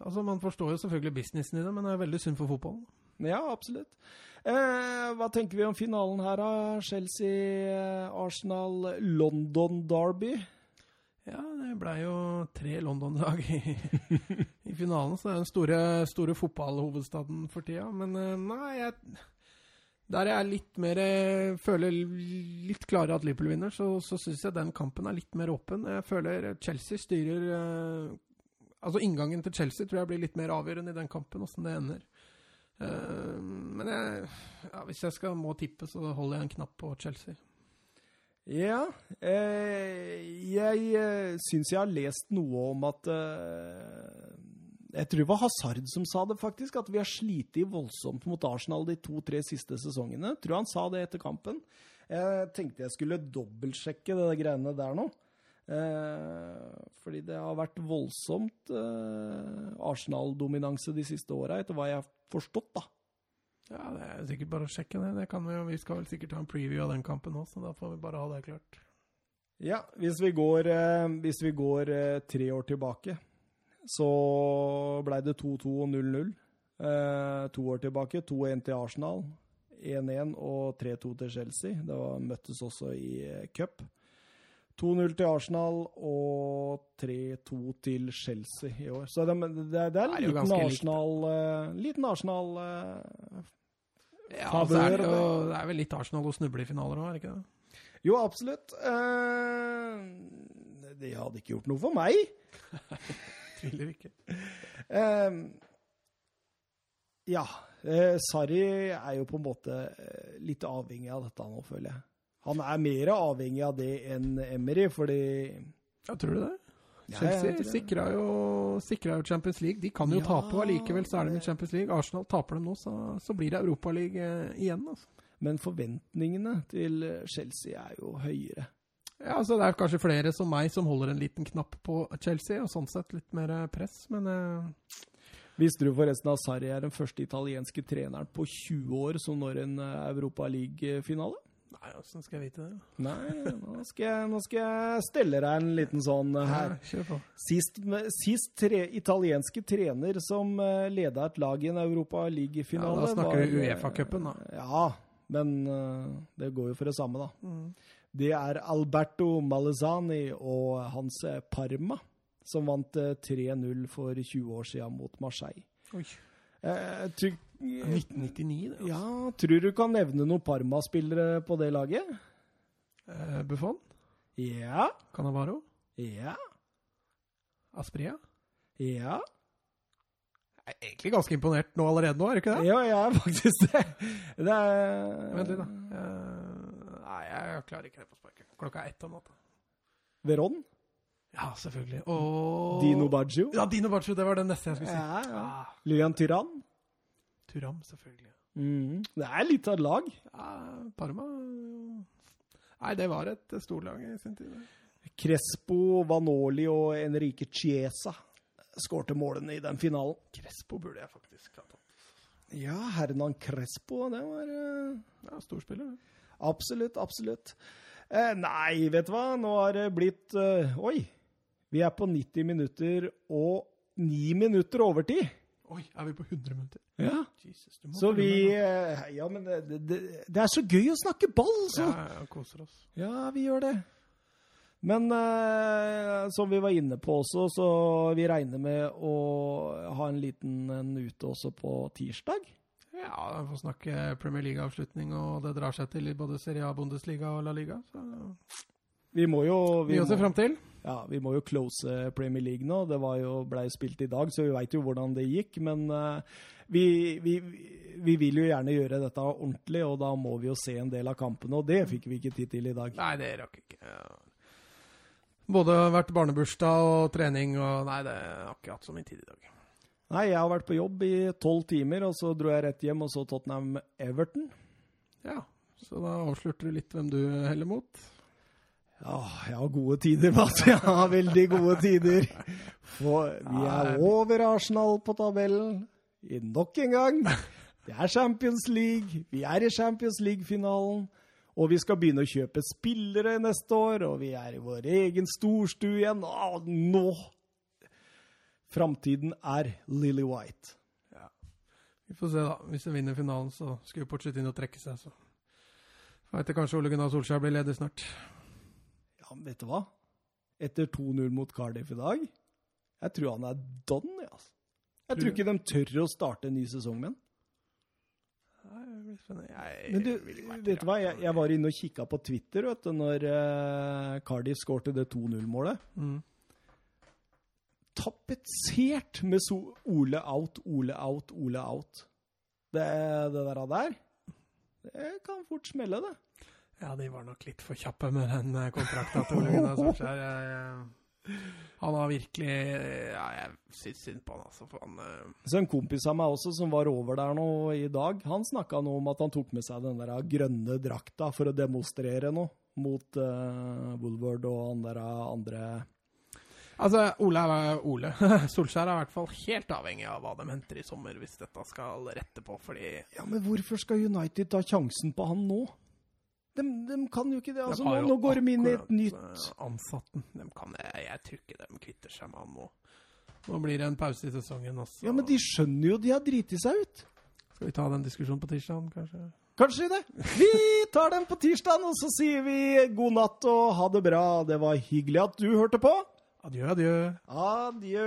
Altså, Man forstår jo selvfølgelig businessen i det, men det er veldig synd for fotballen. Ja, absolutt. Eh, hva tenker vi om finalen her, da? Chelsea-Arsenal London Derby. Ja, det blei jo tre London-lag i, i finalen, så det er den store, store fotballhovedstaden for tida. Men eh, nei, jeg, der jeg er litt mer eh, føler litt klarere at Liverpool vinner, så, så syns jeg den kampen er litt mer åpen. Jeg føler Chelsea styrer eh, Altså inngangen til Chelsea tror jeg blir litt mer avgjørende i den kampen, åssen det ender. Men jeg, ja, hvis jeg skal må tippe, så holder jeg en knapp på Chelsea. Ja, eh, jeg eh, syns jeg har lest noe om at eh, Jeg tror det var Hazard som sa det, faktisk. At vi har slitt voldsomt mot Arsenal de to-tre siste sesongene. Tror han sa det etter kampen. Jeg tenkte jeg skulle dobbeltsjekke det greiene der nå. Eh, fordi det har vært voldsomt eh, Arsenal-dominanse de siste åra, etter hva jeg har forstått, da. Ja, det er sikkert bare å sjekke det. det kan vi, vi skal vel sikkert ha en preview av den kampen òg, så da får vi bare ha det klart. Ja, hvis vi går, eh, hvis vi går eh, tre år tilbake, så ble det 2-2 og 0-0. Eh, to år tilbake 2-1 til Arsenal, 1-1 og 3-2 til Chelsea. Det var, møttes også i cup. 2-0 til Arsenal og 3-2 til Chelsea i år. Så det, det, det er en liten. Arsenal, liten Arsenal Ja, Favør, så er det, det. jo, det er vel litt Arsenal å snuble i finaler òg, er det ikke det? Jo, absolutt. Uh, det hadde ikke gjort noe for meg. Tviler ikke. Uh, ja. Eh, Sarri er jo på en måte eh, litt avhengig av dette nå, føler jeg. Han er mer avhengig av det enn Emery, fordi Ja, tror du det? Chelsea ja, sikra jo, sikra jo Champions League. De kan jo Ja. tape, og allikevel så er de i Champions League. Arsenal taper dem nå, så, så blir det Europaliga igjen. Altså. Men forventningene til Chelsea er jo høyere. Ja, altså Det er kanskje flere som meg som holder en liten knapp på Chelsea, og sånn sett litt mer eh, press, men eh, Visste du forresten at Sarri er den første italienske treneren på 20 år som når en eh, Europa League-finale? Nei, åssen skal jeg vite det? Nei, nå skal, jeg, nå skal jeg stelle deg en liten sånn eh, her. Ja, kjør på. Sist, sist tre, italienske trener som uh, leda et lag i en Europa Ja, da snakker var, vi eh, Uefa-cupen, da. Ja, men eh, det går jo for det samme, da. Mm. Det er Alberto Malezani og hans eh, Parma som vant eh, 3-0 for 20 år siden mot Marseille. Oi. Jeg tror, 1999, det. Altså. ja, tror du kan nevne noen Parma-spillere på det laget? Eh, Buffon? Ja, Canavaro? ja, Aspria? ja. Jeg er egentlig ganske imponert nå allerede nå, er det ikke det? Ja, jeg er faktisk det. Det er Vent litt, da. Eh, nei, jeg klarer ikke det på sparket. Klokka er ett om natta. Veron? Ja, selvfølgelig. Og Dino Baggio? Ja, Dino Baggio. Det var det neste jeg skulle si. Ja, ja. Ah, Lilian Tyrann? Turam, selvfølgelig. Mm. Det er litt av et lag. Ja, Parma. Nei, det var et storlag i sin tid. Crespo, Vanoli og Enrique Chiesa skårte målene i den finalen. Crespo burde jeg faktisk ha tatt. Ja, Hernan Crespo, det var uh... Ja, storspiller. Absolutt, absolutt. Eh, nei, vet du hva? Nå har det blitt uh... Oi! Vi er på 90 minutter og 9 minutter overtid. Oi, er vi på 100 minutter? Ja. Jesus, Så vi eh, Ja, men det, det, det er så gøy å snakke ball, så! Ja, ja, koser oss. Ja, vi gjør det. Men eh, som vi var inne på også, så vi regner med å ha en liten en ute også på tirsdag. Ja, vi får snakke Premier League-avslutning, og det drar seg til i både Serie A, Bundesliga og La Liga. Så Vi må jo vi vi må, se fram til. Ja, vi må jo close Premier League nå. Det var jo, ble spilt i dag, så vi veit jo hvordan det gikk. Men eh, vi, vi, vi vil jo gjerne gjøre dette ordentlig, og da må vi jo se en del av kampene. Og det fikk vi ikke tid til i dag. Nei, det rakk ikke. Både vært barnebursdag og trening og Nei, det har ikke hatt så mye tid i dag. Nei, jeg har vært på jobb i tolv timer, og så dro jeg rett hjem og så Tottenham Everton. Ja, så da avslørte du litt hvem du heller mot. Ja, jeg har gode tider, Mats. Jeg har veldig gode tider. For vi er over Arsenal på tabellen nok en gang. Det er Champions League. Vi er i Champions League-finalen. Og vi skal begynne å kjøpe spillere neste år, og vi er i vår egen storstue igjen. Å, nå Framtiden er Lily White. Vi får se, da. Hvis vi vinner finalen, så skal vi fortsette inn og trekke seg, så veit jeg kanskje Ole Gunnar Solskjær blir ledig snart. Ja, vet du hva? Etter 2-0 mot Cardiff i dag, jeg tror han er done, jeg, altså. Jeg Tror tror ikke de tør å starte en ny sesong med han. Men du, vet du hva? Jeg, jeg var inne og kikka på Twitter vet du, når uh, Cardiff skårte det 2-0-målet. Mm. Tapetsert med so Ole out, Ole out, Ole out. Det, det der der, det kan fort smelle, det. Ja, de var nok litt for kjappe med den eh, kontrakta til Ole Gunnar Solskjær. Han har virkelig Ja, jeg syns synd på han, altså. For han uh... Så en kompis av meg også, som var over der nå i dag, han snakka nå om at han tok med seg den der grønne drakta for å demonstrere noe mot uh, Woolward og han der andre Altså, Ole Ole. Solskjær er i hvert fall helt avhengig av hva de henter i sommer, hvis dette skal rette på, fordi Ja, men hvorfor skal United ta sjansen på han nå? De, de kan jo ikke det. Altså, De nå, nå går de inn i et nytt Ansatten. De kan, jeg, jeg tror ikke de kvitter seg med han nå. Nå blir det en pause i sesongen. Også. Ja, men de skjønner jo de har driti seg ut. Skal vi ta den diskusjonen på tirsdag, kanskje? Kanskje det. Vi tar den på tirsdag, og så sier vi god natt og ha det bra. Det var hyggelig at du hørte på. Adjø, adjø. Adjø.